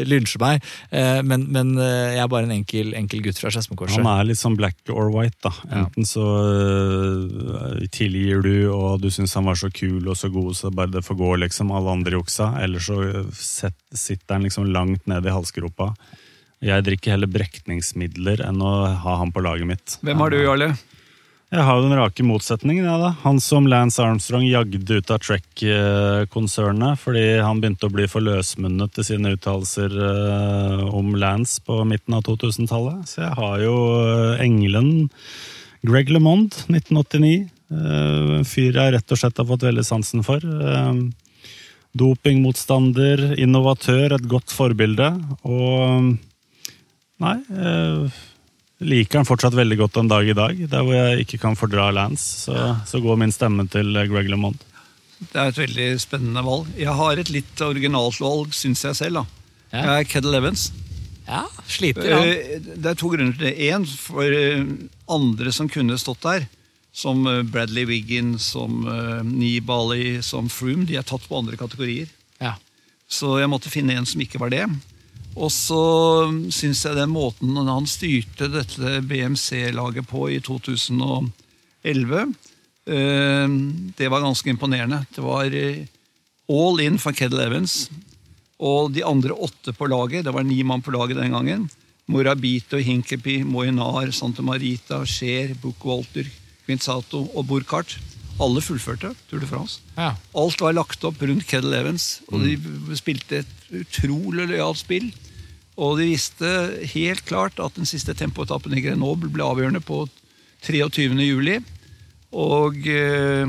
lynsje meg, eh, men, men eh, jeg er bare en enkel, enkel gutt fra Skedsmokorset. Han er litt sånn black or white, da. Enten så øh, tilgir du, og du syns han var så kul og så god, så bare det får gå, liksom. Alle andre juksa. Eller så sitter han liksom langt nede i halsgropa. Jeg drikker heller brekningsmidler enn å ha han på laget mitt. Hvem har du, Jarle? Jeg har jo den rake motsetningen, Ja, da. Han som Lance Armstrong jagde ut av Trek-konsernet fordi han begynte å bli for løsmunnet i sine uttalelser eh, om Lance på midten av 2000-tallet. Så jeg har jo eh, engelen Greg LeMond, 1989. Eh, En fyr jeg rett og slett har fått veldig sansen for. Dopingmotstander, innovatør, et godt forbilde. Og Nei. Liker han fortsatt veldig godt en dag i dag. Der hvor jeg ikke kan fordra Lance, så, så går min stemme til eh, Greg LeMond. Det er et veldig spennende valg. Jeg har et litt originalt valg, syns jeg selv. da. Ja. Jeg er Keddle Evans. Ja, sliter han. Eh, Det er to grunner til det. Én, for eh, andre som kunne stått der, som Bradley Wiggin, som Nibali, som Froome, de er tatt på andre kategorier. Ja. Så jeg måtte finne en som ikke var det. Og så syns jeg den måten han styrte dette BMC-laget på i 2011, eh, det var ganske imponerende. Det var eh, all in for Kedel Evans. Og de andre åtte på laget, det var ni mann på laget den gangen, Morabito, Hinkepi, Moinar, Santa Marita, Scheer, Buchwalter, Quinzato og Burkhardt. Alle fullførte Tour de France. Ja. Alt var lagt opp rundt Kedel Evans, og de spilte et utrolig lojalt spill. Og de visste helt klart at den siste tempoetappen i Grenoble ble avgjørende på 23. juli. Og eh,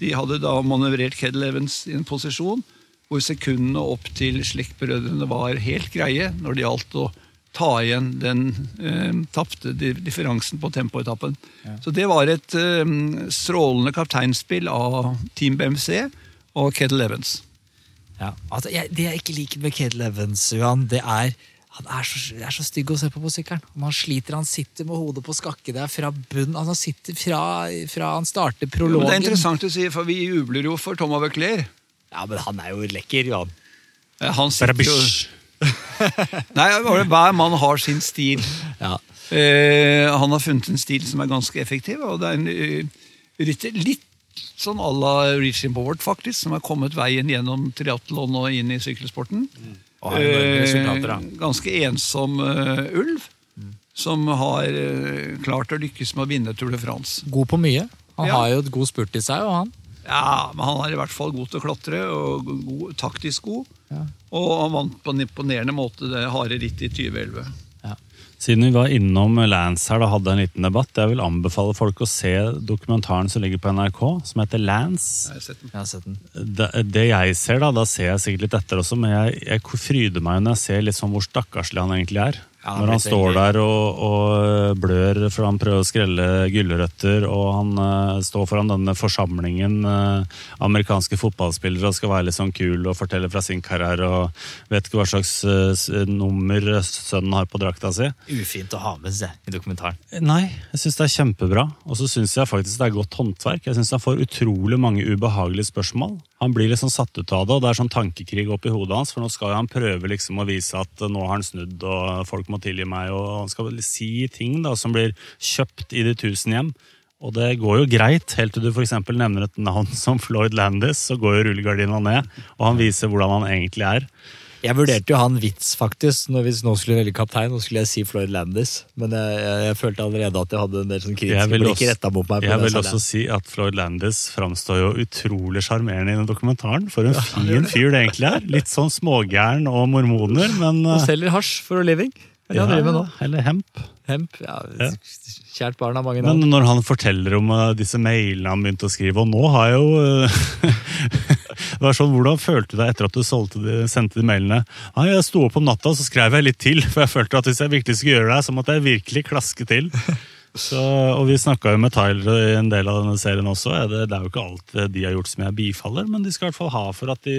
de hadde da manøvrert Kedel Evans i en posisjon hvor sekundene opp til slektbrødrene var helt greie når det gjaldt å ta igjen den eh, tapte differansen på tempoetappen. Så det var et eh, strålende kapteinspill av Team BMC og Kedel Evans. Ja, altså, jeg, Det jeg ikke liker med Kedel Evans, Johan, det er han er så, er så stygg å se på på sykkelen. Han sliter, han sitter med hodet på skakke der fra bunn. Altså, han sitter fra, fra han starter Jo, prologen. men det er interessant å si, for vi jubler jo for Thomas Veuclair. Ja, men han er jo lekker, Johan. Han sitter jo Nei, bare hver mann har sin stil. Ja. Eh, han har funnet en stil som er ganske effektiv, og det er en eh, rytter litt sånn à la Reaching Board, faktisk, som har kommet veien gjennom triatlon og inn i sykkelsporten. Enorme resultater, da. Eh, ganske ensom eh, ulv, som har eh, klart å lykkes med å vinne Tour de France. God på mye. Han Ja. har jo et god spurt i seg, og han. Ja, men han er i hvert fall god til å klatre, og god, taktisk god. Ja. Og han vant på en imponerende måte det harde rittet i 2011. Siden vi var innom Lance her og hadde en liten debatt, jeg vil anbefale folk å se dokumentaren som ligger på NRK, som heter Lance. Jeg har sett den. Jeg har sett den. Det, det jeg ser, da, da ser jeg sikkert litt etter også, men jeg, jeg fryder meg når jeg ser litt sånn hvor stakkarslig han egentlig er. Ja, Når han står der og, og blør for han prøver å skrelle gulrøtter, og han uh, står foran denne forsamlingen uh, amerikanske fotballspillere og skal være litt sånn kul og fortelle fra sin karriere og vet ikke hva slags uh, nummer sønnen har på drakta si. Ufint å ha med seg i dokumentaren. Nei, jeg syns det er kjempebra. Og så syns jeg faktisk det er godt håndverk. Jeg syns han får utrolig mange ubehagelige spørsmål. Han blir liksom satt ut av det, og det er sånn tankekrig oppi hodet hans. For nå skal han prøve liksom å vise at nå har han snudd, og folk må tilgi meg. Og han skal vel si ting da som blir kjøpt i de tusen hjem. Og det går jo greit, helt til du f.eks. nevner et navn som Floyd Landis, så går jo rullegardina ned, og han viser hvordan han egentlig er. Jeg vurderte jo å ha en vits, faktisk, når vi nå skulle velge kaptein. Nå skulle jeg si Floyd Landis, men jeg, jeg, jeg følte allerede at jeg hadde en del sånn Jeg kritiske blikk retta mot meg. Jeg vil jeg også der. si at Floyd Landis framstår jo utrolig sjarmerende i den dokumentaren. For en fin fyr det egentlig er. Litt sånn smågæren og mormoner, men Og eh, selger hasj for a living. Han nå. Eller hemp. Hemp. Ja, Ja. Kjært barn har mange Men når han forteller om eh, disse mailene han begynte å skrive, og nå har jeg jo eh, Det var sånn, Hvordan følte du deg etter at du de, sendte de mailene? Nei, Jeg sto opp om natta og så skrev jeg litt til, for jeg følte at hvis jeg virkelig skulle gjøre det, så måtte jeg virkelig klaske til. Så, og Vi snakka med Tyler i en del av denne serien også. Det, det er jo ikke alt de har gjort som jeg bifaller, men de skal i hvert fall ha for at de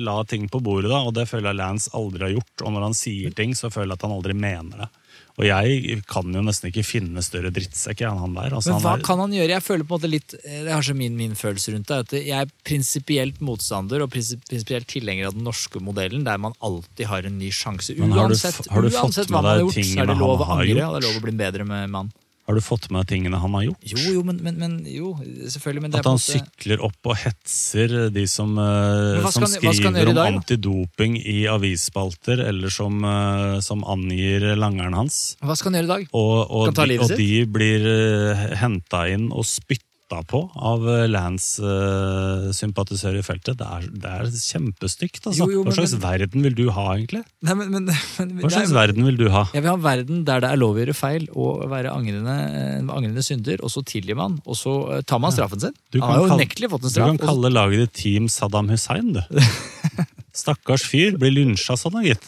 la ting på bordet. da, Og det føler jeg Lance aldri har gjort. Og når han sier ting, så føler jeg at han aldri mener det. Og jeg kan jo nesten ikke finne større drittsekk enn han der. Altså, Men hva er, kan han gjøre? Jeg føler på en måte litt eh, Det har så min, min følelse rundt det. At jeg er prinsipielt motstander og prinsipielt tilhenger av den norske modellen, der man alltid har en ny sjanse. Men har du har du uansett hva man har gjort, så er det lov å angre, og det er lov å bli bedre med mann. Har du fått med tingene han har gjort? Jo, jo, men, men, men jo, selvfølgelig. Men det At han måte sykler opp og hetser de som, eh, som han- skriver om antidoping i avisspalter, eller som, eh, som angir langeren hans. Hva skal han gjøre i dag? Og, og, Kan ta de, og de blir uh, henta inn og spytta på av eh, Lance-sympatisører i feltet. Det er, det er kjempestygt, altså. Jo, jo, Hva men- slags verden vil du ha, egentlig? Nei, men, men, men, Hva slags verden vil du ha? Jeg vil ha en verden der det er lov å gjøre feil og være angrende, angrende synder, og så tilgir man, og så eh, tar man straffen sin. Du Han har jo kalle- unektelig fått en Du kan kalle laget ditt Team Saddam Hussein, du. Stakkars fyr blir lynsja sånn, da, gitt.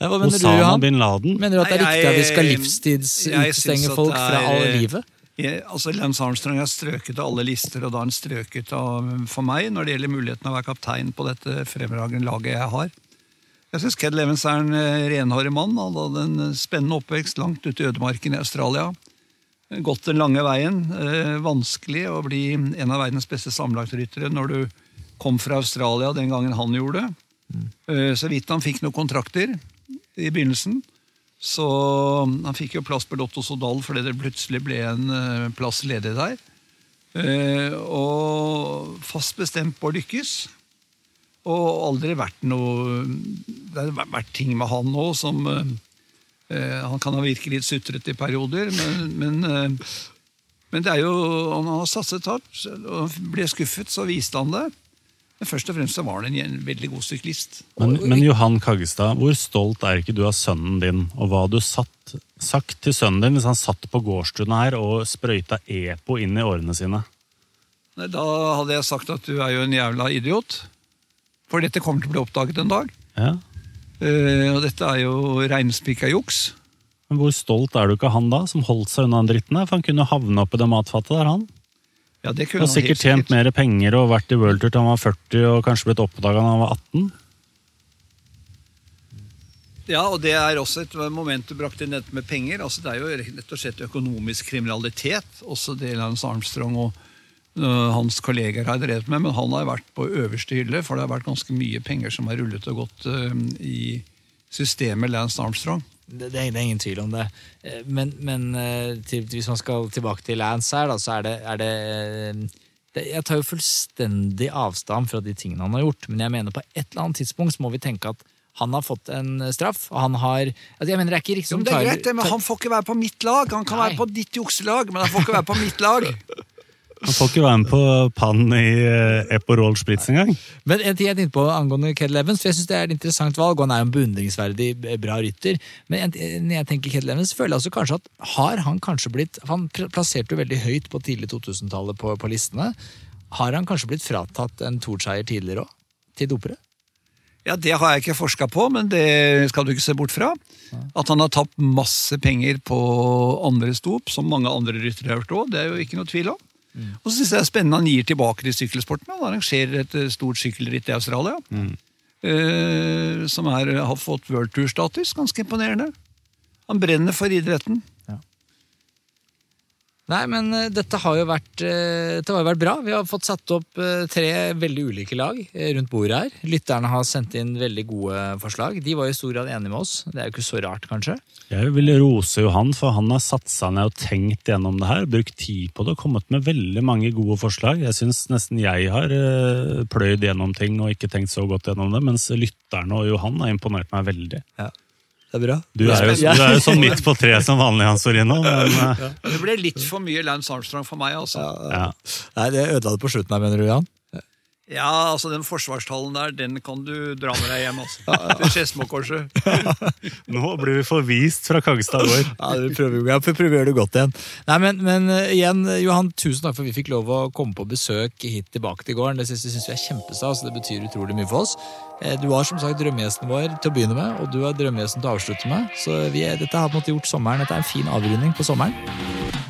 Hva mener du, Osama Johan? bin Laden. Mener du at det er riktig at vi skal livstidsutestenge folk fra er- all livet? Jeg, altså Lance Armstrong er strøket av alle lister, og da er han strøket av, for meg når det gjelder muligheten å være kaptein på dette fremragende laget jeg har. Jeg syns Ked Levens er en eh, renhårig mann. Han hadde en eh, spennende oppvekst langt ute i ødemarken i Australia. Gått den lange veien. Eh, vanskelig å bli en av verdens beste sammenlagtryttere når du kom fra Australia den gangen han gjorde det. Eh, så vidt han fikk noen kontrakter i begynnelsen. Så han fikk jo plass på Lotto Sodal fordi det plutselig ble en eh, plass ledig der. Eh, og fast bestemt på å lykkes. Og aldri vært noe Det har vært ting med han nå som eh, Han kan ha virket litt sutrete i perioder, men, men, men det er jo Han har satset hardt. Og ble skuffet, så viste han det. Men først og fremst så var han en, veldig god syklist. Men, men Johan Kaggestad, hvor stolt er ikke du av sønnen din? Og hva hadde du satt, sagt til sønnen din hvis han satt på gårdstunet her og sprøyta EPO inn i årene sine? Nei, Da hadde jeg sagt at du er jo en jævla idiot. For dette kommer til å bli oppdaget en dag. Ja. Uh, og dette er jo reinspikka juks. Men hvor stolt er du ikke av han da, som holdt seg unna den dritten her? For han kunne jo havne oppi det matfatet der, han. Ja, det kunne han sikkert helt sikkert. tjent mer penger og vært i worldtour til han var 40 og kanskje blitt oppdaga da han var 18. Ja, og det er også et moment du brakte inn med penger. altså Det er jo rett og slett økonomisk kriminalitet, også det Lance Armstrong og uh, hans kolleger har drevet med. Men han har vært på øverste hylle, for det har vært ganske mye penger som har rullet og gått uh, i systemet Lance Armstrong. Det, det, er, ingen tvil om det. Eh, Men, men eh, til, hvis man skal tilbake til Lance her, da, så er det, er det, eh, det Jeg tar jo fullstendig avstand fra de tingene han har gjort, men jeg mener på et eller annet tidspunkt så må vi tenke at han har fått en straff, og han har altså jeg mener Det er ikke riktig Jo, men det er greit, det, men Han får ikke være på mitt lag. Han kan Nei. være på ditt jukselag, men han får ikke være på mitt lag. Han får ikke være med på pannen i uh, EPO Roll Spritz engang. Men en ting jeg tenkte på angående Ked Evans, for jeg synes det er et interessant valg, og han er jo en beundringsverdig eh, bra rytter. Men en- når jeg tenker Ked Evans, føler jeg altså kanskje at har han kanskje blitt Han plasserte jo veldig høyt på tidlig 2000-tallet på, på listene. Har han kanskje blitt fratatt en Tour-seier tidligere òg? Til dopere? Ja, Det har jeg ikke forska på, men det skal du ikke se bort fra. At han har tapt masse penger på andres dop, som mange andre ryttere har gjort òg, det er jo ikke noe tvil om. Og så syns jeg det er spennende han gir tilbake til sykkelsporten. Han arrangerer et eh, stort sykkelritt i Australia. Eh, som er, har fått World Tour-status. Ganske imponerende. Han brenner for idretten. Nei, men eh, dette har jo vært, eh, dette har jo vært bra. Vi har fått satt opp eh, tre veldig ulike lag rundt bordet her. Lytterne har sendt inn veldig gode forslag. De var i stor grad enige med oss. Det er jo ikke så rart, kanskje. Jeg vil rose Johan, for han har satt seg ned og tenkt gjennom det her. Brukt tid på det og kommet med veldig mange gode forslag. Jeg syns nesten jeg har pløyd gjennom ting og ikke tenkt så godt gjennom det, mens lytterne og Johan har imponert meg veldig. Det er bra. Du er jo, du er jo sånn midt på treet som vanlig, Hans Orino, men eh, Det ble litt for mye Lance Armstrong for meg, altså. ja. Nei, Det ødela det på slutten her, mener du, Jan? Ja, altså Den forsvarstallen der, den kan du dra med deg hjem. altså. Til Skedsmokorset. Nå blir vi forvist fra Kagestad gård. Ja, vi prøver, vi prøver å gjøre det godt igjen. Nei, men, men eh, igjen, Johan, tusen takk for at vi fikk lov å komme på besøk hit tilbake til gården. Det syns synes vi er kjempestas, det betyr utrolig mye for oss. Eh, Du var som sagt drømmegjesten vår til å begynne med, og du er drømmegjesten til å avslutte med. Så vi, dette har på en måte gjort sommeren. Dette er en fin avrunding på sommeren.